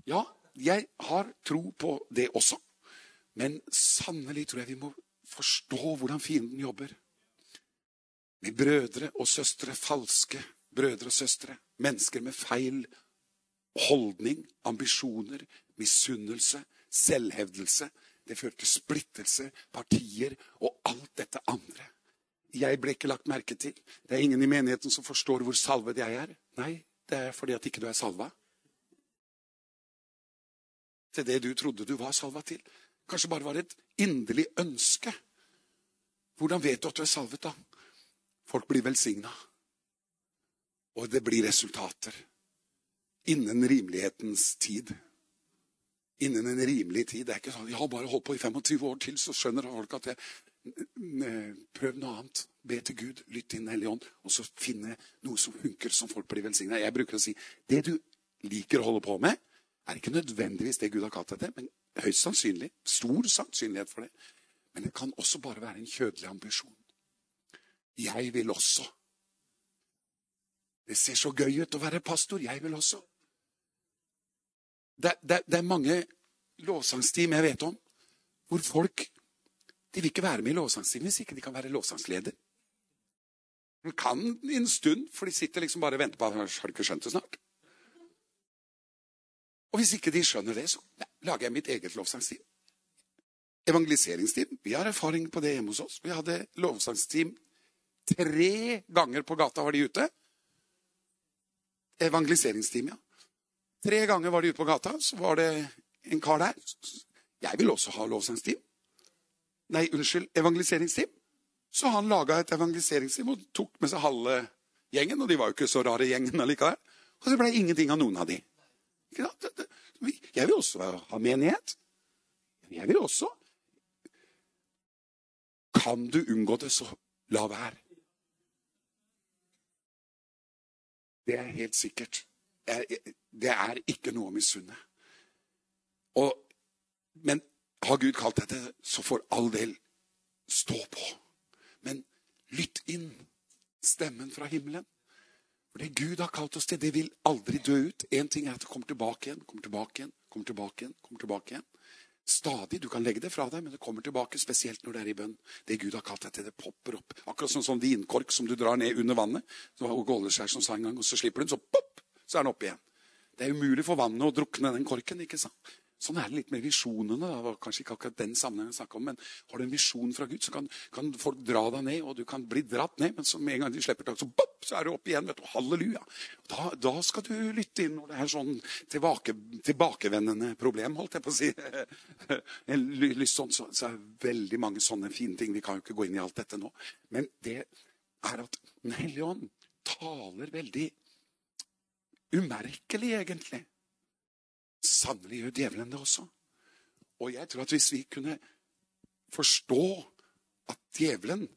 Ja, jeg har tro på det også. Men sannelig tror jeg vi må forstå hvordan fienden jobber. Med brødre og søstre, falske brødre og søstre. Mennesker med feil holdning, ambisjoner, misunnelse, selvhevdelse. Det fører til splittelse, partier og alt dette andre. Jeg ble ikke lagt merke til. Det er ingen i menigheten som forstår hvor salvet jeg er. Nei, det er fordi at ikke du er salva. Til det du trodde du var salva til. Kanskje bare var et inderlig ønske. Hvordan vet du at du er salvet, da? Folk blir velsigna. Og det blir resultater. Innen rimelighetens tid. Innen en rimelig tid. Det er ikke sånn jeg har bare holdt på i 25 år til, så skjønner folk at jeg Prøv noe annet. Be til Gud, lytt til Den hellige ånd, og så finne noe som funker, som folk blir velsigna. Jeg bruker å si det du liker å holde på med, er ikke nødvendigvis det Gud har kalt deg til, men høyst sannsynlig. Stor sannsynlighet for det. Men det kan også bare være en kjødelig ambisjon. Jeg vil også. Det ser så gøy ut å være pastor. Jeg vil også. Det, det, det er mange lovsangsteam jeg vet om, hvor folk de vil ikke være med i lovsangsteam hvis ikke de kan være lovsangsleder. De kan i en stund, for de sitter liksom bare og venter på at Har du ikke skjønt det snart? Og hvis ikke de skjønner det, så lager jeg mitt eget lovsangsteam. Evangeliseringsteam. Vi har erfaring på det hjemme hos oss. Vi hadde lovsangsteam tre ganger på gata var de ute. Evangeliseringsteam, ja. Tre ganger var de ute på gata, så var det en kar der. Jeg vil også ha lovsangsteam. Nei, unnskyld, evangeliseringsteam. Så han laga et evangeliseringsteam og tok med seg halve gjengen. Og de var jo ikke så rare gjengen allikevel. Og så ble ingenting av noen av de. Jeg vil også ha menighet. Jeg vil også. Kan du unngå det, så la være. Det er helt sikkert. Det er ikke noe å misunne. Men har Gud kalt deg det, så for all del stå på. Men lytt inn stemmen fra himmelen. For det Gud har kalt oss til, det vil aldri dø ut. Én ting er at det kommer tilbake igjen, kommer tilbake igjen, kommer tilbake igjen. kommer tilbake igjen. Stadig. Du kan legge det fra deg, men det kommer tilbake, spesielt når det er i bønn. Det Gud har kalt deg til, det popper opp. Akkurat som sånn vinkork som du drar ned under vannet. Det var Åge Åleskjær som sa en gang, og så slipper du den, så pop, så er den oppe igjen. Det er umulig for vannet å drukne den korken. ikke sant? Sånn er det litt med visjonene. Det var kanskje ikke akkurat den sammenhengen jeg om, men Har du en visjon fra Gud, så kan, kan folk dra deg ned, og du kan bli dratt ned. Men så med en gang de slipper tak, så, bopp, så er du opp igjen. vet du, Halleluja. Da, da skal du lytte inn når det er sånn tilbake, tilbakevendende problem, holdt jeg på å si. Sånn, så, så er det veldig mange sånne fine ting. Vi kan jo ikke gå inn i alt dette nå. Men det er at Den hellige ånd taler veldig umerkelig, egentlig. Sannelig gjør djevelen det også. Og jeg tror at hvis vi kunne forstå at djevelen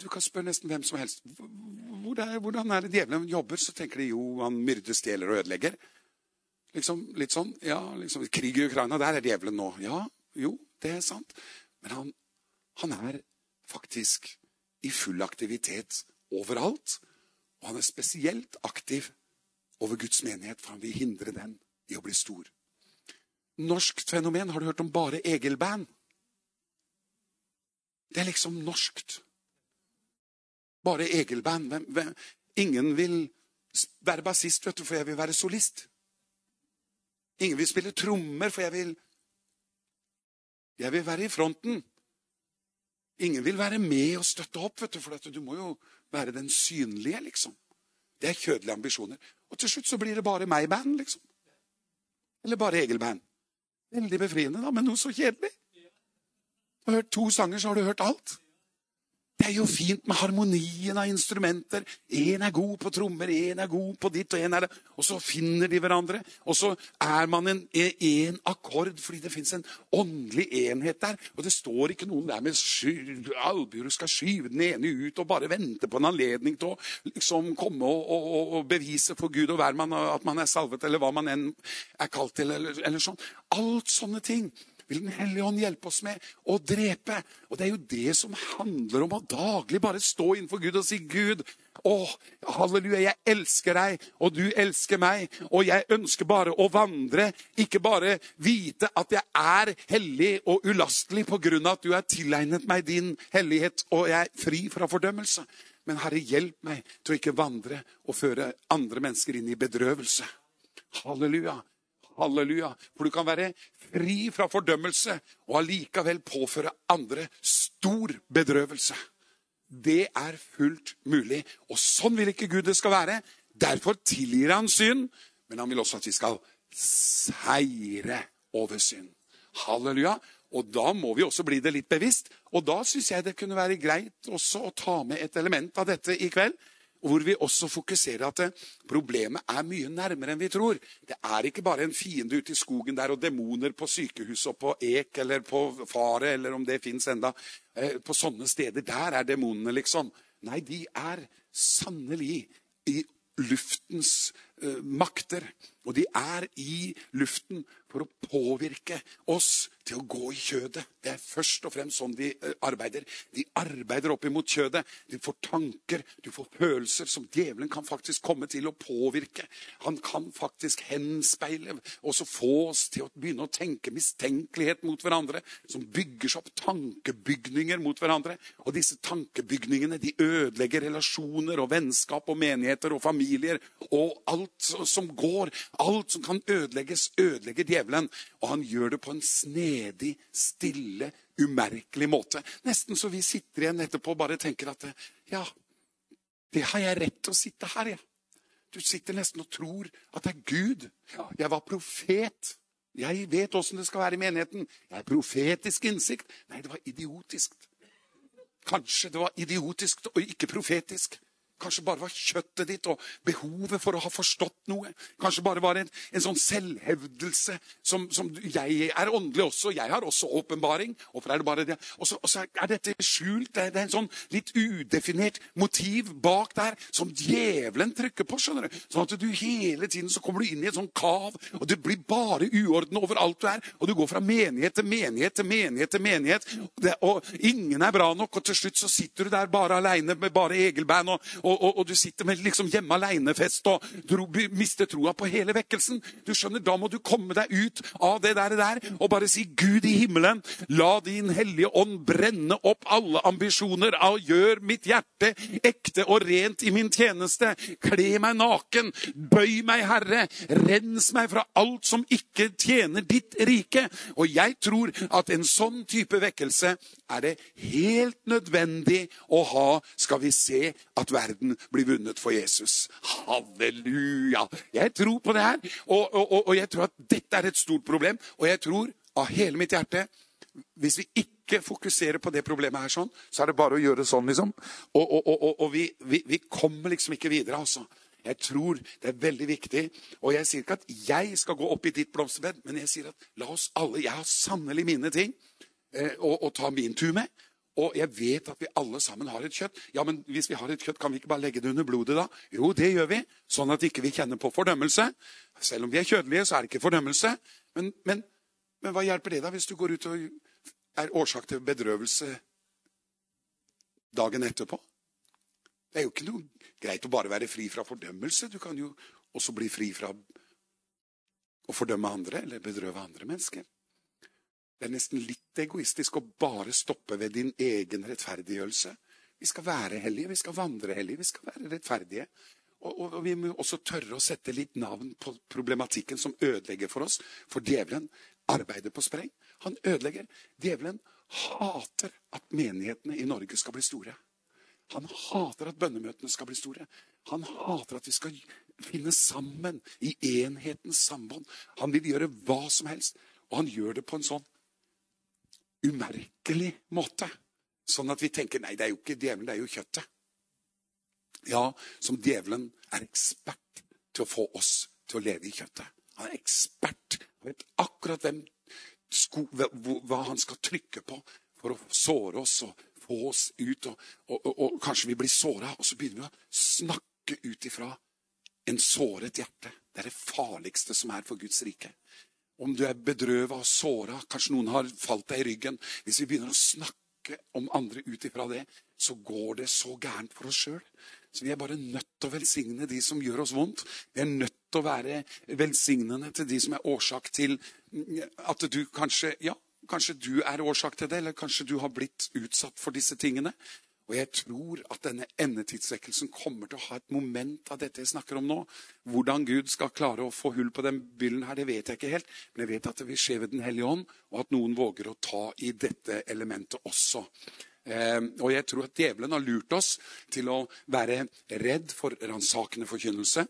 Du kan spørre nesten hvem som helst. Hvordan er det djevelen jobber? Så tenker de jo han myrder, stjeler og ødelegger. Liksom, litt sånn, ja, liksom, Krig i Ukraina, der er djevelen nå. Ja, jo, det er sant. Men han, han er faktisk i full aktivitet overalt. Og han er spesielt aktiv over Guds menighet, for han vil hindre den i å bli stor. Norskt fenomen. Har du hørt om bare Egil-band? Det er liksom norskt. Bare Egil-band. Ingen vil være bassist, vet du, for jeg vil være solist. Ingen vil spille trommer, for jeg vil Jeg vil være i fronten. Ingen vil være med og støtte opp, vet du, for du må jo være den synlige, liksom. Det er kjødelige ambisjoner. Og til slutt så blir det bare meg-band, liksom. Eller bare Egil-band. Veldig befriende, da, men noe så kjedelig. Du har hørt to sanger, så har du hørt alt. Det er jo fint med harmonien av instrumenter. Én er god på trommer, én er god på ditt, og én er det. Og så finner de hverandre. Og så er man en én akkord, fordi det fins en åndelig enhet der. Og det står ikke noen der med albuer skal skyve den ene ut og bare vente på en anledning til å liksom komme og, og, og bevise for Gud og hvermann at man er salvet, eller hva man enn er kalt til, eller, eller sånn. Alt sånne ting vil Den hellige ånd hjelpe oss med å drepe. Og det er jo det som handler om å daglig bare stå innenfor Gud og si, Gud, å, halleluja, jeg elsker deg, og du elsker meg, og jeg ønsker bare å vandre, ikke bare vite at jeg er hellig og ulastelig på grunn av at du har tilegnet meg din hellighet, og jeg er fri fra fordømmelse. Men Herre, hjelp meg til å ikke vandre og føre andre mennesker inn i bedrøvelse. Halleluja. Halleluja. For du kan være fri fra fordømmelse og allikevel påføre andre stor bedrøvelse. Det er fullt mulig. Og sånn vil ikke Gud det skal være. Derfor tilgir han synd, men han vil også at vi skal seire over synd. Halleluja. Og da må vi også bli det litt bevisst. Og da syns jeg det kunne være greit også å ta med et element av dette i kveld hvor vi også fokuserer at problemet er mye nærmere enn vi tror. Det er ikke bare en fiende ute i skogen der og demoner på sykehuset og på Ek eller på Fare, eller om det fins enda. Eh, på sånne steder. Der er demonene, liksom. Nei, de er sannelig i luftens uh, makter. Og de er i luften for å påvirke oss til å gå i kjødet. Det er først og fremst sånn de uh, arbeider. De arbeider opp imot kjødet. De får tanker, du får følelser som djevelen kan faktisk komme til å påvirke. Han kan faktisk henspeile og så få oss til å begynne å tenke mistenkelighet mot hverandre. Som bygger seg opp tankebygninger mot hverandre. Og disse tankebygningene de ødelegger relasjoner og vennskap og menigheter og familier og alt som går, alt som kan ødelegges, ødelegger djevelen. Og han gjør det på en snedig, stille, umerkelig måte. Nesten så vi sitter igjen etterpå og bare tenker at ja, det har jeg rett til å sitte her, jeg. Ja. Du sitter nesten og tror at det er Gud. Jeg var profet. Jeg vet åssen det skal være i menigheten. Jeg er profetisk innsikt. Nei, det var idiotisk. Kanskje det var idiotisk og ikke profetisk. Kanskje bare var kjøttet ditt og behovet for å ha forstått noe. Kanskje bare var en, en sånn selvhevdelse som, som, Jeg er åndelig også, jeg har også åpenbaring. Hvorfor er det bare det? Og så, er dette skjult. Det er, det er en sånn litt udefinert motiv bak der som djevelen trykker på. skjønner du? Sånn at du hele tiden så kommer du inn i et sånn kav, og det blir bare uorden over alt du er. Og du går fra menighet til menighet til menighet til menighet, og, det, og ingen er bra nok. Og til slutt så sitter du der bare aleine med bare Egelband og og, og, og du sitter med liksom hjemme alene-fest og tro, mister troa på hele vekkelsen. Du skjønner, Da må du komme deg ut av det der, der og bare si Gud i himmelen, la din hellige ånd brenne opp alle ambisjoner og gjør mitt hjerte ekte og rent i min tjeneste. Kle meg naken, bøy meg, Herre, rens meg fra alt som ikke tjener ditt rike. Og jeg tror at en sånn type vekkelse er det helt nødvendig å ha, skal vi se at verden blir vunnet for Jesus. Halleluja! Jeg tror på det her, og, og, og jeg tror at dette er et stort problem. Og jeg tror av hele mitt hjerte hvis vi ikke fokuserer på det problemet her sånn, så er det bare å gjøre sånn, liksom. Og, og vi, vi, vi, kommer liksom ikke videre, altså. Jeg tror det er veldig viktig. Og jeg sier ikke at jeg skal gå opp i ditt blomsterbed, men jeg sier at la oss alle Jeg har sannelig mine ting eh, å, å ta min tur med. Og jeg vet at vi alle sammen har et kjøtt. Ja, men hvis vi har et kjøtt, kan vi ikke bare legge det under blodet da? Jo, det gjør vi, sånn at vi ikke kjenner på fordømmelse. Selv om vi er kjødelige, så er det ikke fordømmelse. Men, men, men hva hjelper det da hvis du går ut og er årsak til bedrøvelse dagen etterpå? Det er jo ikke noe greit å bare være fri fra fordømmelse. Du kan jo også bli fri fra å fordømme andre eller bedrøve andre mennesker. Det er nesten litt egoistisk å bare stoppe ved din egen rettferdiggjørelse. Vi skal være hellige, vi skal vandre hellige, vi skal være rettferdige. Og, og, og, vi må også tørre å sette litt navn på problematikken som ødelegger for oss. For djevelen arbeider på spreng. Han ødelegger. Djevelen hater at menighetene i Norge skal bli store. Han hater at bønnemøtene skal bli store. Han hater at vi skal finne sammen i enhetens sambånd. Han vil gjøre hva som helst, og han gjør det på en sånn umerkelig måte. Sånn at vi tenker nei, det er jo ikke djevelen, det er jo kjøttet. Ja, som djevelen er ekspert til å få oss til å leve i kjøttet. Han er ekspert. Han vet akkurat hvem sko, hva han skal trykke på for å såre oss og få oss ut. Og, og, og, og kanskje vi blir såra, og så begynner vi å snakke ut ifra en såret hjerte. Det er det farligste som er for Guds rike. Om du er bedrøva og såra, kanskje noen har falt deg i ryggen Hvis vi begynner å snakke om andre ut ifra det, så går det så gærent for oss sjøl. Så vi er bare nødt til å velsigne de som gjør oss vondt. Vi er nødt til å være velsignende til de som er årsak til at du kanskje Ja, kanskje du er årsak til det, eller kanskje du har blitt utsatt for disse tingene. Og jeg tror at denne endetidsvekkelsen kommer til å ha et moment av dette jeg snakker om nå. Hvordan Gud skal klare å få hull på den byllen her, det vet jeg ikke helt. Men jeg vet at det vil skje ved Den hellige ånd, og at noen våger å ta i dette elementet også. Eh, og jeg tror at djevelen har lurt oss til å være redd for ransakende forkynnelse.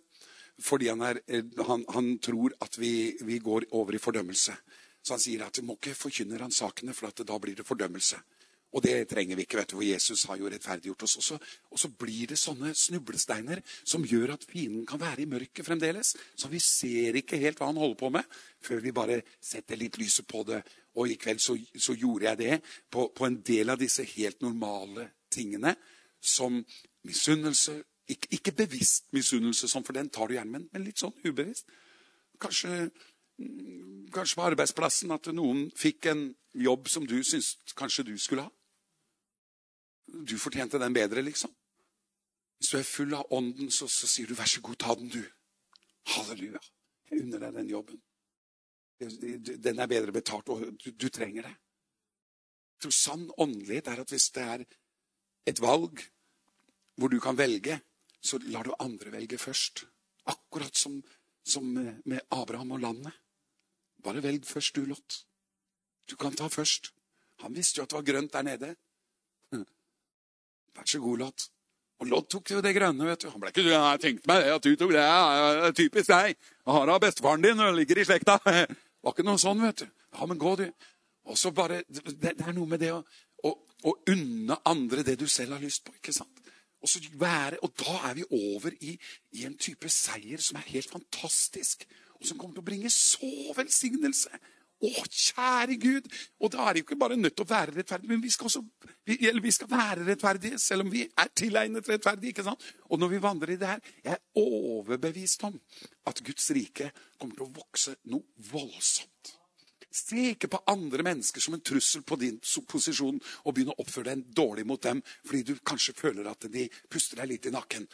Fordi han, er, eh, han, han tror at vi, vi, går over i fordømmelse. Så han sier at du må ikke forkynne ransakende, for da blir det fordømmelse. Og det trenger vi ikke, vet du, for Jesus har jo rettferdiggjort oss også. Og så blir det sånne snublesteiner som gjør at fienden kan være i mørket fremdeles. Så vi ser ikke helt hva han holder på med, før vi bare setter litt lyset på det. Og i kveld så, så gjorde jeg det på, på, en del av disse helt normale tingene. Som misunnelse. Ikke, ikke bevisst misunnelse, for den tar du gjerne, men, men litt sånn ubevisst. Kanskje kanskje på arbeidsplassen at noen fikk en jobb som du syns kanskje du skulle ha. Du fortjente den bedre, liksom. Hvis du er full av ånden, så, så sier du 'vær så god, ta den, du'. Halleluja. Jeg unner deg den jobben. Den er bedre betalt, og du, du trenger det. Jeg tror sann åndelighet er at hvis det er et valg hvor du kan velge, så lar du andre velge først. Akkurat som, som med Abraham og landet. Bare velg først, du, Lot. Du kan ta først. Han visste jo at det var grønt der nede. Vær så god, Lot. Og Lodd tok jo det grønne. vet du. Han ble ikke jeg tenkte meg det, at du tok det. Ja, typisk deg. Har av bestefaren din og ligger i slekta. Det var ikke noe sånn, vet du. Ja, men gå, du. Og så bare, Det, det er noe med det å, å, å, unne andre det du selv har lyst på. ikke sant? Og, så være, og da er vi over i, i en type seier som er helt fantastisk. Og som kommer til å bringe så velsignelse å, kjære Gud! Og da er det jo ikke bare nødt til å være rettferdig, men vi skal, også, vi, vi skal være rettferdige, selv om vi er tilegnet rettferdige. ikke sant? Og når vi vandrer i det her, jeg er overbevist om at Guds rike kommer til å vokse noe voldsomt. Se ikke på andre mennesker som en trussel på din posisjon og begynne å oppføre deg dårlig mot dem fordi du kanskje føler at de puster deg litt i nakken.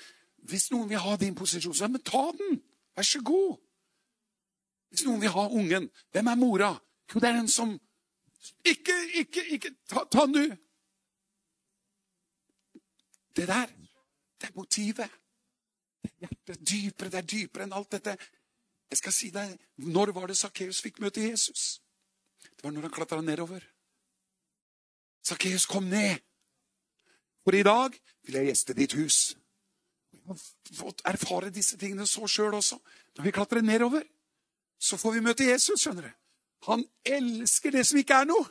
Hvis noen vil ha din posisjon, så men ta den! Vær så god! Hvis noen vil ha ungen, hvem er mora? Jo, det er den som Ikke, ikke, ikke Ta, ta den, du! Det der, det er motivet. Det er hjertet dypere, det er dypere enn alt dette. Jeg skal si deg, Når var det Sakkeus fikk møte Jesus? Det var når han klatra nedover. Sakkeus kom ned. For i dag vil jeg gjeste ditt hus. Jeg har fått erfare disse tingene så sjøl også. Når vi klatrer nedover, så får vi møte Jesus. skjønner du. Han elsker det som ikke er noe.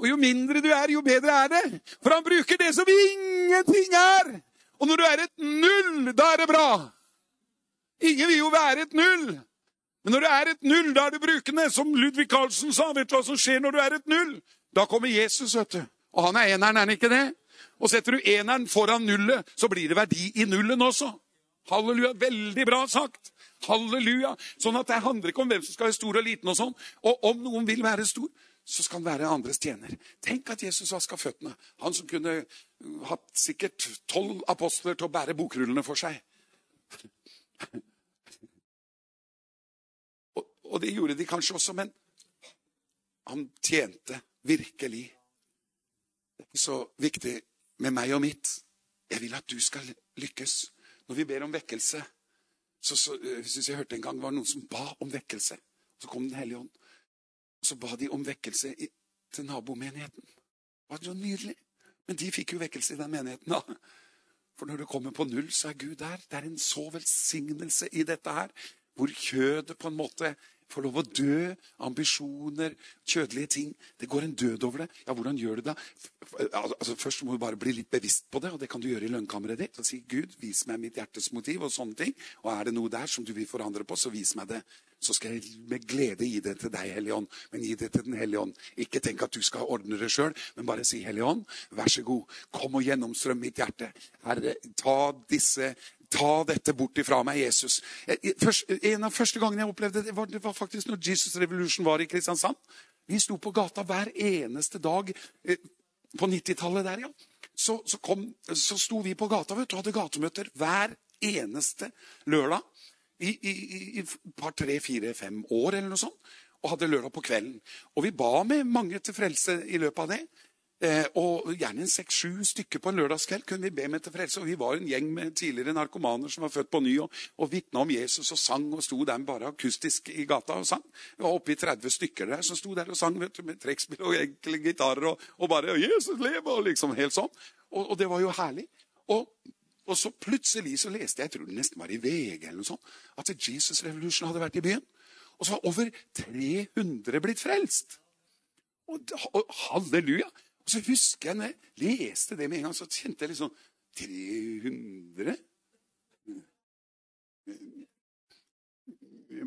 Og jo mindre du er, jo bedre er det. For han bruker det som ingenting er. Og når du er et null, da er det bra. Ingen vil jo være et null. Men når du er et null, da er du brukende. Som Ludvig Carlsen sa. Vet du hva som skjer når du er et null? Da kommer Jesus, vet du. Og han er eneren, er han ikke det? Og setter du eneren foran nullet, så blir det verdi i nullen også. Halleluja. Veldig bra sagt. Halleluja. Sånn at det handler ikke om hvem som skal være stor og liten og sånn. Og om noen vil være stor, så skal han være andres tjener. Tenk at Jesus vaska føttene. Han som kunne hatt sikkert tolv apostler til å bære bokrullene for seg. Og, det gjorde de kanskje også, men han tjente virkelig. Det er så viktig med meg og mitt. Jeg vil at du skal lykkes. Når vi ber om vekkelse så, så synes jeg hørte en gang det var noen som ba om vekkelse. Så kom Den hellige ånd. Så ba de om vekkelse i, til nabomenigheten. Det var så nydelig. Men de fikk jo vekkelse i den menigheten, da. For når det kommer på null, så er Gud der. Det er en så velsignelse i dette her. Hvor kjødet på en måte får lov å dø. Ambisjoner, kjødelige ting. Det går en død over det. Ja, hvordan gjør du det? Altså, først må du bare bli litt bevisst på det, og det kan du gjøre i lønnkammeret ditt. Og si, Gud, vis meg mitt hjertes motiv, og sånne ting. Og er det noe der som du vil forandre på, så vis meg det. Så skal jeg med glede gi det til deg, Hellige Ånd. Men gi det til Den hellige ånd. Ikke tenk at du skal ordne det sjøl, men bare si, Hellige Ånd, vær så god, kom og gjennomstrøm mitt hjerte. Herre, ta disse Ta dette bort ifra meg, Jesus. en av første gangene jeg opplevde det, var, det var faktisk når Jesus Revolution var i Kristiansand. Vi sto på gata hver eneste dag eh, på 90-tallet der, ja. Så, så, kom, så, sto vi på gata vet du, og hadde gatemøter hver eneste lørdag i, i, i par, tre, fire, fem år eller noe sånt. Og hadde lørdag på kvelden. Og vi ba med mange til frelse i løpet av det. Eh, og gjerne en seks-sju stykker på en lørdagskveld kunne vi be med til frelse. Og vi var en gjeng med tidligere narkomaner som var født på ny og, og vitna om Jesus og sang og sto der bare akustisk i gata og sang. Det var oppe i 30 stykker der som sto der og sang vet du, med trekkspill og enkle gitarer og, og, bare 'Jesus lever!' og liksom helt sånn. Og, og det var jo herlig. Og, og, så plutselig så leste jeg, jeg tror det nesten var i VG eller noe sånt, at Jesus Revolution hadde vært i byen. Og så var over 300 blitt frelst. Og, og halleluja! Og så husker jeg når jeg leste det med en gang, så kjente jeg liksom 300?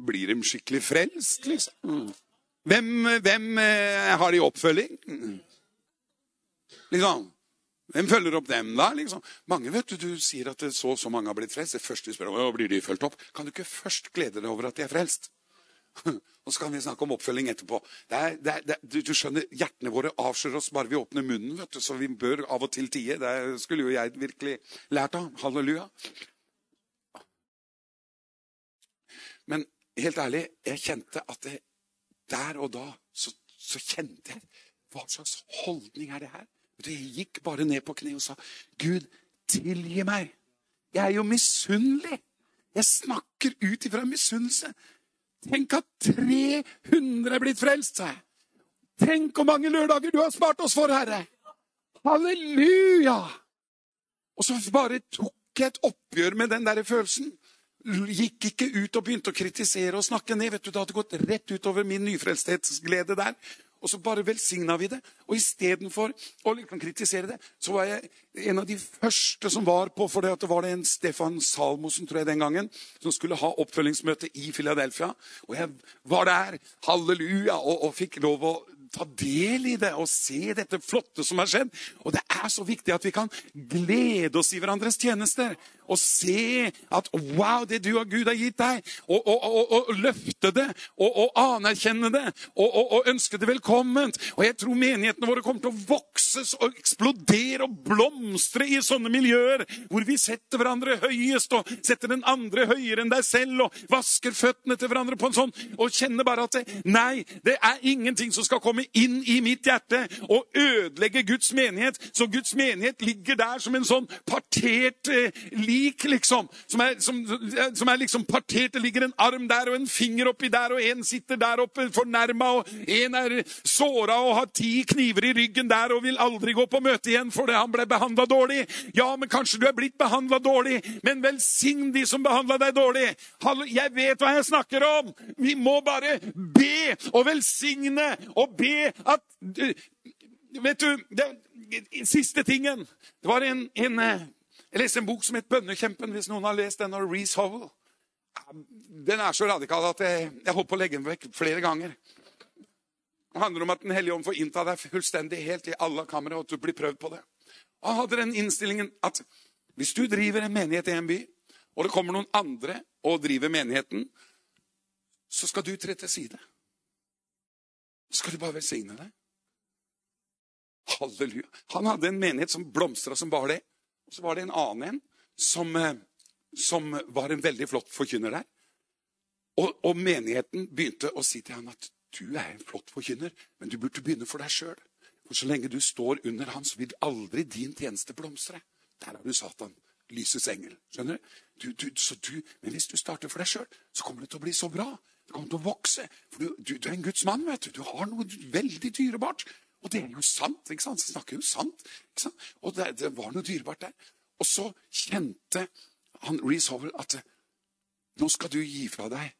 Blir de skikkelig frelst, liksom? Hvem, hvem eh, har de oppfølging? Liksom. Hvem følger opp dem, da? liksom? Mange vet du, du sier at så og så mange har blitt frelst. Det første du spør om, blir de fulgt opp? Kan du ikke først glede deg over at de er frelst? Og så kan vi snakke om oppfølging etterpå. Det er, det er, det, du, du, skjønner, Hjertene våre avslører oss bare vi åpner munnen. vet du, Så vi bør av og til tie. Det skulle jo jeg virkelig lært av. Halleluja. Men helt ærlig, jeg kjente at det, der og da så, så kjente jeg Hva slags holdning er det her? Jeg gikk bare ned på kne og sa, 'Gud, tilgi meg.' Jeg er jo misunnelig. Jeg snakker ut ifra misunnelse. Tenk at 300 er blitt frelst, sa jeg. Tenk hvor mange lørdager du har spart oss for, Herre. Halleluja! Og så bare tok jeg et oppgjør med den der følelsen. Gikk ikke ut og begynte å kritisere og snakke ned. vet du, Det hadde gått rett utover min nyfrelsthetsglede der. Og så bare velsigna vi det. Og istedenfor å liksom kritisere det, så var jeg en av de første som var på For det var det en Stefan Salmosen tror jeg den gangen, som skulle ha oppfølgingsmøte i Philadelphia. Og jeg var der, halleluja, og, og fikk lov å ta del i det og se dette flotte som har skjedd. Og det er så viktig at vi kan glede oss i hverandres tjenester. Og se at wow, det du og Gud har gitt deg, og, og, og, og løfte det og, anerkjenne det og, ønske det velkomment. Og jeg tror menighetene våre kommer til å vokses og eksplodere og blomstre i sånne miljøer hvor vi setter hverandre høyest og setter den andre høyere enn deg selv og vasker føttene til hverandre på en sånn og kjenner bare at det, nei, det er ingenting som skal komme inn i mitt hjerte og ødelegge Guds menighet. Så Guds menighet ligger der som en sånn partert eh, lik, liksom. Som er, som, som er, liksom partert. Det ligger en arm der og en finger oppi der, og en sitter der oppe fornærma, og en er såra og har ti kniver i ryggen der og vil aldri gå på møte igjen fordi han ble behandla dårlig. Ja, men kanskje du er blitt behandla dårlig, men velsign de som behandla deg dårlig. Jeg vet hva jeg snakker om! Vi må bare be og velsigne og be at Vet du, det, Siste tingen. Det var en, en eh, Jeg leste en bok som het 'Bønnekjempen', hvis noen har lest den av Reece Howell. Den er så radikal at jeg, jeg holdt på å legge den vekk flere ganger. Det handler om at Den hellige ånd får innta deg fullstendig helt i alle kamre, og at du blir prøvd på det. Og Han hadde den innstillingen at hvis du driver en menighet i en by, og det kommer noen andre og driver menigheten, så skal du tre til side. Så skal du bare velsigne deg. Halleluja. Han hadde en menighet som blomstra som bare det. Og så var det en annen en som, eh, som var en veldig flott forkynner der. Og, og, menigheten begynte å si til han at du er en flott forkynner, men du burde begynne for deg sjøl. For så lenge du står under han, så vil aldri din tjeneste blomstre. Der har du Satan, lysets engel. Skjønner du? du, du, du men hvis du starter for deg sjøl, så kommer det til å bli så bra. Det kommer til å vokse. For du, er en Guds mann. vet Du Du har noe veldig dyrebart. Og det er jo sant. ikke sant? Han snakker jo sant. ikke sant? Og det, det var noe dyrebart der. Og så kjente han Reece Howell at nå skal du gi fra deg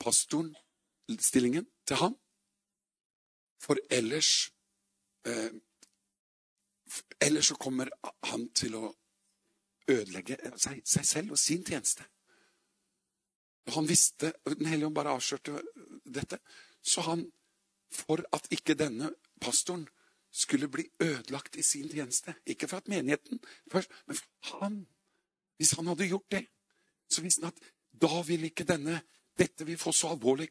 pastoren, stillingen, til ham. For ellers eh, Ellers så kommer han til å ødelegge seg, seg selv og sin tjeneste. Han visste Den hellige ånd bare avslørte dette. Så han, for at ikke denne pastoren skulle bli ødelagt i sin tjeneste. Ikke for at menigheten først, men for han. Hvis han hadde gjort det, så visste han at da vil ikke denne Dette vil få så alvorlige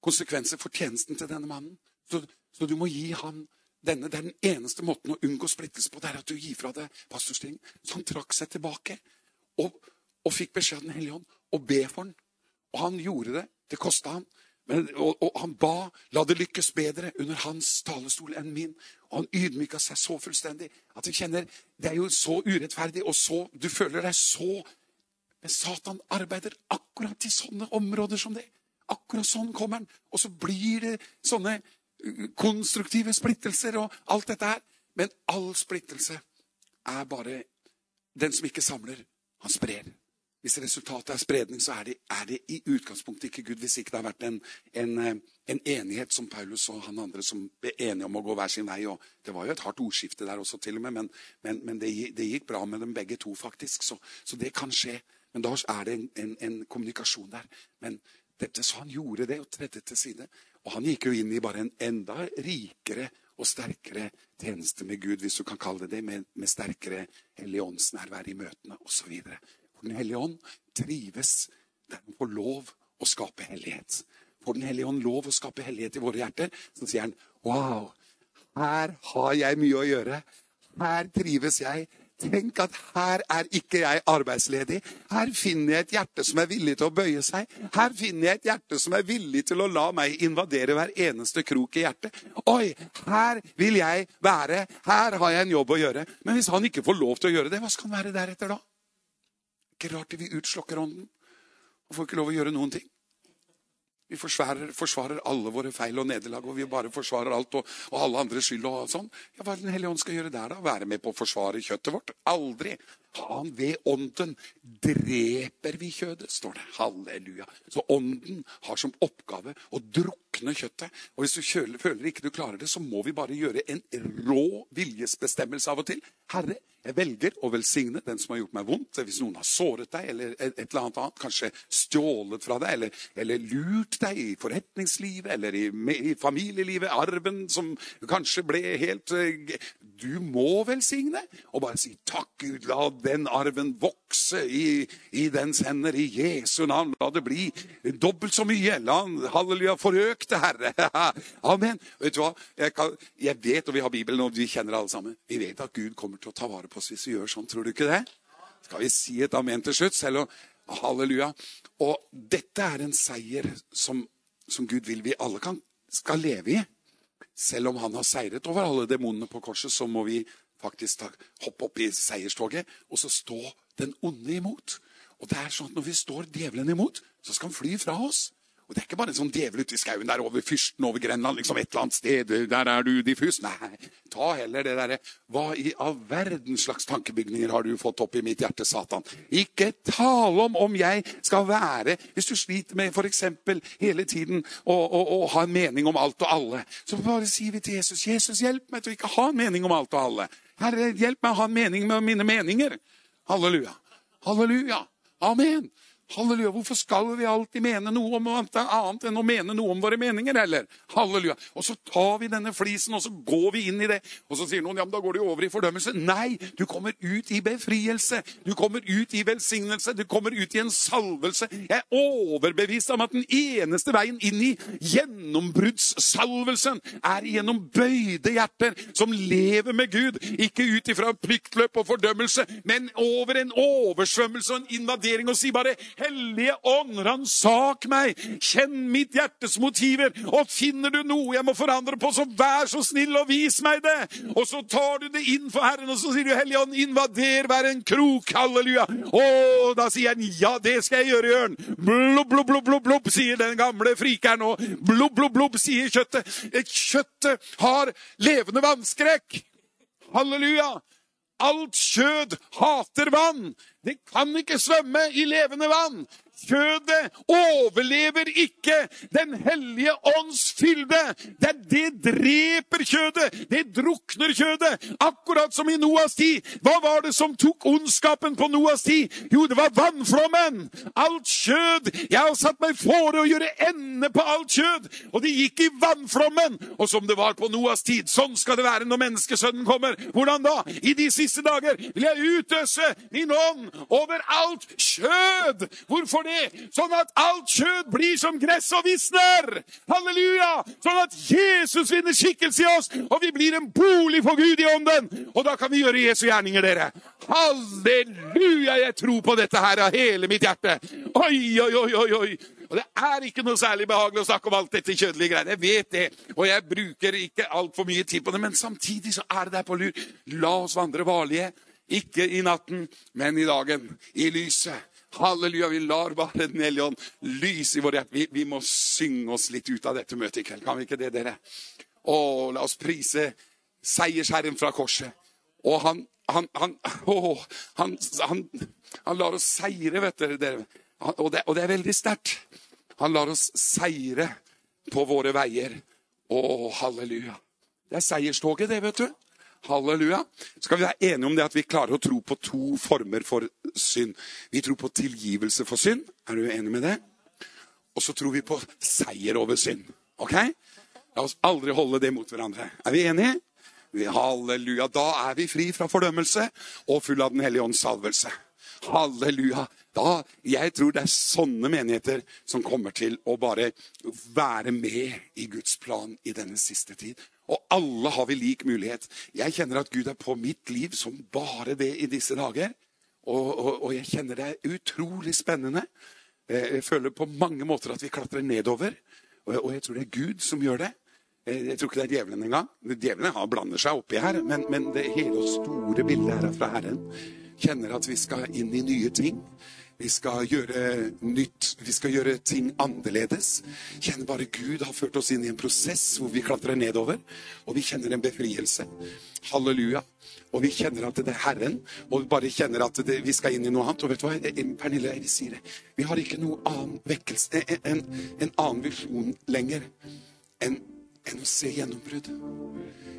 konsekvenser for tjenesten til denne mannen. Så, så du må gi ham denne. Det er den eneste måten å unngå splittelse på. Det er at du gir fra deg pastorstillingen. Så han trakk seg tilbake og, og fikk beskjed av Den hellige ånd å be for den. Og han gjorde det. Det kosta han. Men, og, og, han ba la det lykkes bedre under hans talestol enn min. Og han ydmyka seg så fullstendig at du kjenner det er jo så urettferdig, og så, du føler deg så Men Satan arbeider akkurat i sånne områder som det. Akkurat sånn kommer han. Og så blir det sånne uh, konstruktive splittelser og alt dette her. Men all splittelse er bare Den som ikke samler, han sprer. Hvis resultatet er spredning, så er det, er det, i utgangspunktet ikke Gud. Hvis ikke det har vært en, en, en, enighet som Paulus og han andre som ble enige om å gå hver sin vei. og Det var jo et hardt ordskifte der også, til og med, men, men, men det, det, gikk bra med dem begge to, faktisk. Så, så det kan skje. Men da er det en, kommunikasjon der. Men dette, Så han gjorde det og tredde til side. Og han gikk jo inn i bare en enda rikere og sterkere tjeneste med Gud, hvis du kan kalle det det, med, med sterkere helligåndsnærvær i møtene osv. Den hellige ånd trives der han får lov å skape hellighet. Får Den hellige ånd lov å skape hellighet i våre hjerter, så sier han wow, her har jeg mye å gjøre. Her trives jeg. Tenk at her er ikke jeg arbeidsledig. Her finner jeg et hjerte som er villig til å bøye seg. Her finner jeg et hjerte som er villig til å la meg invadere hver eneste krok i hjertet. Oi, her vil jeg være. Her har jeg en jobb å gjøre. Men hvis han ikke får lov til å gjøre det, hva skal han være deretter da? Ikke rart vi utslokker ånden og får ikke lov å gjøre noen ting. Vi forsvarer, forsvarer alle våre feil og nederlag, og vi bare forsvarer alt og, og alle andres skyld. og sånn. Ja, Hva er Den hellige ånd skal gjøre der, da? Være med på å forsvare kjøttet vårt? Aldri. Han ved ånden dreper vi kjødet, står det. Halleluja. Så ånden har som oppgave å drukne kjøttet. Og hvis du føler ikke du klarer det, så må vi bare gjøre en rå viljesbestemmelse av og til. Herre, jeg velger å velsigne den som har gjort meg vondt. Hvis noen har såret deg, eller et eller annet annet, kanskje stjålet fra deg, eller, eller lurt deg i forretningslivet, eller i, i, familielivet, arven som kanskje ble helt eh, Du må velsigne, og bare si takk, Gud, la den arven vokse i, i dens hender. I Jesu navn. La det bli dobbelt så mye. La han, halleluja, forøkte Herre. Amen. Vet du hva? Jeg, kan, jeg vet, og vi har Bibelen, og vi kjenner alle sammen, vi vet at Gud kommer til å ta vare på oss hvis vi gjør sånn. Tror du ikke det? Skal vi si et amen til slutt? Selv om Halleluja. Og dette er en seier som, som Gud vil vi alle kan, skal leve i. Selv om han har seiret over alle demonene på korset, så må vi faktisk hoppe opp i seierstoget og så stå den onde imot. Og det er sånn at Når vi står djevelen imot, så skal han fly fra oss. Og Det er ikke bare en sånn djevel ute i skauen der over fyrsten over Grenland, liksom et eller annet sted. Der er du diffus. Nei, ta heller det derre Hva i all verden slags tankebygninger har du fått opp i mitt hjerte, Satan? Ikke tale om om jeg skal være Hvis du sliter med f.eks. hele tiden å, ha en mening om alt og alle, så bare sier vi til Jesus Jesus, hjelp meg til å ikke ha en mening om alt og alle. Herre, hjelp meg å ha en mening med mine meninger. Halleluja. Halleluja. Amen. Halleluja. Hvorfor skal vi alltid mene noe om annet enn å mene noe om våre meninger? eller? Halleluja. Og så tar vi denne flisen og så går vi inn i det. Og så sier noen ja, men da går du over i fordømmelse. Nei, du kommer ut i befrielse. Du kommer ut i velsignelse. Du kommer ut i en salvelse. Jeg er overbevist om at den eneste veien inn i gjennombruddssalvelsen er gjennom bøyde hjerter som lever med Gud. Ikke ut ifra pliktløp og fordømmelse, men over en oversvømmelse og en invadering og si bare Hellige ånd, ransak meg, kjenn mitt hjertes motiver, og finner du noe jeg må forandre på, så vær så snill og vis meg det. Og så tar du det inn for Herren, og så sier du, Hellige ånd, invader hver en krok, halleluja. Og da sier han, ja, det skal jeg gjøre, Jørn. Blubb, blubb, blubb, blubb, blubb, sier den gamle frikeren, og blubb, blubb, blubb, sier kjøttet. Kjøttet har levende vannskrekk. Halleluja. Alt kjød hater vann. Det kan ikke svømme i levende vann. Kjødet overlever ikke Den hellige ånds fylde. Det, det dreper kjødet. Det drukner kjødet. Akkurat som i Noas tid. Hva var det som tok ondskapen på Noas tid? Jo, det var vannflommen. Alt kjød. Jeg har satt meg fore å gjøre ende på alt kjød. Og det gikk i vannflommen. Og som det var på Noas tid, sånn skal det være når menneskesønnen kommer. Hvordan da? I de siste dager vil jeg utøse min ånd over alt kjød. Hvorfor det? Det, sånn at alt kjød blir som gress og visner. Halleluja! Sånn at Jesus vinner skikkelse i oss, og vi blir en bolig for Gud i ånden. Og da kan vi gjøre Jesu gjerninger, dere. Halleluja! Jeg tror på dette her av hele mitt hjerte. Oi, oi, oi, oi, oi. Og det er ikke noe særlig behagelig å snakke om alt dette kjødelige greiene. Jeg vet det, og jeg bruker ikke altfor mye tid på det, men samtidig så er det der på lur. La oss vandre varlige. Ikke i natten, men i dagen. I lyset. Halleluja, vi lar bare Den hellige ånd lyse i vår hjerte. Vi, vi, må synge oss litt ut av dette møtet i kveld. Kan vi ikke det, dere? Å, la oss prise seiersherren fra korset. Og han, han, han, å, han, han, han lar oss seire, vet dere. Og det, og det er veldig sterkt. Han lar oss seire på våre veier. Å, halleluja. Det er seierstoget, det, vet du. Halleluja. Skal vi være enige om det at vi klarer å tro på to former for synd? Vi tror på tilgivelse for synd. Er du enig med det? Og så tror vi på seier over synd. Ok? La oss aldri holde det mot hverandre. Er vi enige? Halleluja. Da er vi fri fra fordømmelse og full av Den hellige ånds salvelse. Halleluja. Da, jeg tror det er sånne menigheter som kommer til å bare være med i Guds plan i denne siste tid. Og alle har vi lik mulighet. Jeg kjenner at Gud er på mitt liv som bare det i disse dager. Og, og, og jeg kjenner det er utrolig spennende. Eh, jeg føler på mange måter at vi klatrer nedover. Og, jeg tror det er Gud som gjør det. Eh, jeg tror ikke det er djevelen engang. Djevelen blander seg oppi her. Men, men det hele og store bildet her er fra Herren. Kjenner at vi skal inn i nye ting. Vi skal gjøre nytt. Vi skal gjøre ting annerledes. Kjenn bare Gud har ført oss inn i en prosess hvor vi klatrer nedover. Og vi kjenner en befrielse. Halleluja. Og vi kjenner at det er Herren, og vi bare kjenner at det, vi skal inn i noe annet. Og vet du hva, Pernille, jeg sier det. Vi har ikke noe annen vekkelse, en, en annen visjon lenger enn, enn å se gjennombrudd.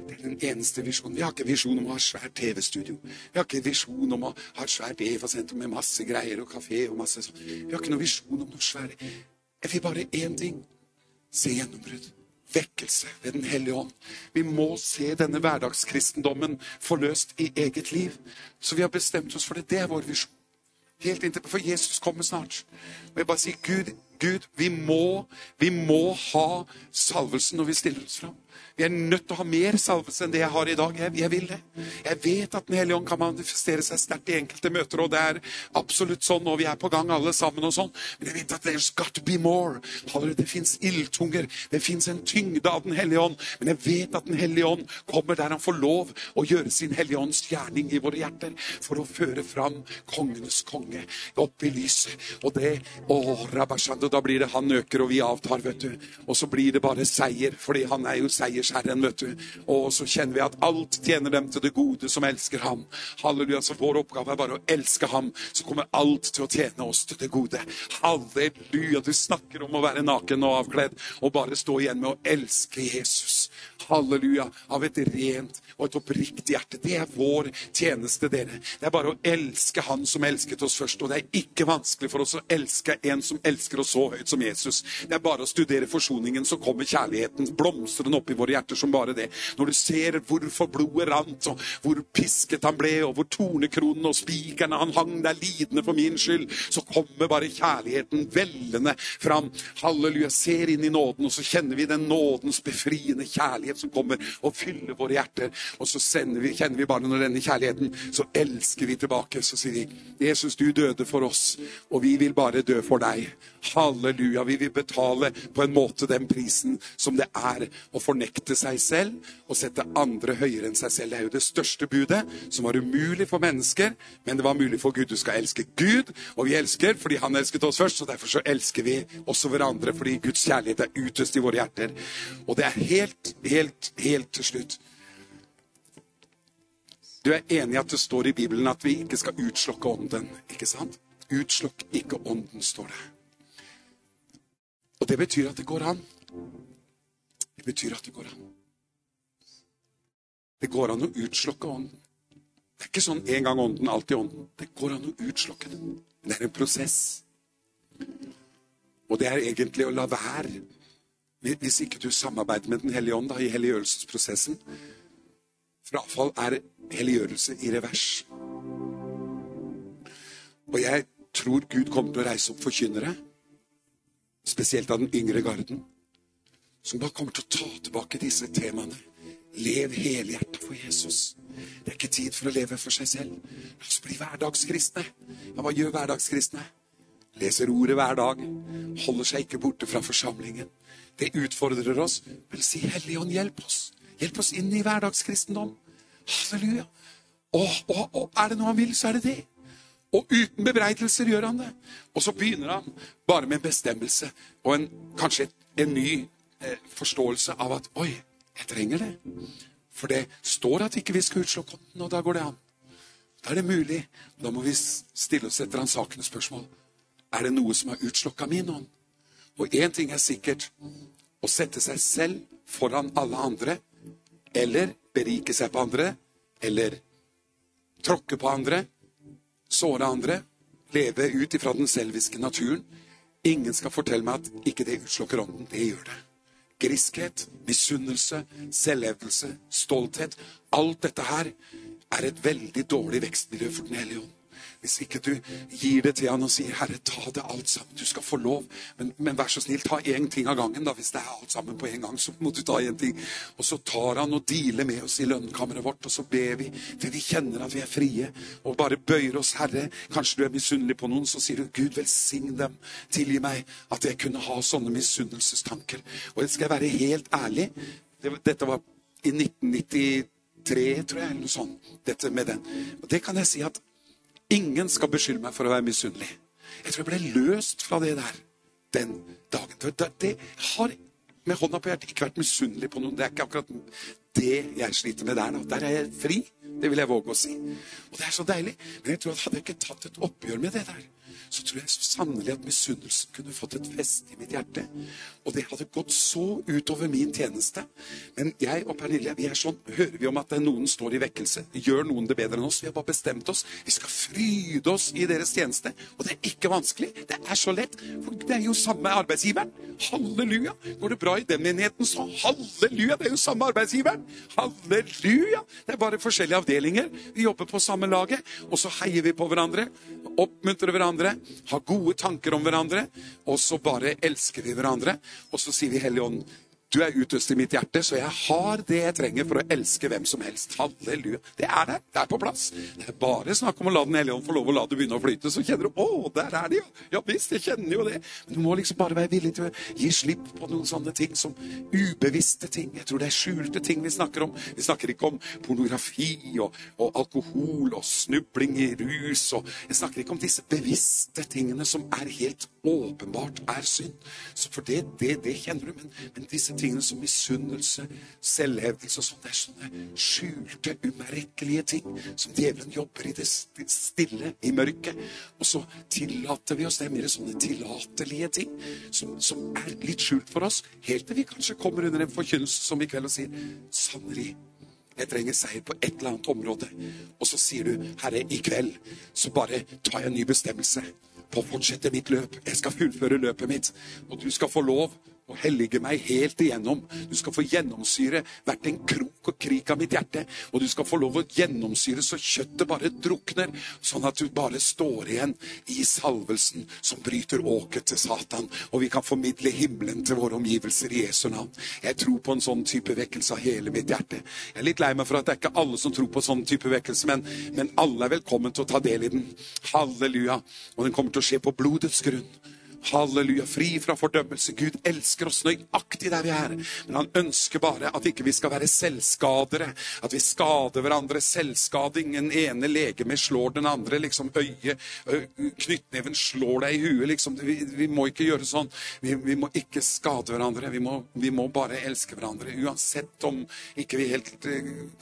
Det er den eneste visjonen. Vi har ikke visjon om å ha svært TV-studio. Vi har ikke visjon om å ha et svært EFA-senter med masse greier og kafé og masse sånt. Vi har ikke noen visjon om noe svært. Jeg vil bare én ting. Se gjennombrudd. vekkelse ved Den hellige ånd. Vi må se denne hverdagskristendommen forløst i eget liv. Så vi har bestemt oss for det. Det er vår visjon. Helt inntil, For Jesus kommer snart. Og jeg bare sier, Gud, Gud, vi må, vi må ha salvelsen når vi stiller oss fram. Vi er nødt til å ha mer salvelse enn det jeg har i dag. Jeg, jeg vil det. Jeg vet at Den hellige ånd kan manifestere seg sterkt i enkelte møter, og det er absolutt sånn, og vi er på gang alle sammen og sånn. Men jeg vet at there's got to be more. Det fins ildtunger. Det fins en tyngde av Den hellige ånd. Men jeg vet at Den hellige ånd kommer der han får lov å gjøre sin hellige ånds gjerning i våre hjerter for å føre fram kongenes konge opp i lyset. Og det å, Rabashando, Da blir det han øker, og vi avtar, vet du. Og så blir det bare seier, fordi han er jo seiersherren, vet du. Og så kjenner vi at alt tjener dem til det gode som elsker ham. Halleluja. Så vår oppgave er bare å elske ham, så kommer alt til å tjene oss til det gode. Halleluja. Du snakker om å være naken og avkledd, og bare stå igjen med å elske Jesus. Halleluja. Av et rent og et oppriktig hjerte. Det er vår tjeneste, dere. Det er bare å elske Han som elsket oss først. Og det er ikke vanskelig for oss å elske en som elsker oss så høyt som Jesus. Det er bare å studere forsoningen, så kommer kjærligheten blomstrende opp i våre hjerter som bare det. Når du ser hvorfor blodet rant, og hvor pisket han ble, og hvor tornekronen og spikerne han hang der lidende for min skyld, så kommer bare kjærligheten vellende fram. Halleluja. Ser inn i nåden, og så kjenner vi den nådens befriende kjærlighet som kommer og fyller våre hjerter. Og så vi, kjenner vi bare når denne kjærligheten, så elsker vi tilbake. Så sier vi, Jesus, du døde for oss, og vi vil bare dø for deg. Halleluja. Vi vil betale på en måte den prisen som det er å fornekte seg selv og sette andre høyere enn seg selv. Det er jo det største budet, som var umulig for mennesker, men det var mulig for Gud. Du skal elske Gud, og vi elsker fordi han elsket oss først, og derfor så elsker vi også hverandre, fordi Guds kjærlighet er utøst i våre hjerter. Og det er helt, helt, helt til slutt. Du er enig i at det står i Bibelen at vi ikke skal utslokke ånden, ikke sant? Utslokk ikke ånden, står det. Og det betyr at det går an. Det betyr at det går an. Det går an å utslokke ånden. Det er ikke sånn en gang ånden, alltid ånden. Det går an å utslokke den. Det er en prosess. Og det er egentlig å la være. Hvis ikke du samarbeider med Den hellige ånd da, i helliggjørelsesprosessen. Frafall er helliggjørelse i revers. Og jeg tror Gud kommer til å reise opp forkynnere, spesielt av den yngre garden, som bare kommer til å ta tilbake disse temaene. Lev helhjertet for Jesus. Det er ikke tid for å leve for seg selv. La oss bli hverdagskristne. Ja, hva gjør hverdagskristne? Leser ordet hver dag. Holder seg ikke borte fra forsamlingen. Det utfordrer oss. men si Hellige Ånd, hjelp oss. Hjelp oss inn i hverdagskristendom. Halleluja. Og, og, og er det noe han vil, så er det det. Og uten bebreidelser gjør han det. Og så begynner han bare med en bestemmelse og en, kanskje en ny eh, forståelse av at Oi, jeg trenger det. For det står at ikke vi skal utslå konten, og da går det an. Da er det mulig. Da må vi stille oss et ransakende spørsmål. Er det noe som har utslokka min ånd? Og én ting er sikkert. Å sette seg selv foran alle andre, eller berike seg på andre, eller tråkke på andre, såre andre, leve ut ifra den selviske naturen. Ingen skal fortelle meg at ikke det utslukker ånden. Det gjør det. Griskhet, misunnelse, selvhevdelse, stolthet. Alt dette her er et veldig dårlig vekstmiljø for Den hellige ånd. Hvis ikke du gir det til han og sier 'Herre, ta det alt sammen'. Du skal få lov, men, men vær så snill, ta én ting av gangen. da, Hvis det er alt sammen på en gang, så må du ta én ting. Og så tar han og dealer med oss i lønnkammeret vårt, og så ber vi til vi kjenner at vi er frie, og bare bøyer oss, Herre. Kanskje du er misunnelig på noen, så sier du 'Gud, velsign dem'. Tilgi meg at jeg kunne ha sånne misunnelsestanker. Og jeg skal være helt ærlig. Dette var i 1993, tror jeg, eller noe sånt. Dette med den. Og det kan jeg si at Ingen skal beskylde meg for å være misunnelig. Jeg tror jeg ble løst fra det der den dagen. Det, har med hånda på hjertet ikke vært misunnelig på noen. Det er ikke akkurat det jeg sliter med der. nå. Der er jeg fri. Det vil jeg våge å si. Og det er så deilig. Men jeg tror at hadde jeg ikke tatt et oppgjør med det der, så tror jeg så sannelig at misunnelsen kunne fått et feste i mitt hjerte. Og det hadde gått så utover min tjeneste. Men jeg og Pernille vi er sånn, hører vi om at noen står i vekkelse. Gjør noen det bedre enn oss? Vi har bare bestemt oss. Vi skal fryde oss i deres tjeneste. Og det er ikke vanskelig. Det er så lett. For det er jo samme arbeidsgiveren. Halleluja. Går det bra i den menigheten, så halleluja. Det er jo samme arbeidsgiveren. Halleluja. Det er bare forskjellige avdelinger. Vi jobber på samme laget. Og så heier vi på hverandre. Oppmuntrer hverandre har gode tanker om hverandre, og så bare elsker vi hverandre. Og så sier vi Hellige Ånd, du er utøst i mitt hjerte, så jeg har det jeg trenger for å elske hvem som helst. Halleluja. Det er der. Det er på plass. Det er bare snakk om å la Den hellige ånd få lov å la det begynne å flyte. Så kjenner du å, der er det ja. Ja visst, jeg kjenner jo det. Men du må liksom bare være villig til å gi slipp på noen sånne ting som ubevisste ting. Jeg tror det er skjulte ting vi snakker om. Vi snakker ikke om pornografi og, og alkohol og snubling i rus. Og jeg snakker ikke om disse bevisste tingene som er helt åpenbart er synd. Så for det, det, det kjenner du. Men, men disse tingene tingene som misunnelse, selvhevdelse og sånn. Det er sånne skjulte, umerkelige ting som djevelen jobber i det stille, i mørket. Og så tillater vi oss Det er mer sånne tillatelige ting som, som er litt skjult for oss, helt til vi kanskje kommer under en forkynnelse som i kveld og sier sannelig. Jeg trenger seier på et eller annet område. Og så sier du, Herre, i kveld så bare tar jeg en ny bestemmelse på å fortsette mitt løp. Jeg skal fullføre løpet mitt. Og du skal få lov og hellige meg helt igjennom. Du skal få gjennomsyre hvert en krok og krik av mitt hjerte. Og du skal få lov å gjennomsyre så kjøttet bare drukner, sånn at du bare står igjen i salvelsen som bryter åket til Satan. Og vi kan formidle himmelen til våre omgivelser i Jesu navn. Jeg tror på en sånn type vekkelse av hele mitt hjerte. Jeg er litt lei meg for at det er ikke alle som tror på sånn type vekkelse, men, men alle er velkommen til å ta del i den. Halleluja. Og den kommer til å skje på blodets grunn. Halleluja. Fri fra fordømmelse. Gud elsker oss nøyaktig der vi er. Men han ønsker bare at ikke vi skal være selvskadere. At vi skader hverandre. Selvskading. Den ene legeme slår den andre. liksom Øyet Knyttneven slår deg i huet. liksom. Vi, vi må ikke gjøre sånn. Vi, vi må ikke skade hverandre. Vi må, vi må, bare elske hverandre. Uansett om ikke vi helt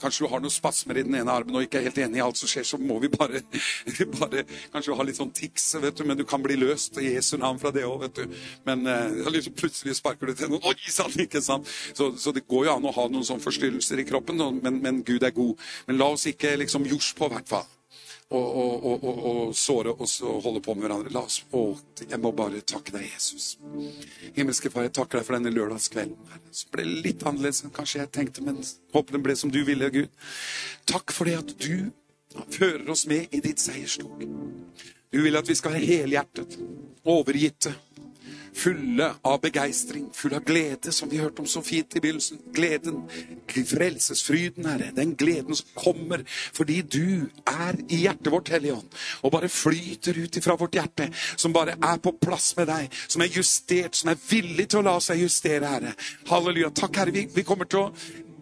Kanskje du har noen spasmer i den ene armen og ikke er helt enig i alt som skjer, så må vi bare, bare Kanskje har litt sånn tics, vet du, men du kan bli løst i Jesu navn fra det òg, vet du. Men eh, liksom, plutselig sparker du til noen. Oi sann, ikke sant? Så, så, det går jo an å ha noen sånne forstyrrelser i kroppen, men, men, Gud er god. Men la oss ikke liksom jors på, i hvert fall. Og, og, og, og, såre oss og holde på med hverandre. La oss, å, jeg må bare takke deg, Jesus. Himmelske Far, jeg takker deg for denne lørdagskvelden. Som ble litt annerledes enn kanskje jeg tenkte, men håper den ble som du ville, Gud. Takk for det at du fører oss med i ditt seierstog. Du vil at vi skal være helhjertet, overgitte, fulle av begeistring, fulle av glede, som vi hørte om så fint i begynnelsen. Gleden, frelsesfryden, Herre. Den gleden som kommer fordi du er i hjertet vårt, Hellige Ånd, og bare flyter ut ifra vårt hjerte, som bare er på plass med deg, som er justert, som er villig til å la seg justere, Herre. Halleluja. Takk, Herre. Vi, vi kommer til å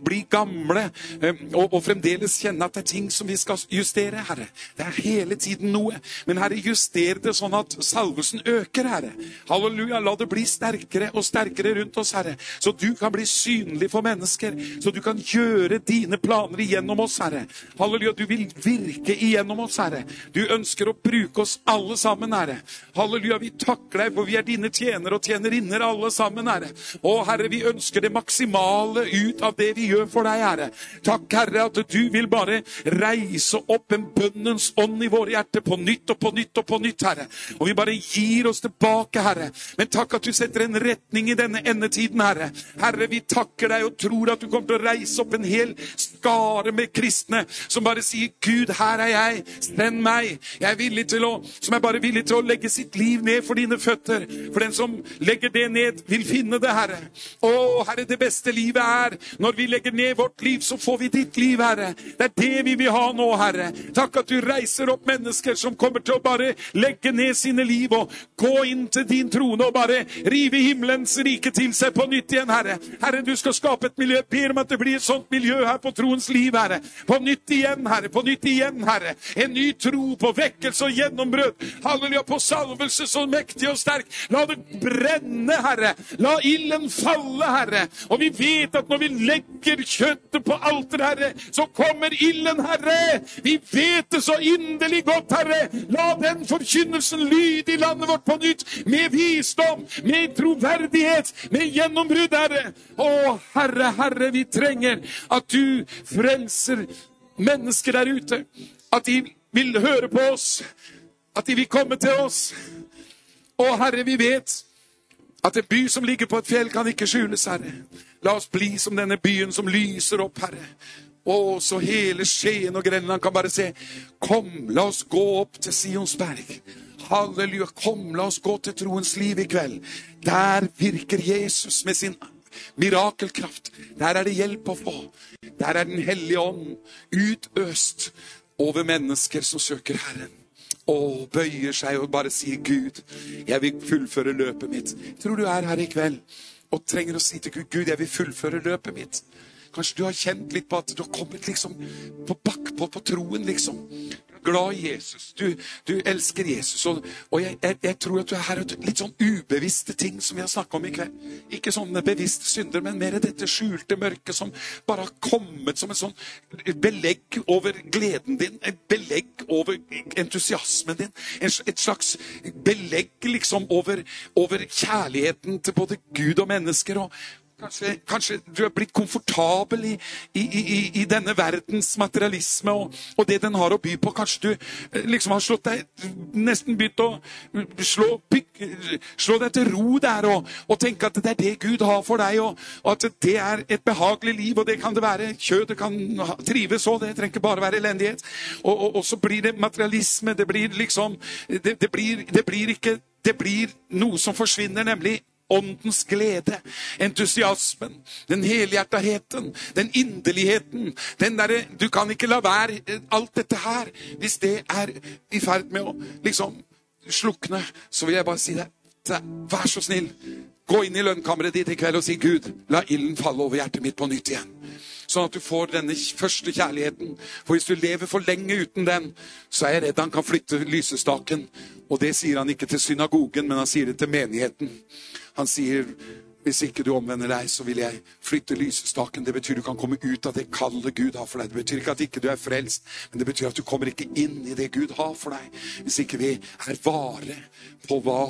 bli gamle eh, og, og, fremdeles kjenne at det er ting som vi skal justere, Herre. Det er hele tiden noe. Men Herre, juster det sånn at salvelsen øker, Herre. Halleluja. La det bli sterkere og sterkere rundt oss, Herre. Så du kan bli synlig for mennesker. Så du kan gjøre dine planer igjennom oss, Herre. Halleluja. Du vil virke igjennom oss, Herre. Du ønsker å bruke oss alle sammen, Herre. Halleluja. Vi takker deg, for vi er dine tjenere og tjenerinner alle sammen, Herre. Å, Herre, vi ønsker det maksimale ut av det vi gjør for deg, Herre. Takk, Herre, at du vil bare reise opp en bønnens ånd i våre hjerter på nytt og på nytt og på nytt, Herre. Og vi bare gir oss tilbake, Herre. Men takk at du setter en retning i denne endetiden, Herre. Herre, vi takker deg og tror at du kommer til å reise opp en hel skare med kristne som bare sier, Gud, her er jeg. Send meg. Jeg er villig til å, som er bare villig til å legge sitt liv ned for dine føtter. For den som legger det ned, vil finne det, Herre. Å, Herre, det beste livet er når vi legger legger ned vårt liv, så får vi ditt liv, Herre. Det er det vi vil ha nå, Herre. Takk at du reiser opp mennesker som kommer til å bare legge ned sine liv og gå inn til din trone og bare rive himmelens rike til seg på nytt igjen, Herre. Herre, du skal skape et miljø. Ber om at det blir et sånt miljø her på troens liv, Herre. På nytt igjen, Herre. På nytt igjen, Herre. En ny tro på vekkelse og gjennombrudd. Halleluja, på salvelse så mektig og sterk. La det brenne, Herre. La ilden falle, Herre. Og vi vet at når vi legger legger kjøttet på alteret, Herre, så kommer ilden, Herre. Vi vet det så inderlig godt, Herre. La den forkynnelsen lyde i landet vårt på nytt, med visdom, med troverdighet, med gjennombrudd, Herre. Å, Herre, Herre, vi trenger at du frelser mennesker der ute. At de vil høre på oss. At de vil komme til oss. Å, Herre, vi vet at en by som ligger på et fjell, kan ikke skjules, Herre. La oss bli som denne byen som lyser opp, Herre. Å, så hele Skien og Grenland kan bare se. Kom, la oss gå opp til Sions berg. Halleluja. Kom, la oss gå til troens liv i kveld. Der virker Jesus med sin mirakelkraft. Der er det hjelp å få. Der er Den hellige ånd utøst over mennesker som søker Herren. Og bøyer seg og bare sier, 'Gud, jeg vil fullføre løpet mitt'. Tror du er her i kveld og trenger å si til Gud, 'Gud, jeg vil fullføre løpet mitt'. Kanskje du har kjent litt på at du har kommet liksom på bakpå på troen, liksom. Glad i Jesus. Du, du elsker Jesus. Og, og jeg, jeg, jeg, tror at du er litt sånn ubevisste ting som vi har snakka om i kveld. Ikke sånne bevisste synder, men mer dette skjulte mørket som bare har kommet som et sånn belegg over gleden din. Et belegg over entusiasmen din. Et slags belegg liksom over, over kjærligheten til både Gud og mennesker. Og, Kanskje, kanskje, du er blitt komfortabel i, i, i, i denne verdens materialisme og, og, det den har å by på. Kanskje du eh, liksom har slått deg nesten begynt å slå, slå deg til ro der og, og, tenke at det er det Gud har for deg, og, og, at det er et behagelig liv. Og det kan det være. Kjødet kan trives òg, det trenger ikke bare være elendighet. Og, så blir det materialisme. Det blir liksom Det, det, blir, det blir ikke det blir noe som forsvinner, nemlig åndens glede, entusiasmen, den helhjertaheten, den inderligheten. Den derre Du kan ikke la være eh, alt dette her. Hvis det er i ferd med å liksom slukne, så vil jeg bare si det. Vær så snill, gå inn i lønnkammeret ditt i kveld og si, Gud, la ilden falle over hjertet mitt på nytt igjen. Sånn at du får denne første kjærligheten. For hvis du lever for lenge uten den, så er jeg redd han kan flytte lysestaken. Og det sier han ikke til synagogen, men han sier det til menigheten. Han sier hvis ikke du omvender deg, så vil jeg flytte lysestaken. Det betyr du kan komme ut av det kallet Gud har for deg. Det betyr ikke at ikke du er frelst, men det betyr at du kommer ikke inn i det Gud har for deg. Hvis ikke vi er vare på hva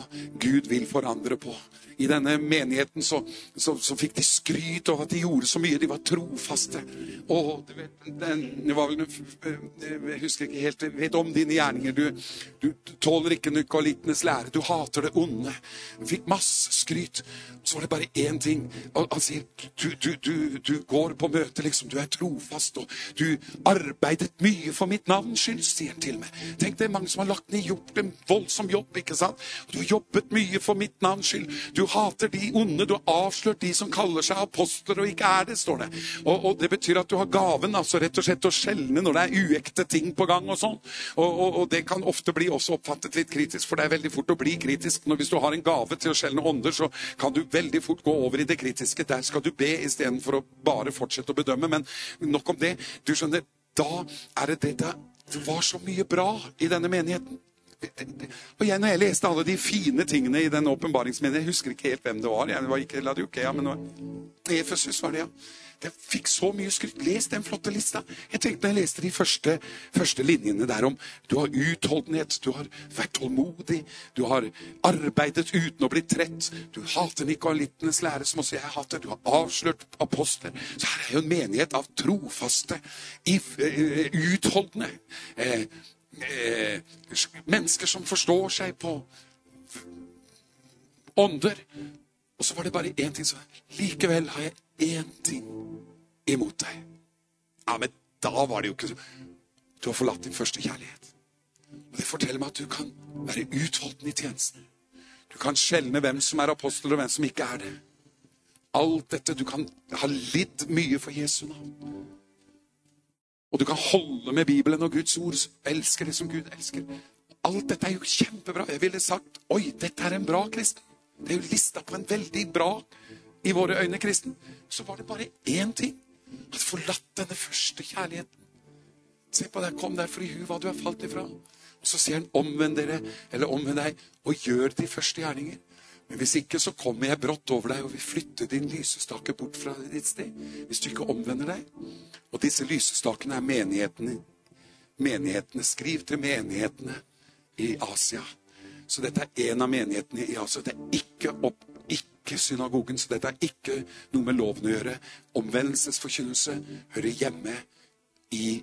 Gud vil forandre på i denne menigheten så, så, så, fikk de skryt over at de gjorde så mye. De var trofaste. Og du vet, den, var vel, Jeg husker ikke helt vet om dine gjerninger. Du, du, du tåler ikke nukolittenes lære. Du hater det onde. Du fikk masse skryt. Så var det bare én ting. Han sier du, du, går på møte, liksom. Du er trofast. Og du arbeidet mye for mitt navns skyld, sier han til meg. Tenk det er mange som har lagt ned gjort en voldsom jobb. ikke sant? Du har jobbet mye for mitt navns skyld. Du hater de onde. Du har avslørt de som kaller seg apostler og ikke er det, står det. Og, og Det betyr at du har gaven altså rett og slett å skjelne når det er uekte ting på gang. Og sånn. Og, og, og, det kan ofte bli også oppfattet litt kritisk, for det er veldig fort å bli kritisk. Når Hvis du har en gave til å skjelne ånder, så kan du veldig fort gå over i det kritiske. Der skal du be istedenfor å bare fortsette å bedømme. Men nok om det. Du skjønner, da er det det det var så mye bra i denne menigheten. Og jeg, når jeg leste alle de fine tingene i den åpenbaringsmeldingen Jeg husker ikke helt hvem det var. Jeg var ikke Ladukea, men Efesus var det, ja. Jeg fikk så mye skryt. Les den flotte lista. Jeg tenkte når jeg leste de første, første, linjene der om du har utholdenhet, du har vært tålmodig, du har arbeidet uten å bli trett, du hater Nikolittenes lære, som også jeg hater, du har avslørt apostler. Så her er jo en menighet av trofaste, eh, utholdende. Eh, eh, mennesker som forstår seg på ånder. Og så var det bare én ting som Likevel har jeg én ting imot deg. Ja, men da var det jo ikke Du har forlatt din første kjærlighet. Og Det forteller meg at du kan være utholden i tjenesten. Du kan skjelne hvem som er apostel, og hvem som ikke er det. Alt dette. Du kan ha lidd mye for Jesu navn. Og du kan holde med Bibelen og Guds ord. Elsker det som Gud elsker. Alt dette er jo kjempebra. Jeg ville sagt oi, dette er en bra kristen. Det er jo lista på en veldig bra i våre øyne kristen. Så var det bare én ting. At forlatt denne første kjærligheten. Se på deg, kom derfor i hu hva du har falt ifra. Og så sier han omvend dere, eller omvend deg, og gjør de første gjerninger. Men hvis ikke, så kommer jeg brått over deg og vil flytte din lysestake bort fra ditt sted. Hvis du ikke omvender deg. Og disse lysestakene er menighetene. menighetene. Skriv til menighetene i Asia. Så dette er en av menighetene i Asia. Det er ikke, opp, ikke synagogen, så dette er ikke noe med loven å gjøre. Omvendelsesforkynnelse hører hjemme i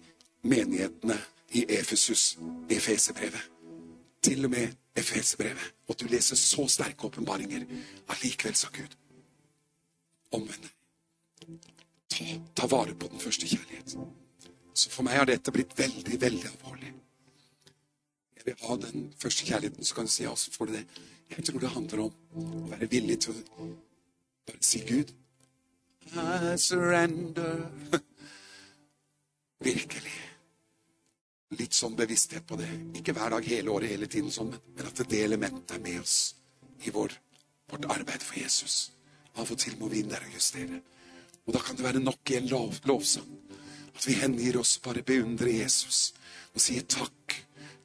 menighetene i Efesus, Efeserbrevet. Til og med Efeserbrevet. Og at du leser så sterke åpenbaringer. Allikevel, sa Gud, omvend. Ta, ta vare på den første kjærlighet. Så for meg har dette blitt veldig, veldig alvorlig. Jeg vil ha den første kjærligheten, så kan du si så får du det. Jeg tror det handler om å være villig til å bare si Gud. I surrender. Virkelig. Litt sånn bevissthet på det. Ikke hver dag, hele året, hele tiden sånn, men at det elementet er med oss i vår, vårt arbeid for Jesus. Av og til må vi inn der og justere. Og da kan det være nok i en lov, lovsang. At vi hengir oss bare beundrer Jesus og sier takk.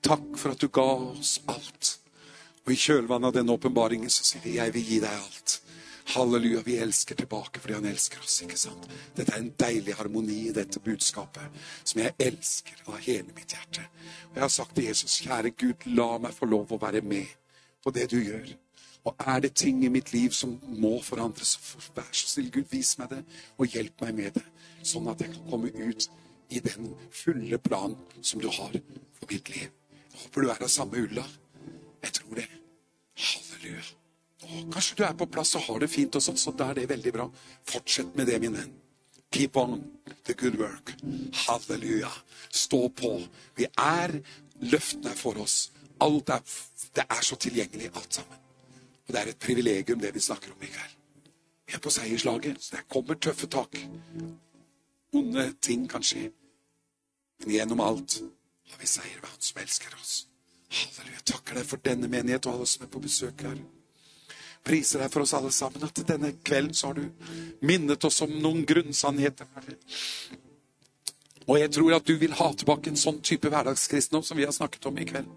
Takk for at du ga oss alt. Og i kjølvannet av denne åpenbaringen så sier vi 'Jeg vil gi deg alt'. Halleluja, vi elsker tilbake fordi han elsker oss. ikke sant? Dette er en deilig harmoni i dette budskapet som jeg elsker av hele mitt hjerte. Og jeg har sagt til Jesus, kjære Gud, la meg få lov å være med på det du gjør. Og er det ting i mitt liv som må forandres, vær så snill, Gud, vis meg det, og hjelp meg med det, sånn at jeg kan komme ut i den fulle planen som du har for mitt liv. Jeg håper du er av samme ulla. Jeg tror det. Halleluja. Kanskje du er på plass og har det fint, og sånn, så da er det veldig bra. Fortsett med det, min venn. Keep on the good work. Halleluja. Stå på. Vi er Løftene for oss. Alt er, det er så tilgjengelig, alt sammen. Og det er et privilegium, det vi snakker om i kveld. Vi er på seierslaget, så det kommer tøffe tak. Onde ting kan skje. Men gjennom alt har vi seier ved Han som elsker oss. Halleluja. Takker deg for denne menighet og alle som er på besøk her. Priser deg for oss alle sammen at denne kvelden så har du minnet oss om noen grunnsannheter. Og jeg tror at du vil ha tilbake en sånn type hverdagskristendom som vi har snakket om i kveld.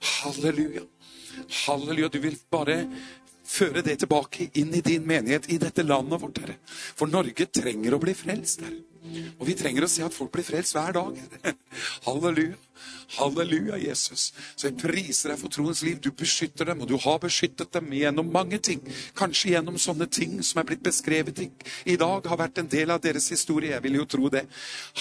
Halleluja. Halleluja. Du vil bare føre det tilbake inn i din menighet i dette landet vårt, Herre. For Norge trenger å bli frelst, Herre. Og vi trenger å se at folk blir frelst hver dag. Halleluja. Halleluja, Jesus. Så jeg priser deg for troens liv. Du beskytter dem, og du har beskyttet dem gjennom mange ting. Kanskje gjennom sånne ting som er blitt beskrevet i, i dag, har vært en del av deres historie. Jeg vil jo tro det.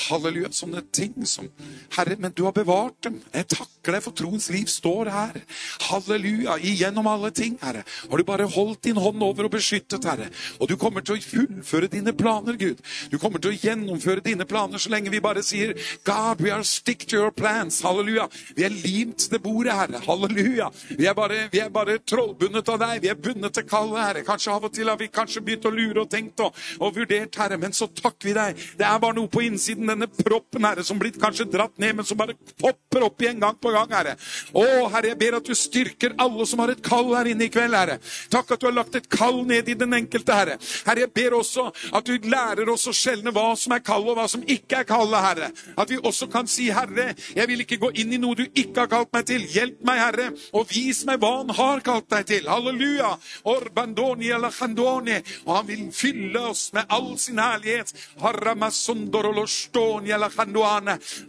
Halleluja. Sånne ting som Herre, men du har bevart dem. Jeg takker deg for troens liv står her. Halleluja. Igjennom alle ting, Herre. Har du bare holdt din hånd over og beskyttet, Herre. Og du kommer til å fullføre dine planer, Gud. Du kommer til å gjennomføre dine planer så lenge vi bare sier God, we are stick to your plans. Halleluja. Vi er limt til bordet, Herre. Halleluja. Vi er bare, vi er bare trollbundet av deg. Vi er bundet til kallet, Herre. Kanskje av og til har vi kanskje begynt å lure og tenkt og, og vurdert, Herre, men så takker vi deg. Det er bare noe på innsiden, denne proppen, Herre, som blitt kanskje dratt ned, men som bare popper opp igjen gang på gang, Herre. Å, Herre, jeg ber at du styrker alle som har et kall her inne i kveld, Herre. Takk at du har lagt et kall ned i den enkelte, Herre. Herre, jeg ber også at du lærer oss å skjelne hva som er kall, og hva som ikke er kallet, Herre. At vi også kan si, Herre, jeg vil ikke gå inn i noe du ikke har kalt meg til. Hjelp meg, Herre, og vis meg hva Han har kalt deg til. Halleluja. Orbandoni eller chandoni. Og Han vil fylle oss med all sin herlighet.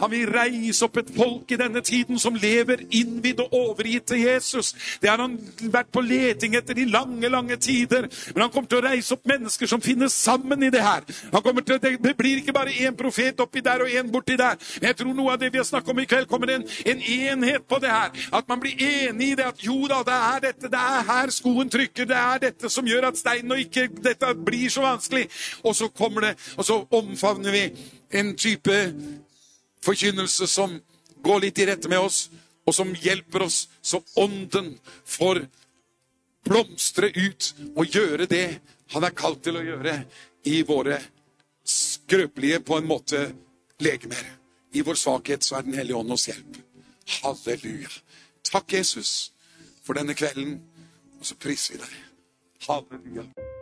Han vil reise opp et folk i denne tiden som lever innvidd og overgitt til Jesus. Det har han vært på leting etter i lange, lange tider. Men han kommer til å reise opp mennesker som finner sammen i det her. Han kommer til, Det blir ikke bare én profet oppi der og én borti der. Men jeg tror noe av det vi har snakket om i kveld, kommer en, en enhet på det her. At man blir enig i det at jo da, det er dette, det er her skoen trykker. Det er dette som gjør at steinen og ikke dette blir så vanskelig. Og så kommer det, og så omfavner vi en type forkynnelse som går litt i rette med oss, og som hjelper oss så ånden får blomstre ut og gjøre det han er kalt til å gjøre i våre skrøpelige, på en måte, legemer. I vår svakhet så er Den hellige ånd oss hjelp. Halleluja. Takk, Jesus, for denne kvelden. Og så priser vi deg. Halleluja.